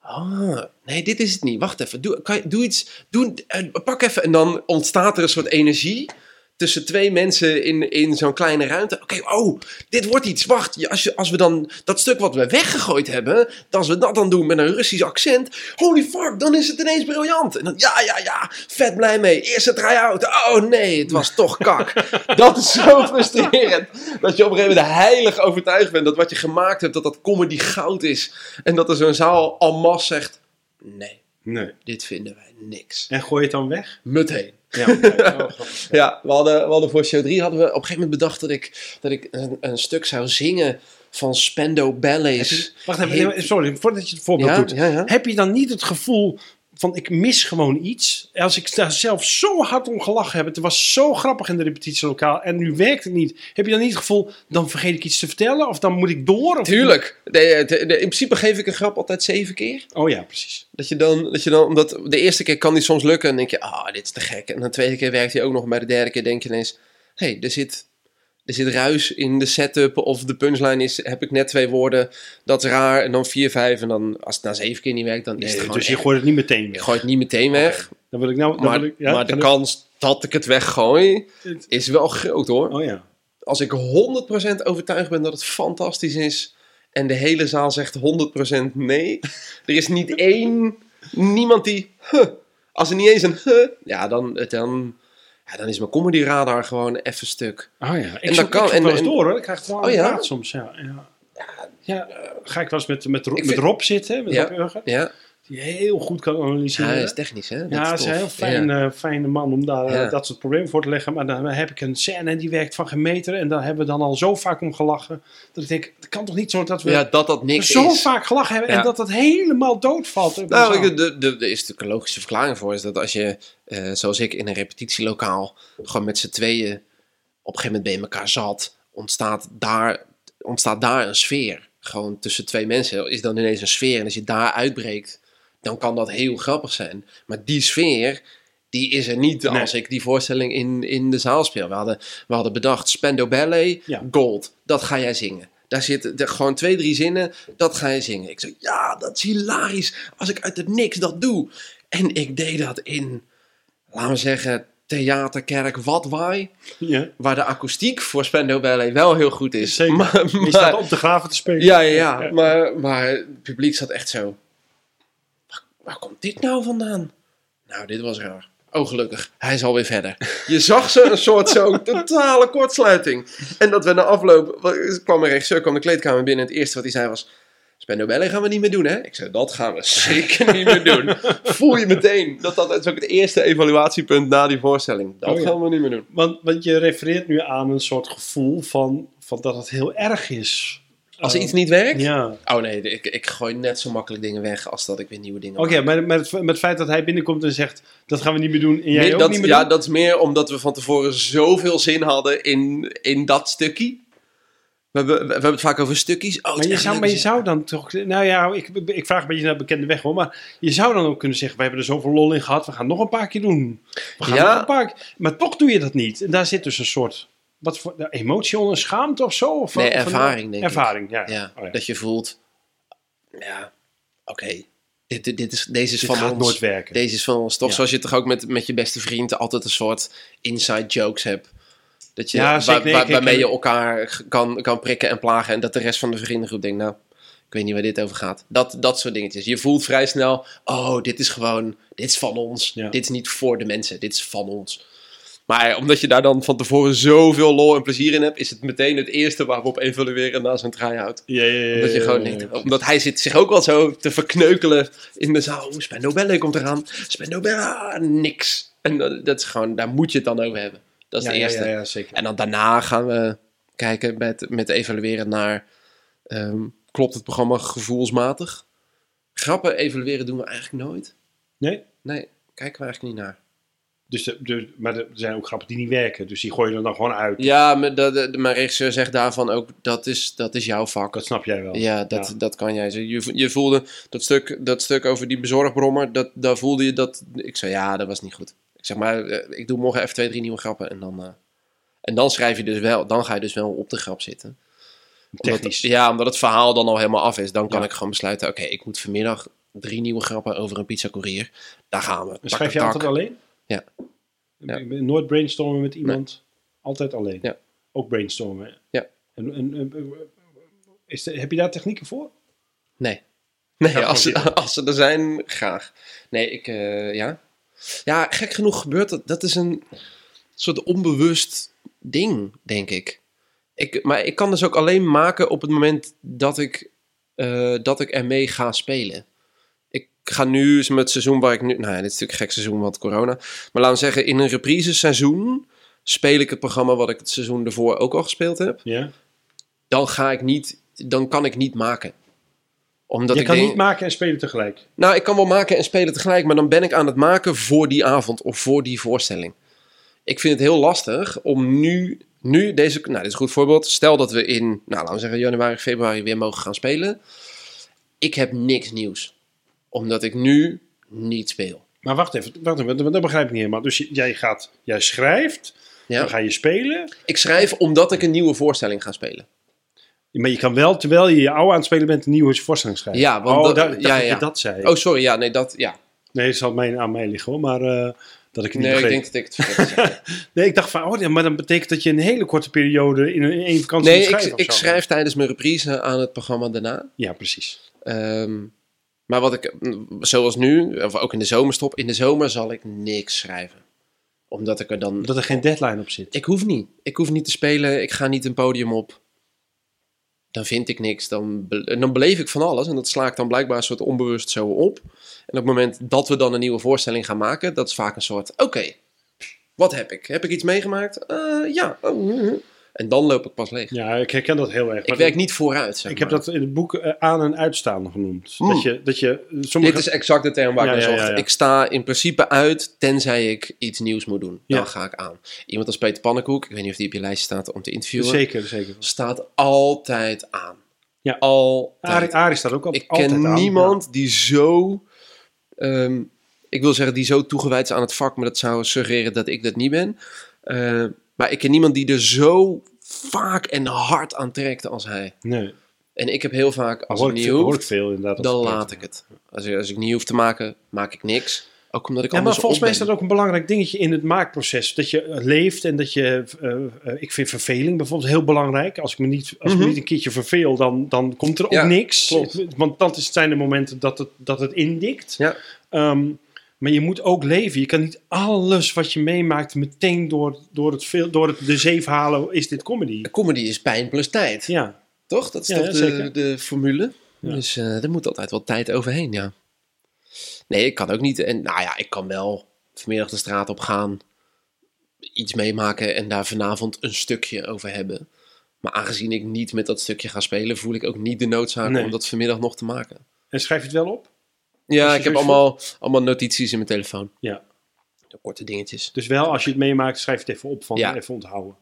Ah, nee, dit is het niet. Wacht even. Doe, kan doe iets. Eh, pak even. En dan ontstaat er een soort energie tussen twee mensen in, in zo'n kleine ruimte. Oké, oh, dit wordt iets. Wacht, als, je, als we dan dat stuk wat we weggegooid hebben, als we dat dan doen met een Russisch accent, holy fuck, dan is het ineens briljant. En dan, ja, ja, ja, vet blij mee. Eerste try-out. Oh nee, het was toch kak. dat is zo frustrerend. Dat je op een gegeven moment heilig overtuigd bent dat wat je gemaakt hebt, dat dat comedy goud is. En dat er zo'n zaal en masse zegt, nee, Nee. dit vinden wij niks. En gooi je het dan weg? Meteen. Ja. Oh. Ja, we hadden, we hadden voor show 3 hadden we op een gegeven moment bedacht dat ik, dat ik een, een stuk zou zingen van Spendo Ballets. Wacht even, sorry, voordat je het voorbeeld Ja, doet. ja, ja. Heb je dan niet het gevoel van ik mis gewoon iets? Als ik daar zelf zo hard om gelachen heb, het was zo grappig in de repetitielokaal en nu werkt het niet. Heb je dan niet het gevoel, dan vergeet ik iets te vertellen of dan moet ik door? Of Tuurlijk. De, de- de- in principe geef ik een grap altijd zeven keer. Oh ja, precies. Dat je dan, dat je dan, omdat de eerste keer kan die soms lukken en denk je, ah, dit is te gek. En de tweede keer werkt hij ook nog, bij de derde keer denk je ineens, hé, hey, er zit... Er zit ruis in de setup of de punchline is, heb ik net twee woorden, dat is raar. En dan vier, vijf en dan, als het na zeven keer niet werkt, dan is het gewoon dus je echt- gooit het niet meteen Ik weg. gooi het niet meteen weg. Dan wil ik nou... Dan Maar, wil ik, ja, maar de kans dat ik het weggooi is wel groot hoor. Oh ja. Als ik 100% overtuigd ben dat het fantastisch is en de hele zaal zegt 100% nee, er is niet één, niemand die, huh, als er niet eens een huh, ja dan, dan, ja, dan is mijn comedy radar gewoon even stuk. Oh ja. Ik En dat kan- en- wel eens en- door hoor. Ik krijg het wel Oh ja? soms. Ja, ja. Ja, ga ik wel eens met, met, met Rob zitten, met Ja. Rob Urger, Ja, die heel goed kan ja analyseren. hij is technisch, hè? Dat Ja, is tof. een heel fijn, Ja. fijne man om daar eh, Ja. dat soort problemen voor te leggen. Maar dan heb ik een scène en die werkt van geen meter. En daar hebben we dan al zo vaak om gelachen. Dat ik denk, het kan toch niet zo dat we Ja, dat dat niks zo is. vaak gelachen hebben Ja. en dat dat helemaal doodvalt. de Nou, ik- de, de, er is natuurlijk een logische verklaring voor. Is dat als je, eh, zoals ik, in een repetitielokaal gewoon met z'n tweeën op een gegeven moment bij elkaar zat, ontstaat daar, ontstaat daar een sfeer. Gewoon tussen twee mensen is dan ineens een sfeer. En als je daar uitbreekt, dan kan dat heel grappig zijn. Maar die sfeer, die is er niet Nee. als ik die voorstelling in, in de zaal speel. We hadden, we hadden bedacht, Spendo Ballet, Ja. Gold, dat ga jij zingen. Daar zitten gewoon twee, drie zinnen, dat ga je zingen. Ik zei, ja, dat is hilarisch als ik uit het niks dat doe. En ik deed dat in, laten we zeggen, theaterkerk Watwaai. ja. Waar de akoestiek voor Spendo Ballet wel heel goed is. Zeker. Maar, Je maar- staat op de graven te spelen. ja, ja, ja. Maar, maar het publiek zat echt zo. Waar, komt dit nou vandaan? Nou, dit was raar. Oh, gelukkig. Hij is alweer verder. Je zag ze een soort zo totale kortsluiting. En dat we na afloop... wa- kwam een regisseur, kwam de kleedkamer binnen. En het eerste wat hij zei was... Spendo Ballet gaan we niet meer doen, hè? Ik zei, dat gaan we zeker niet meer doen. Voel je meteen. Dat, dat is ook het eerste evaluatiepunt na die voorstelling. Dat Oh, ja. gaan we niet meer doen. Want, want je refereert nu aan een soort gevoel van, van dat het heel erg is. Als Eh, iets niet werkt... Ja. Oh nee, ik, ik gooi net zo makkelijk dingen weg als dat ik weer nieuwe dingen Oké, maar met, het- met het feit dat hij binnenkomt en zegt, dat gaan we niet meer doen en jij Nee, ook dat, niet meer ja, doen? dat is meer omdat we van tevoren zoveel zin hadden in, in dat stukje. We hebben, we hebben het vaak over stukjes. Oh, Maar je, zou, maar je zou dan toch... Nou ja, ik, ik vraag een beetje naar de bekende weg hoor. Maar je zou dan ook kunnen zeggen, we hebben er zoveel lol in gehad. We gaan nog een paar keer doen. We gaan Ja. nog een paar keer- Maar toch doe je dat niet. En daar zit dus een soort... Wat voor emotie onder schaamte of zo? Of, Nee, ervaring, denk ik. ervaring, ja. Ja, Oh, ja. dat je voelt, ja, oké, dit, dit, dit is, deze is Dit van gaat ons. nooit werken. Deze is van ons. Toch Ja. zoals je toch ook met, met je beste vriend altijd een soort inside jokes hebt. Dat je, Ja, waar- zeker. Nee, waar- ik- ik- waarmee je elkaar kan, kan prikken en plagen. En dat de rest van de vriendengroep denkt, nou, ik weet niet waar dit over gaat. Dat, dat soort dingetjes. Je voelt vrij snel, oh, dit is gewoon, dit is van ons. Ja. Dit is niet voor de mensen, dit is van ons. Maar omdat je daar dan van tevoren zoveel lol en plezier in hebt, is het meteen het eerste waar we op evalueren na zo'n try-out. Ja, ja, ja, Omdat je gewoon omdat hij zit zich ook wel zo te verkneukelen in de zaal. Oeh, Spendo komt eraan. Spendo ah, niks. En dat, dat is gewoon, daar moet je het dan over hebben. Dat is de eerste. Ja, ja, zeker. En dan daarna gaan we kijken met, met evalueren naar, ehm, klopt het programma gevoelsmatig? Grappen evalueren doen we eigenlijk nooit. Nee? Nee, kijken we eigenlijk niet naar. Dus de, de, maar er zijn ook grappen die niet werken. Dus die gooi je er dan gewoon uit. Ja, maar de- mijn regisseur zegt daarvan ook, dat is, dat is jouw vak. Dat snap jij wel. Ja, dat, Ja. dat kan jij. Je, je voelde dat stuk, dat stuk over die bezorgbrommer, dat, daar voelde je dat... Ik zei, ja, dat was niet goed. Ik zeg maar, eh, ik doe morgen even twee, drie nieuwe grappen en dan... eh, en dan schrijf je dus wel, dan ga je dus wel op de grap zitten. Omdat- Technisch. ja, omdat het verhaal dan al helemaal af is. Dan kan Ja. ik gewoon besluiten, oké, ik moet vanmiddag drie nieuwe grappen over een pizzacourier. Daar gaan we. En Tak, schrijf je tak, altijd alleen? Ja. Nooit brainstormen met iemand? Altijd alleen? Ja. Ook brainstormen? Ja. En, en, en- is de, heb je daar technieken voor? Nee. Nee, Ja, als, ze- als ze er zijn, graag. Nee, ik, eh, ja. Ja, gek genoeg gebeurt dat. Dat is een soort onbewust ding, denk ik. ik maar ik kan dus ook alleen maken op het moment dat ik, eh, dat ik ermee ga spelen. Ik ga nu met het seizoen waar ik nu... Nou ja, dit is natuurlijk een gek seizoen, want corona. Maar laten we zeggen, in een reprise seizoen speel ik het programma wat ik het seizoen ervoor ook al gespeeld heb. Ja. Dan ga ik niet... Dan kan ik niet maken. Omdat je ik kan denk, niet maken en spelen tegelijk. nou, ik kan wel maken en spelen tegelijk, maar dan ben ik aan het maken voor die avond of voor die voorstelling. Ik vind het heel lastig om nu, nu deze, nou, dit is een goed voorbeeld. Stel dat we in, nou, laten we zeggen januari, februari weer mogen gaan spelen. Ik heb niks nieuws, omdat ik nu niet speel. Maar wacht even, wacht even want dat begrijp ik niet helemaal. Dus jij, gaat, jij schrijft, dan ga je spelen. Ik schrijf omdat ik een nieuwe voorstelling ga spelen. Maar je kan wel, terwijl je je oude aan het spelen bent, een nieuwe voorstelling schrijven. Ja, want oh, dat- dacht ja, ik ja. dat dat zei. Oh, sorry, ja, nee, dat, ja. Nee, het zal mij, aan mij liggen hoor, maar eh, dat ik het niet Nee, ik denk dat ik het verkeerd. Nee, ik dacht van, oh, ja, maar dan betekent dat je een hele korte periode in één vakantie Nee, moet ik, schrijven. of ik zo. schrijf tijdens mijn reprise aan het programma daarna. Ja, precies. Ehm, maar wat ik, zoals nu, of ook in de zomerstop, in de zomer zal ik niks schrijven. Omdat ik er dan. Omdat er geen deadline op zit. Ik hoef niet. Ik hoef niet te spelen. Ik ga niet een podium op. dan vind ik niks. Dan, be- dan beleef ik van alles. En dat sla ik dan blijkbaar een soort onbewust zo op. En op het moment dat we dan een nieuwe voorstelling gaan maken, dat is vaak een soort: oké, wat heb ik? Heb ik iets meegemaakt? Eh, ja. Oh. En dan loop ik pas leeg. Ja, ik herken dat heel erg. ik werk niet vooruit. Zeg Ik heb dat in het boek eh, aan- en uitstaan genoemd. Dat je, dat je sommige... Dit is exact de term waar ik Ja, naar ja, zocht. ja. Ik sta in principe uit, tenzij ik iets nieuws moet doen. Dan ga ik aan. Iemand als Peter Pannenkoek, ik weet niet of die op je lijst staat om te interviewen, Zeker, zeker. staat altijd aan. Ja. Altijd. Arie, Arie staat ook al, ik altijd ken aan. niemand die zo, ehm, ik wil zeggen die zo toegewijd is aan het vak, maar dat zou suggereren dat ik dat niet ben. Eh, maar ik ken niemand die er zo vaak en hard aan trekt als hij. Nee, En ik heb heel vaak, als hoor ik, niet veel, hoor ik hoeft, veel inderdaad. dan laat ik het. Als ik, als ik niet hoef te maken, maak ik niks. Ook omdat ik Ja, maar volgens mij is dat ook een belangrijk dingetje in het maakproces. Dat je leeft en dat je... eh, eh, ik vind verveling bijvoorbeeld heel belangrijk. Als ik me niet, als ik Mhm. me niet een keertje verveel, dan, dan komt er ook Ja, niks. klopt. Want dat zijn de momenten dat het, dat het indikt. Ja. Ehm, maar je moet ook leven. Je kan niet alles wat je meemaakt meteen door, door, het, veel, door het de zeef halen. Is dit comedy? Comedy is pijn plus tijd. Ja. Toch? Dat is Ja, toch ja, de, zeker. de formule? Ja. Dus eh er moet altijd wel tijd overheen, ja. Nee, ik kan ook niet. En nou ja, ik kan wel vanmiddag de straat op gaan, iets meemaken en daar vanavond een stukje over hebben. Maar aangezien ik niet met dat stukje ga spelen, voel ik ook niet de noodzaak Nee. om dat vanmiddag nog te maken. En schrijf je het wel op? Ja, ik heb zoiets allemaal, allemaal notities in mijn telefoon. Ja. Korte dingetjes. Dus wel, als je het meemaakt, schrijf het even op van Ja. even onthouden.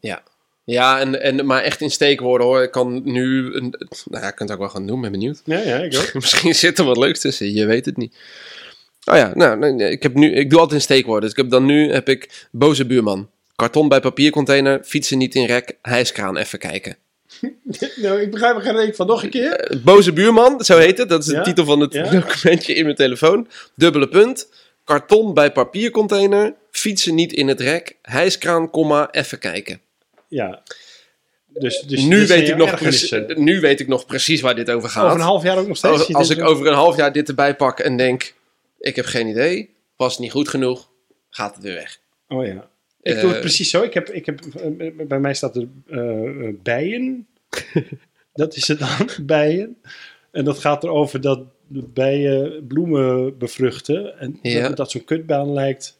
Ja, en, en, maar echt in steekwoorden hoor. Ik kan nu, een, nou ja, ik kan het ook wel gaan doen, ben benieuwd. Ja, ja, ik ook. Misschien zit er wat leuks tussen, je weet het niet. Oh ja, nou, ik, heb nu, ik doe altijd in steekwoorden. Dus ik heb dan nu heb ik boze buurman. Karton bij papiercontainer, fietsen niet in rek, hijskraan even kijken. nou, ik begrijp er geen reet van. Nog een keer? Eh, boze buurman, zo heet het. Dat is de Ja, titel van het ja. documentje in mijn telefoon. Dubbele punt. Karton bij papiercontainer, fietsen niet in het rek, hijskraan, komma, even kijken. Ja. Dus, dus nu, weet ik nog nu weet ik nog precies waar dit over gaat. Over een half jaar ook nog steeds? Als ik over een half jaar dit erbij pak en denk, ik heb geen idee, was niet goed genoeg, gaat het weer weg. Oh ja. Ik doe Eh, het precies zo. Ik heb, ik heb, eh, bij mij staat er eh, eh, bijen. dat is het dan, bijen. En dat gaat erover dat bijen bloemen bevruchten. En Ja. dat, dat zo'n kutbaan lijkt.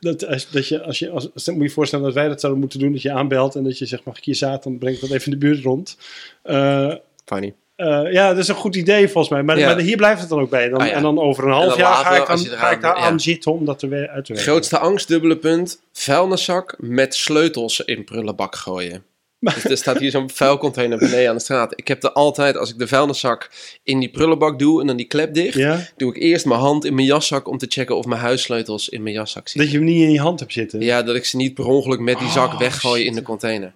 Dat, als, dat je, als je, als, moet je je voorstellen dat wij dat zouden moeten doen. Dat je aanbelt en dat je zegt, mag ik hier zaad? Dan breng ik dat even in de buurt rond. Eh, Funny. Eh, ja, dat is een goed idee volgens mij. Maar, Ja. maar hier blijft het dan ook bij. Dan, Ah, ja. En dan over een half jaar ga ik, ga daar ja. aan zitten om dat te we- uit te werken. Grootste angst, dubbele punt, vuilniszak met sleutels in prullenbak gooien. Dus er staat hier zo'n vuilcontainer beneden aan de straat. Ik heb er altijd, als ik de vuilniszak in die prullenbak doe en dan die klep dicht, Ja? doe ik eerst mijn hand in mijn jaszak om te checken of mijn huissleutels in mijn jaszak zitten. Dat je hem niet in je hand hebt zitten. Ja, dat ik ze niet per ongeluk met die zak Oh, weggooi in de container.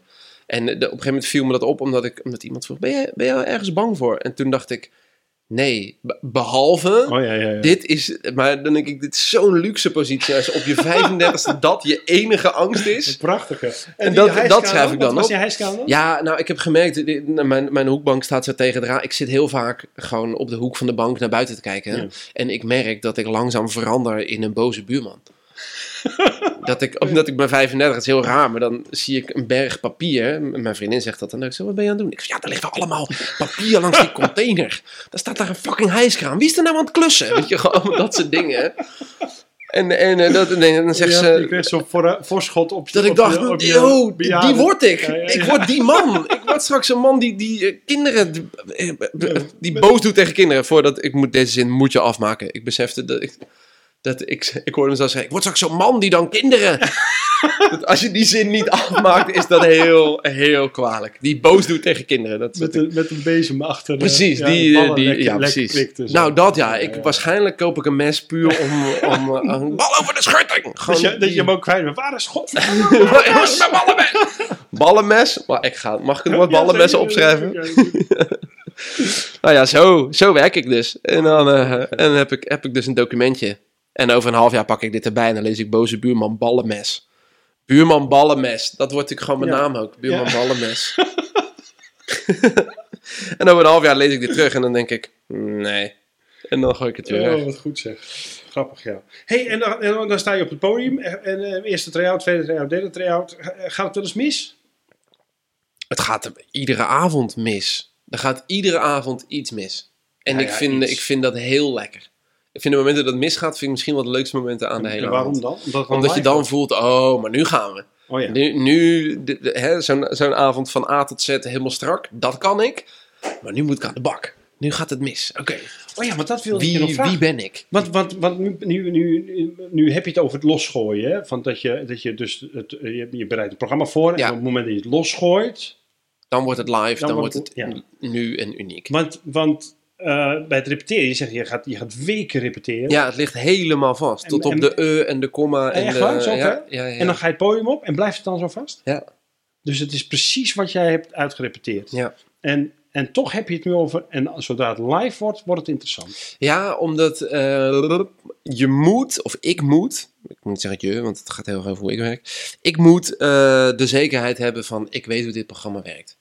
En de- op een gegeven moment viel me dat op omdat, ik, omdat iemand vroeg: ben je, ben je ergens bang voor? En toen dacht ik: nee, be- behalve. Oh ja, ja, ja. Dit is, maar dan denk ik, dit is zo'n luxe positie. Als op je 35ste dat je enige angst is. Prachtige. En die dat- dat schrijf ik dan Wat op. dan? Ja, nou, ik heb gemerkt, mijn, mijn hoekbank staat zo tegen de raam. Ik zit heel vaak gewoon op de hoek van de bank naar buiten te kijken. En ik merk dat ik langzaam verander in een boze buurman. Dat ik, omdat ik ben 35, het is heel raar, maar dan zie ik een berg papier. Mijn vriendin zegt dat dan. Ik zeg, wat ben je aan het doen? Ik zeg, ja, ligt wel allemaal papier langs die container. Daar staat daar een fucking hijskraan. Wie is er nou aan het klussen? Weet je, gewoon dat soort dingen. En, en, eh, dat, en dan zegt Ja, ze, je kreeg zo'n voor, voorschot op dat op ik dacht, op yo, bejaarde. die word ik. Ja, ja, Ik word die man. ik word straks een man die, die eh, kinderen, die, eh, eh, die boos doet tegen kinderen. Voordat, ik moet deze zin moet je afmaken. Ik besefte dat ik, dat ik, ik hoorde hem zo zeggen, ik word straks zo'n man die dan kinderen... Dat als je die zin niet afmaakt, is dat heel, heel kwalijk. Die boos doet tegen kinderen. Dat Met, de, met een bezem achter de Precies, ja, die, eh, die lekker- ja, precies. Nou, dat ja. Ik, ja. Waarschijnlijk koop ik een mes puur om, om eh, een bal over de schutting. Dat je, dat die- je hem ook kwijt bent. Waar is God? Waar is mijn ballenmes? Ballenmes? Maar ik ga, mag ik het woord ballenmessen opschrijven? Nou ja, zo, zo werk ik dus. En dan, eh, en dan heb, ik, heb ik dus een documentje. En over een half jaar pak ik dit erbij en dan lees ik boze buurman ballenmes. Buurman ballenmes. Dat wordt natuurlijk gewoon mijn Ja. naam ook. Buurman Ja. ballenmes. en over een half jaar lees ik dit terug en dan denk ik, nee. En dan gooi ik het weer weg. Oh, wat goed zeg. Grappig, ja. hey, en, dan, en dan, sta je op het podium. En, en eh, eerste try-out, tweede try-out, derde try-out. Ga- Gaat het wel eens mis? Het gaat er iedere avond mis. Dan gaat iedere avond iets mis. En Ja, ik, ja, vind, iets. ik vind dat heel lekker. Ik vind de momenten dat het misgaat, vind ik misschien wel de leukste momenten aan de hele En waarom avond. dan? Omdat, je dan voelt, oh, maar nu gaan we. Oh ja. Nu, nu de- de- hè, zo'n zo'n avond van A tot Z helemaal strak, dat kan ik. Maar nu moet ik aan de bak. Nu gaat het mis. Oké, Oh ja, maar dat wilde ik je nog wie, vragen. wie ben ik? Want, want, want nu, nu, nu, nu heb je het over het losgooien. Hè? Van dat, je, dat je dus het, je, je bereidt een programma voor. Ja. En op het moment dat je het losgooit. Dan wordt het live, dan, Dan wordt het nu en uniek. Want, want eh, bij het repeteren, je zegt je gaat, je gaat weken repeteren. Ja, het ligt helemaal vast. En- Tot op en- de e en de komma. En Echt de, waar? Zo ja, ver? ja, ja. En dan ga je het podium op en blijft het dan zo vast? Ja. Dus het is precies wat jij hebt uitgerepeteerd. Ja. En, en toch heb je het nu over, en zodra het live wordt, wordt het interessant. Ja, omdat eh, je moet, of ik moet, ik moet zeggen je, want het gaat heel erg over hoe ik werk. Ik moet eh, de zekerheid hebben van, ik weet hoe dit programma werkt.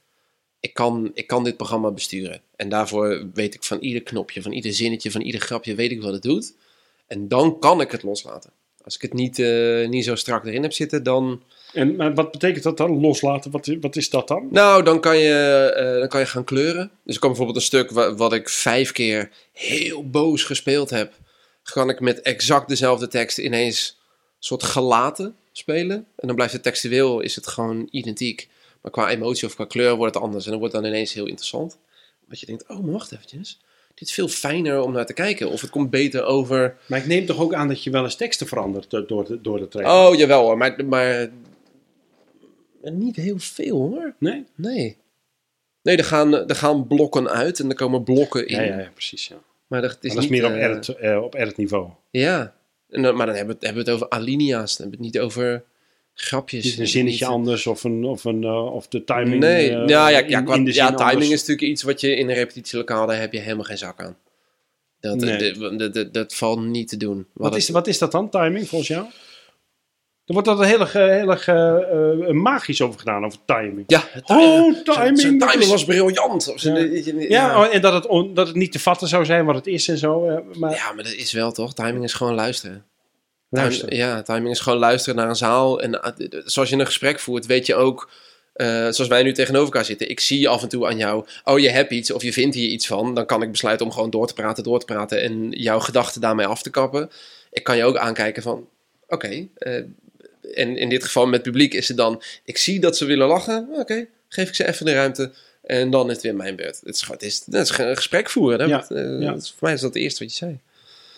Ik kan, ik kan dit programma besturen. En daarvoor weet ik van ieder knopje, van ieder zinnetje, van ieder grapje, weet ik wat het doet. En dan kan ik het loslaten. Als ik het niet, eh, niet zo strak erin heb zitten, dan... En maar wat betekent dat dan? Loslaten, wat, wat is dat dan? Nou, dan kan, je, eh, dan kan je gaan kleuren. Dus ik kan bijvoorbeeld een stuk wa- wat ik vijf keer heel boos gespeeld heb, kan ik met exact dezelfde tekst ineens een soort gelaten spelen. En dan blijft het textueel, is het gewoon identiek. Maar qua emotie of qua kleur wordt het anders. En dan wordt het dan ineens heel interessant. Dat je denkt, oh, maar wacht eventjes. Dit is veel fijner om naar te kijken. Of het komt beter over... Maar ik neem toch ook aan dat je wel eens teksten verandert do- door de, door de training? Oh, jawel hoor. Maar, maar niet heel veel hoor. Nee? Nee. Nee, er gaan, er gaan blokken uit en er komen blokken in. Ja, ja, ja, precies. Ja. Maar dat is, Maar dat is niet, meer op eh, edit, eh, op edit niveau. Ja. En maar dan hebben we, het, hebben we het over alinea's. Dan hebben we het niet over grapjes. Niet een zinnetje Niet- anders of, een, of, een, eh, of de timing. Nee, eh, ja, ja, ja, in zin ja timing anders. is natuurlijk iets wat je in een repetitielokaal, daar heb je helemaal geen zak aan. Dat, Nee. dat, dat, valt niet te doen. Wat is, wat is dat dan, timing, volgens jou? Er wordt altijd heel erg, eh, heel erg eh, eh, magisch over gedaan, over timing. Ja, het Oh, timing. timing, Zijn timing is- was briljant. Ja. ja. Ja, oh, en dat het, on- dat het niet te vatten zou zijn wat het is en zo. eh, maar ja, maar dat is wel toch? Timing is gewoon luisteren. Ja, timing is gewoon luisteren naar een zaal. En d- zoals je een gesprek voert, weet je ook, eh, zoals wij nu tegenover elkaar zitten. Ik zie af en toe aan jou, oh je hebt iets of je vindt hier iets van. Dan kan ik besluiten om gewoon door te praten, door te praten en jouw gedachten daarmee af te kappen. Ik kan je ook aankijken van, oké. eh, en in dit geval met publiek is het dan, ik zie dat ze willen lachen. Oké, geef ik ze even de ruimte. En dan is het weer mijn beurt. Het is, gewoon- het is, het is een gesprek voeren. Hè? Ja, Want, eh, ja. voor mij is dat het eerste wat je zei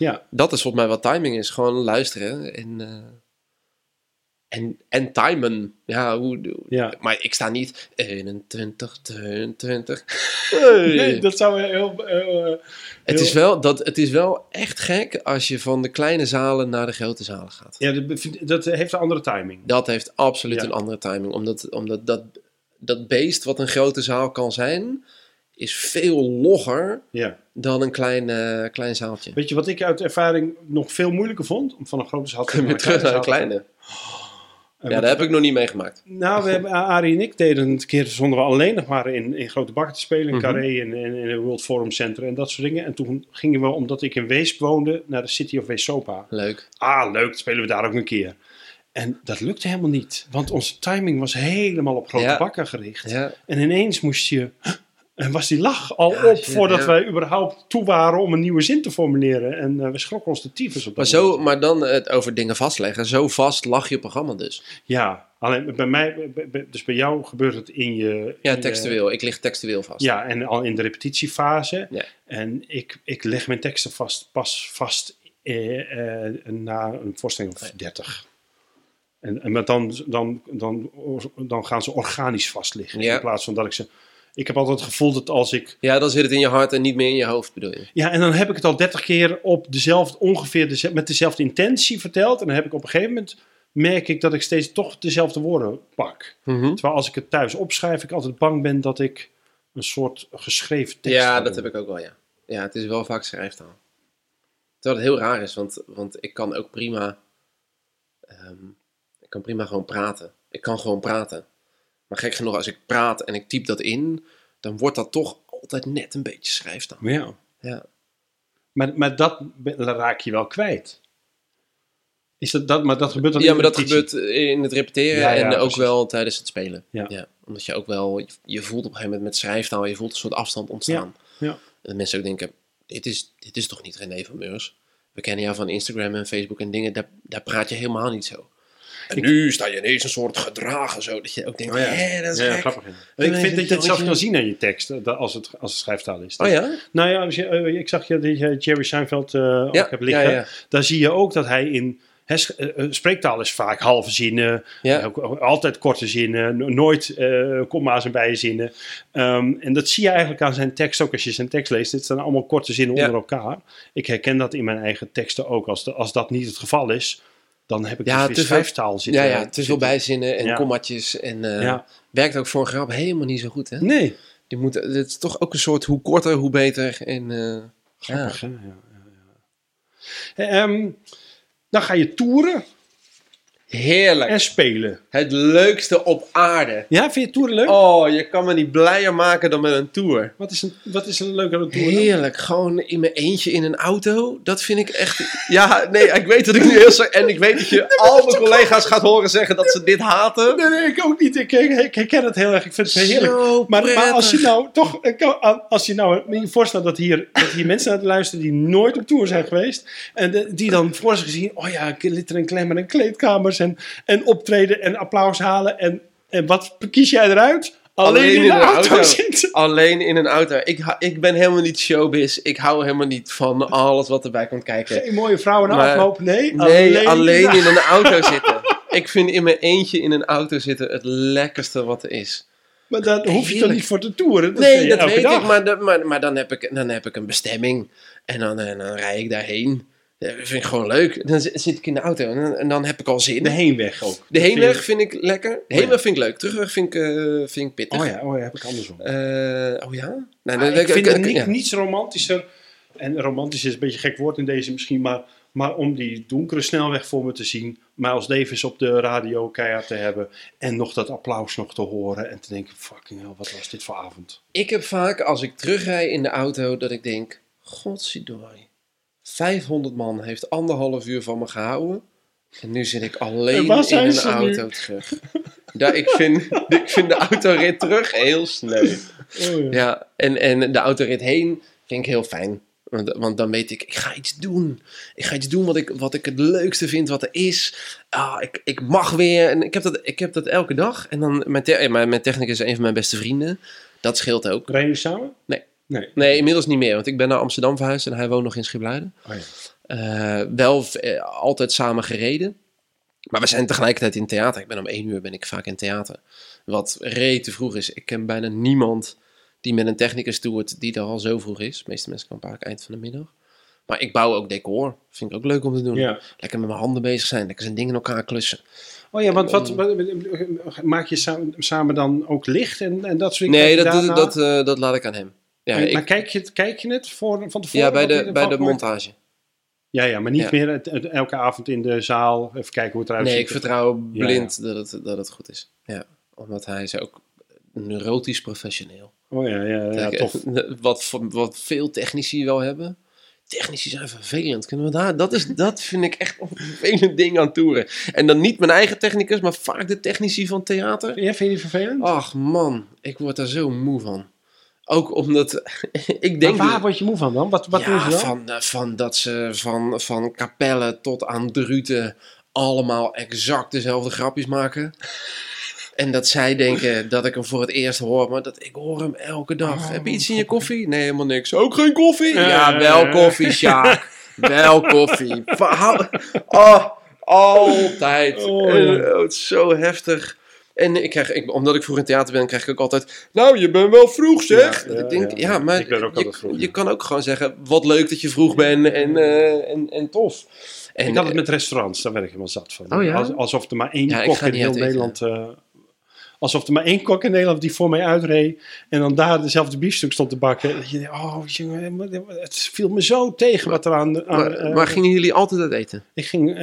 Ja, dat is volgens mij wat timing is. Gewoon luisteren en, eh, en, en timen. Ja, hoe, ja. maar ik sta niet 21, 22. Nee, dat zou heel... heel, eh, het, is wel, dat, het is wel echt gek als je van de kleine zalen naar de grote zalen gaat. Ja, dat, dat heeft een andere timing. Dat heeft absoluut Ja. een andere timing. Omdat, omdat dat, dat beest wat een grote zaal kan zijn, is veel logger Ja. dan een klein, eh, klein zaaltje. Weet je wat ik uit ervaring nog veel moeilijker vond? Om van een grote zaal te weer terug naar te- kleine. En Ja, dat heb ik nog niet meegemaakt. Nou, we hebben, Arie en ik deden het een keer zonder we alleen nog maar in, in grote bakken te spelen. In Mhm. Carré en in, in het World Forum Center en dat soort dingen. En toen gingen we, omdat ik in Weesp woonde, naar de City of Weesopa. Leuk. Ah, leuk, spelen we daar ook een keer. En dat lukte helemaal niet. Want onze timing was helemaal op grote Ja. bakken gericht. Ja, En ineens moest je... En was die lach al Ja, op voordat ja. wij überhaupt toe waren om een nieuwe zin te formuleren. En eh, we schrokken ons de tyfus op Maar, zo, moment. maar dan het over dingen vastleggen. Zo vast lag je programma dus. Ja, alleen bij mij, dus bij jou gebeurt het in je... Ja, in je-. Ik lig textueel vast. Ja, en al in de repetitiefase. Ja. En ik, ik leg mijn teksten vast, pas vast eh, eh, na een voorstelling of 30. En, en dan, dan, dan, dan gaan ze organisch vast liggen. Ja. In plaats van dat ik ze... Ik heb altijd het gevoel dat als ik... Ja, dan zit het in je hart en niet meer in je hoofd, bedoel je? Ja, en dan heb ik het al 30 keer op dezelfde, ongeveer met dezelfde intentie verteld. En dan heb ik op een gegeven moment... merk ik dat ik steeds toch dezelfde woorden pak. Mhm. Terwijl als ik het thuis opschrijf, ik altijd bang ben dat ik een soort geschreven tekst Ja, dat heb ik ook wel, ja. Ja, het is wel vaak schrijftaal. Terwijl het heel raar is, want, want ik kan ook prima... ehm, ik kan prima gewoon praten. Ik kan gewoon praten. Maar gek genoeg, als ik praat en ik typ dat in... dan wordt dat toch altijd net een beetje schrijftaal. Ja. Ja. Maar, maar dat raak je wel kwijt. Is dat, dat, maar dat gebeurt dan Ja, maar dat gebeurt in het repeteren Ja, ja, en ook wel tijdens het spelen. Ja. Ja. Omdat je ook wel, je, je voelt op een gegeven moment met schrijftaal, je voelt een soort afstand ontstaan. Ja, ja. En dat mensen ook denken, dit is, dit is toch niet René van Meurs? We kennen jou van Instagram en Facebook en dingen, daar, daar praat je helemaal niet zo. En nu sta je ineens een soort gedragen zo, dat je ook denkt, Oh ja. dat is Ja, grappig. Ik vind dat je het je- kan zien aan je tekst, eh, dat als, het, als het schrijftaal is. Oh ja? Nou ja, als je, eh, ik zag je dat je Jerry Seinfeld eh, ook hebt liggen. Daar zie je ook dat hij in... eh, eh, spreektaal is vaak halve zinnen, Ja. altijd korte zinnen, no- nooit eh komma's en bijenzinnen. Ehm, en dat zie je eigenlijk aan zijn tekst ook als je zijn tekst leest. Dit staan allemaal korte zinnen Ja. onder elkaar. Ik herken dat in mijn eigen teksten ook. Als, de- als dat niet het geval is, dan heb ik Ja, dus veel- schrijftaal zitten. Ja, ja, te veel zitten- bijzinnen en Ja. kommatjes. En eh, Ja. werkt ook voor een grap helemaal niet zo goed, hè? Nee. Die moet, het is toch ook een soort hoe korter, hoe beter. En, eh, Grappig, hè? Ja, ja, ja. Ehm, dan ga je toeren heerlijk. en spelen. Het leukste op aarde. Ja, vind je toeren leuk? Oh, je kan me niet blijer maken dan met een tour. Wat, is een, wat is een leuke tour? dan? Heerlijk, gewoon in mijn eentje in een auto. Dat vind ik echt. Ja, nee, ik weet dat ik nu heel zo. En ik weet dat je al mijn collega's gaat horen zeggen dat ze dit haten. Nee, nee, ik ook niet. Ik, ik, ik herken het heel erg. Ik vind het heerlijk. Maar, maar als je nou toch, als je nou je voorstelt dat hier, dat hier mensen naar luisteren die nooit op tour zijn geweest. En die dan voor zich zien, oh ja, glitter en klemmen en kleedkamers en, en optreden en applaus halen. En, en wat kies jij eruit? Alleen, in de, auto, zitten. Alleen in een auto. Ik, ik ben helemaal niet showbiz. Ik hou helemaal niet van alles wat erbij komt kijken. Geen mooie vrouwen afloop. Nee, Nee, alleen, de- in een auto zitten. Ik vind in mijn eentje in een auto zitten het lekkerste wat er is. Maar daar hoef je toch niet voor te toeren? Dat nee, dat weet dag. ik, maar, maar, maar dan, heb ik, dan heb ik een bestemming. En dan, en dan rij ik daarheen. Dat vind ik gewoon leuk. Dan zi- zit ik in de auto en dan, en dan heb ik al zin. De heenweg ook. De heenweg vind vind ik lekker. De ja. heenweg vind ik leuk. Terugweg vind ik, eh, vind ik pittig. Oh ja, oh ja, heb ik andersom. Eh, oh ja? Nou, dan- ik vind het ja. niets romantischer. En romantisch is een beetje een gek woord in deze misschien. Maar, maar om die donkere snelweg voor me te zien. Miles Davis op de radio keihard te hebben. En nog dat applaus nog te horen. En te denken, fucking hell, wat was dit voor avond. Ik heb vaak als ik terugrij in de auto dat ik denk: Godzijdank, 500 man heeft anderhalf uur van me gehouden. En nu zit ik En alleen in een nu? auto terug. Ja, ik, vind, ik vind de autorit terug heel sneu. Oh, ja. Ja, en, en de autorit heen vind ik heel fijn. Want, want dan weet ik, ik ga iets doen. Ik ga iets doen wat ik, wat ik het leukste vind wat er is. Ah, ik, ik mag weer. En ik heb dat, ik heb dat elke dag. En dan, mijn, te- mijn, mijn technicus is een van mijn beste vrienden. Dat scheelt ook. Rijden jullie samen? Nee. Nee. Nee, inmiddels niet meer. Want ik ben naar Amsterdam verhuisd en hij woont nog in Schipluiden. Oh, ja. Eh, wel eh, altijd samen gereden. Maar we zijn tegelijkertijd in theater. Ik ben om één uur ben ik vaak in theater. Wat rete vroeg is. Ik ken bijna niemand die met een technicus toert die er al zo vroeg is. De meeste mensen komen vaak eind van de middag. Maar ik bouw ook decor. Vind ik ook leuk om te doen. Ja. Lekker met mijn handen bezig zijn. Lekker zijn dingen in elkaar klussen. Oh ja, want wat, wat- maak je samen, dan ook licht en, en dat soort dingen? Nee, dat, eh, dat laat ik aan hem. Ja, maar ik- maar kijk, je het, kijk je het voor, van tevoren? ja bij de, bij de montage. Ja, ja, maar niet Ja. meer het- het- elke avond in de zaal. Even kijken hoe het eruit Nee, ziet. ik vertrouw Ja, blind Dat, het, dat het goed is. Ja, omdat hij is ook neurotisch professioneel. Oh ja, ja, ja, tof. eh, Wat, wat veel technici wel hebben. Technici zijn vervelend. Kunnen we daar, dat, is, dat vind ik echt een vervelend ding aan toeren. En dan niet mijn eigen technicus, maar vaak de technici van theater. Ja, vind je die vervelend? Ach man, ik word daar zo moe van. Ook omdat ik denk. maar waar word je moe van dan? Wat, wat doen ja, ze dan? van, eh, van dat ze van, van Capelle tot aan Druten allemaal exact dezelfde grapjes maken. En dat zij denken dat ik hem voor het eerst hoor, maar dat ik hoor hem elke dag. Oh, Heb je iets in je koffie? Nee, helemaal niks. Ook geen koffie? Ja, wel koffie, Sjaak. wel koffie. Oh, altijd. Oh, is zo heftig. En ik krijg, ik, omdat ik vroeg in theater ben, krijg ik ook altijd... Nou, je bent wel vroeg, zeg. Ja, ik denk, ja. ja, maar Ik ben ook je, vroeg, je ja. kan ook gewoon zeggen... Wat leuk dat je vroeg bent en, eh, en, en tof. En, ik had het met restaurants, daar werd ik helemaal zat van. Oh ja? Als- alsof er maar één kok in heel. Nederland... eh, alsof er maar één kok in Nederland die voor mij uitreed... en dan daar dezelfde biefstuk stond te bakken. Dat je denkt, oh jongen, het viel me zo tegen wat er aan... aan maar, eh, maar gingen jullie altijd uit eten? Ik ging... eh,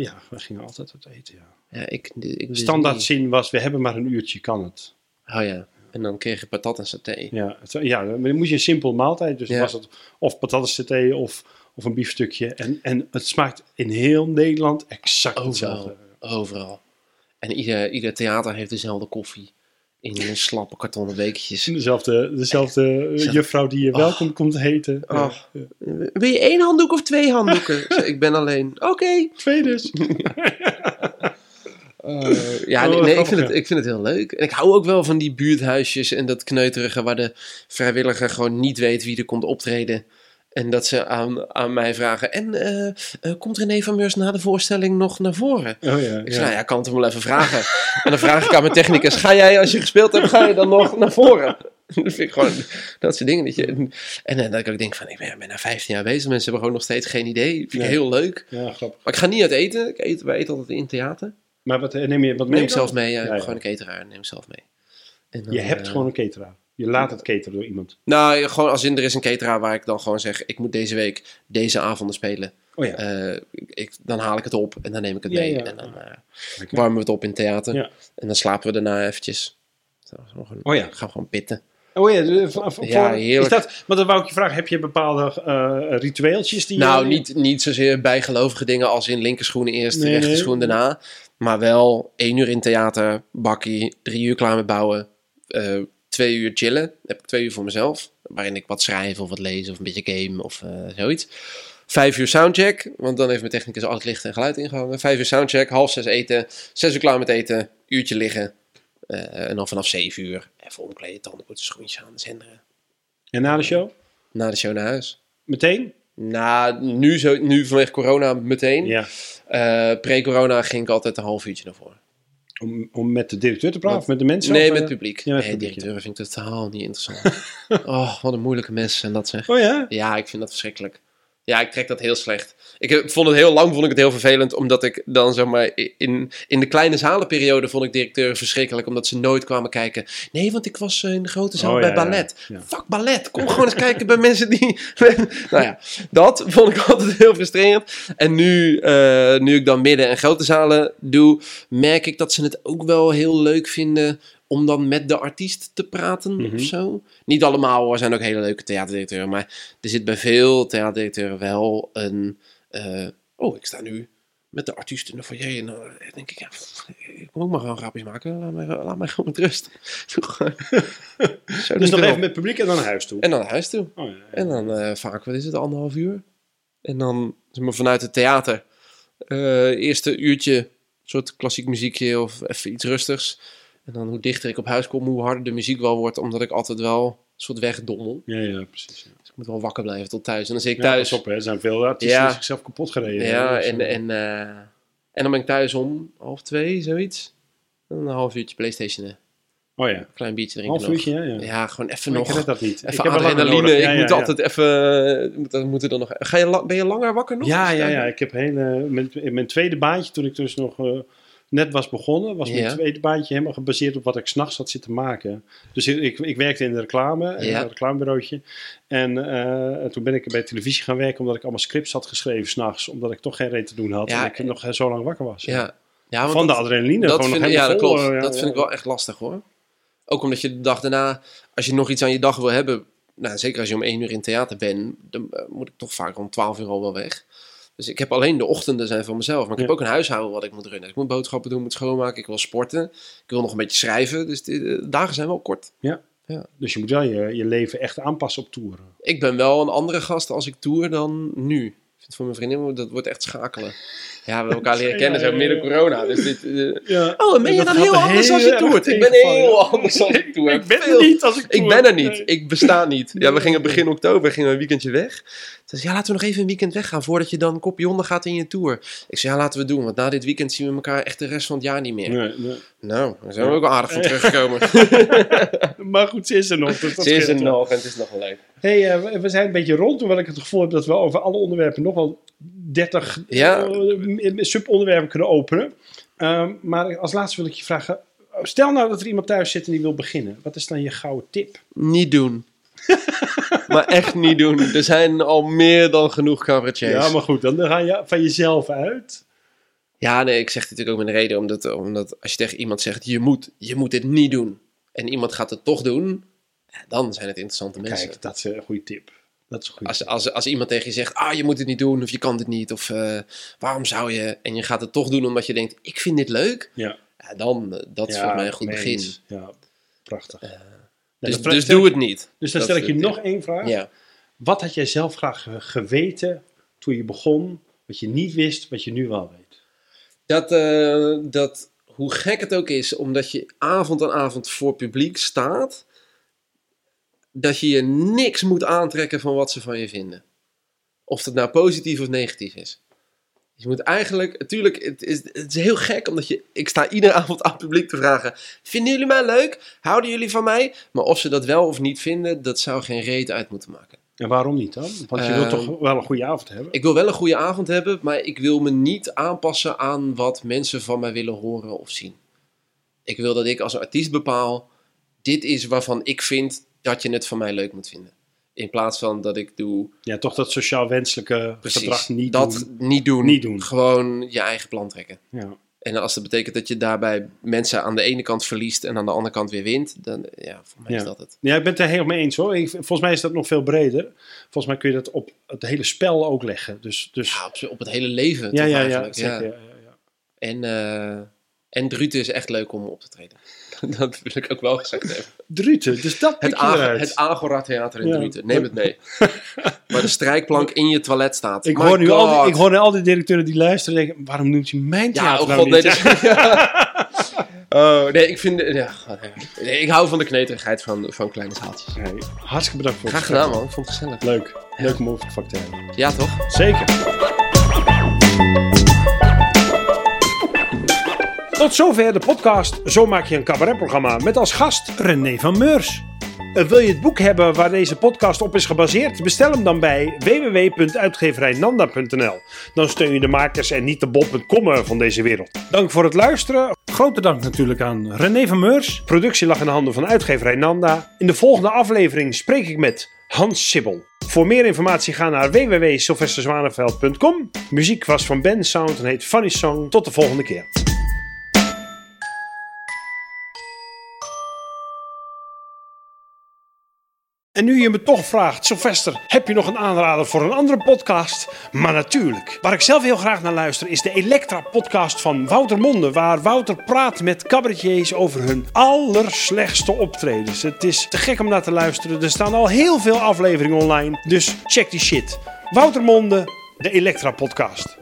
ja, we gingen altijd uit eten, ja. Ja, ik, ik standaardzin was, we hebben maar een uurtje, kan het. Oh ja. En dan kreeg je patat en saté. Ja, ja dan moet je een simpel maaltijd. Dus Ja. was het of patatsaté of, of een biefstukje. En, en het smaakt in heel Nederland exact hetzelfde. Overal. En ieder, ieder theater heeft dezelfde koffie. In slappe kartonnen bekertjes. Dezelfde, dezelfde Zeg- juffrouw die je Oh. welkom komt heten. Oh. Ja. Wil je één handdoek of twee handdoeken? Ik ben alleen. Oké. Twee dus. ja, Oh, nee, nee, ik, vind het, ik vind het heel leuk. En ik hou ook wel van die buurthuisjes en dat kneuterige waar de vrijwilliger gewoon niet weet wie er komt optreden. En dat ze aan, aan mij vragen: En eh, eh, komt René van Meurs na de voorstelling nog naar voren? Oh ja. Ik zeg, ja. nou ja, kan het hem wel even vragen. en dan vraag ik aan mijn technicus: Ga jij, als je gespeeld hebt, ga je dan nog naar voren? dat vind ik gewoon, dat soort dingen. Dat je, en en dan dat ik ook denk: van, Ik ben, ik ben na 15 jaar bezig, mensen hebben gewoon nog steeds geen idee. Vind ik heel leuk. Ja, grappig. Maar ik ga niet uit eten. Ik eet, wij eten altijd in theater. Maar wat, eh, neem je wat Ik mee? neem dan? zelf mee, ja, gewoon een cateraar, neem zelf mee. En dan, Je hebt eh, gewoon een cateraar. Je laat het cateren door iemand. Nou, gewoon als in er is een cateraar waar ik dan gewoon zeg: ik moet deze week deze avonden spelen. Oh ja. Eh, ik, ik- dan haal ik het op en dan neem ik het mee. ja. En dan warmen we het op in theater. Ja. En dan slapen we daarna eventjes. Zo gewoon- Oh ja. Gaan we gewoon pitten. Oh ja, voor, Ja, heerlijk. Is dat, maar dan wou ik je vragen, heb je bepaalde eh, ritueeltjes die nou, je... niet, niet zozeer bijgelovige dingen als in linkerschoenen eerst, Nee, rechterschoen nee. daarna. Maar wel één uur in theater, bakkie, drie uur klaar met bouwen, eh, twee uur chillen. Dan heb ik twee uur voor mezelf, waarin ik wat schrijf of wat lees of een beetje game of eh, zoiets. Vijf uur soundcheck, want dan heeft mijn technicus al het licht en geluid ingehangen. Vijf uur soundcheck, half zes eten, zes uur klaar met eten, uurtje liggen. Eh, en dan vanaf zeven uur even omkleden, tanden poetsen, schoentjes aan, zenderen. En na de show? Na de show naar huis. Meteen? Nou, nu, zo, nu vanwege corona meteen. Ja. Eh, Pre-corona ging ik altijd een half uurtje naar voren. Om, om met de directeur te praten, of met de mensen? nee, of, met eh? het publiek. ja, met nee, directeuren vind ik totaal niet interessant. oh, wat een moeilijke mensen en dat zeg. Oh ja? Ja, ik vind dat verschrikkelijk. Ja, ik trek dat heel slecht. Ik vond het heel lang vond ik het heel vervelend, omdat ik dan zeg maar in, in de kleine zalenperiode vond ik directeuren verschrikkelijk, omdat ze nooit kwamen kijken. Nee, want ik was eh, in de grote zaal Oh, bij ja, ballet. Ja. Fuck ballet. Kom gewoon eens kijken bij mensen die. nou ja, dat vond ik altijd heel frustrerend. En nu, eh, nu ik dan midden- en grote zalen doe, merk ik dat ze het ook wel heel leuk vinden om dan met de artiest te praten Mhm. of zo. Niet allemaal er zijn ook hele leuke theaterdirecteuren, maar er zit bij veel theaterdirecteuren wel een... eh, oh, ik sta nu met de artiest in de foyer en dan denk ik, ja, pff, ik moet ook maar gewoon grapjes maken. Laat mij, laat mij gewoon met rust. Dus nog even met het publiek en dan naar huis toe. En dan naar huis toe. Oh, ja. En dan eh, vaak, wat is het, anderhalf uur? En dan zeg maar, vanuit het theater, eh, eerste uurtje, soort klassiek muziekje of even iets rustigs. En dan hoe dichter ik op huis kom, hoe harder de muziek wel wordt, omdat ik altijd wel een soort wegdommel. Ja, ja, precies. Ja. Dus ik moet wel wakker blijven tot thuis. En dan zit ik Ja, thuis. pas op, hè. Er zijn veel artiesten Ja. die zichzelf kapot gereden. ja, hebben. en, Dus, en, eh, en dan ben ik thuis om half twee, zoiets. En een half uurtje Playstationen. Oh ja, klein biertje drinken half uurtje, ja. ja. Ja, gewoon even ik nog. red dat niet. Ik Even heb langer adrenaline. Ik Ja, ja, moet ja. altijd even. Moet, dan moet er dan nog. Ga je, ben je langer wakker nog? Ja, ja, ja. Ik heb hele, mijn, mijn tweede baantje, toen ik dus nog eh, net was begonnen, was mijn Ja. tweede baantje helemaal gebaseerd op wat ik s'nachts had zitten maken. Dus ik, ik, ik werkte in de reclame, in Ja. een reclamebureautje. En eh, toen ben ik bij televisie gaan werken, omdat ik allemaal scripts had geschreven s'nachts, omdat ik toch geen reet te doen had Ja, en ik nog zo lang wakker was. Ja. ja Van de adrenaline. dat gewoon vind, nog ja, dat vol, klopt. eh, dat vind ik wel echt lastig hoor. Ook omdat je de dag daarna, als je nog iets aan je dag wil hebben, nou, zeker als je om één uur in theater bent, dan eh, moet ik toch vaak om twaalf uur al wel weg. Dus ik heb alleen de ochtenden zijn voor mezelf. Maar ik heb Ja. ook een huishouden wat ik moet runnen. Ik moet boodschappen doen, moet schoonmaken, ik wil sporten. Ik wil nog een beetje schrijven. Dus de, de dagen zijn wel kort. Dus je moet wel je, je leven echt aanpassen op toeren. Ik ben wel een andere gast als ik tour dan nu. Ik vind het voor mijn vriendin, dat wordt echt schakelen. Ja, we hebben elkaar leren Ja, kennen ja, zo ja, midden ja. corona. Dus dit, eh, Ja. Oh, en ben je dan heel er anders als je toert? Ik ben heel anders als ik toer. Ik ben er niet als ik Ik toer. ben er niet. Ik besta niet. Ja, we gingen begin oktober gingen we een weekendje weg. Dus ja, laten we nog even een weekend weggaan voordat je dan kopje onder gaat in je tour. Ik zei, ja, laten we doen. Want na dit weekend zien we elkaar echt de rest van het jaar niet meer. Nee, nee. Nou, daar zijn we ook wel aardig van teruggekomen. Maar goed, ze is er nog. Dus dat Ze is er nog en het is nog leuk. Hey, eh, we- zijn een beetje rond, hoewel ik het gevoel heb dat we over alle onderwerpen nog wel 30 Ja. eh, subonderwerpen kunnen openen. Ehm, maar als laatste wil ik je vragen, stel nou dat er iemand thuis zit en die wil beginnen. Wat is dan je gouden tip? Niet doen. maar echt niet doen. Er zijn al meer dan genoeg cabaretiers. Ja, maar goed, dan ga je van jezelf uit. Ja, nee, ik zeg dit natuurlijk ook met een reden. Omdat, omdat als je tegen iemand zegt, je moet, je moet dit niet doen. En iemand gaat het toch doen. dan zijn het interessante mensen. Kijk, dat is een goede tip. Dat is een goede Als, als, als iemand tegen je zegt, ah, je moet het niet doen. Of je kan dit niet. Of eh, waarom zou je? En je gaat het toch doen omdat je denkt, ik vind dit leuk. Ja. Ja, dan, dat is Ja, volgens mij een goed begin. Ja. Prachtig. Eh, Dus dus doe ik- het niet. Dus dan Dat stel ik je nog één vraag. Ja. Wat had jij zelf graag ge- geweten toen je begon, wat je niet wist, wat je nu wel weet? Dat, eh, dat, hoe gek het ook is, omdat je avond aan avond voor publiek staat, dat je je niks moet aantrekken van wat ze van je vinden. Of het nou positief of negatief is. Je moet eigenlijk, natuurlijk, het is, het is heel gek, omdat je, ik sta iedere avond aan het publiek te vragen, vinden jullie mij leuk? Houden jullie van mij? Maar of ze dat wel of niet vinden, dat zou geen reet uit moeten maken. En waarom niet dan? Want je Ehm, wilt toch wel een goede avond hebben? Ik wil wel een goede avond hebben, maar ik wil me niet aanpassen aan wat mensen van mij willen horen of zien. Ik wil dat ik als artiest bepaal, dit is waarvan ik vind dat je het van mij leuk moet vinden. In plaats van dat ik doe, Ja, toch dat sociaal wenselijke precies, gedrag niet dat doen. niet doen. Niet doen. Gewoon je eigen plan trekken. Ja. En als dat betekent dat je daarbij mensen aan de ene kant verliest en aan de andere kant weer wint, dan ja, voor mij Ja. is dat het. ja, ik ben het er helemaal mee eens hoor. Ik- volgens mij is dat nog veel breder. Volgens mij kun je dat op het hele spel ook leggen. Dus, dus Ja, op, het hele leven ja, ja, ja, zeker. ja. En, eh en Druten is echt leuk om op te treden. dat wil ik ook wel gezegd hebben. Druten, dus dat Het, je Ag- eruit. het Agora Theater in Ja. Druten. Neem het mee. Waar de strijkplank in je toilet staat. ik, My hoor nu al die, ik hoor nu al die directeuren die luisteren denken, waarom noemt je mijn Ja, theater oh nou god, nee. niet? oh, nee, ik vind... Ja, nee. Ik hou van de kneterigheid van, van kleine zaaltjes. Nee, hartstikke bedankt voor het Graag gedaan, man. Ik vond het gezellig. Leuk. Leuk om over het vak te hebben. Ja, toch? Zeker. Tot zover de podcast Zo maak je een cabaretprogramma met als gast René van Meurs. Wil je het boek hebben waar deze podcast op is gebaseerd? Bestel hem dan bij www.uitgeverijnanda.nl. Dan steun je de makers en niet de bol.com van deze wereld. Dank voor het luisteren. Grote dank natuurlijk aan René van Meurs. Productie lag in de handen van uitgeverij Nanda. In de volgende aflevering spreek ik met Hans Sibbel. Voor meer informatie ga naar www.sylvesterzwaneveld.com. Muziek was van Ben Sound en heet Funny Song. Tot de volgende keer. En nu je me toch vraagt, Sylvester, heb je nog een aanrader voor een andere podcast? Maar natuurlijk. Waar ik zelf heel graag naar luister is de Elektra-podcast van Wouter Monde. Waar Wouter praat met cabaretiers over hun allerslechtste optredens. Het is te gek om naar te luisteren. Er staan al heel veel afleveringen online. Dus check die shit. Wouter Monde, de Elektra-podcast.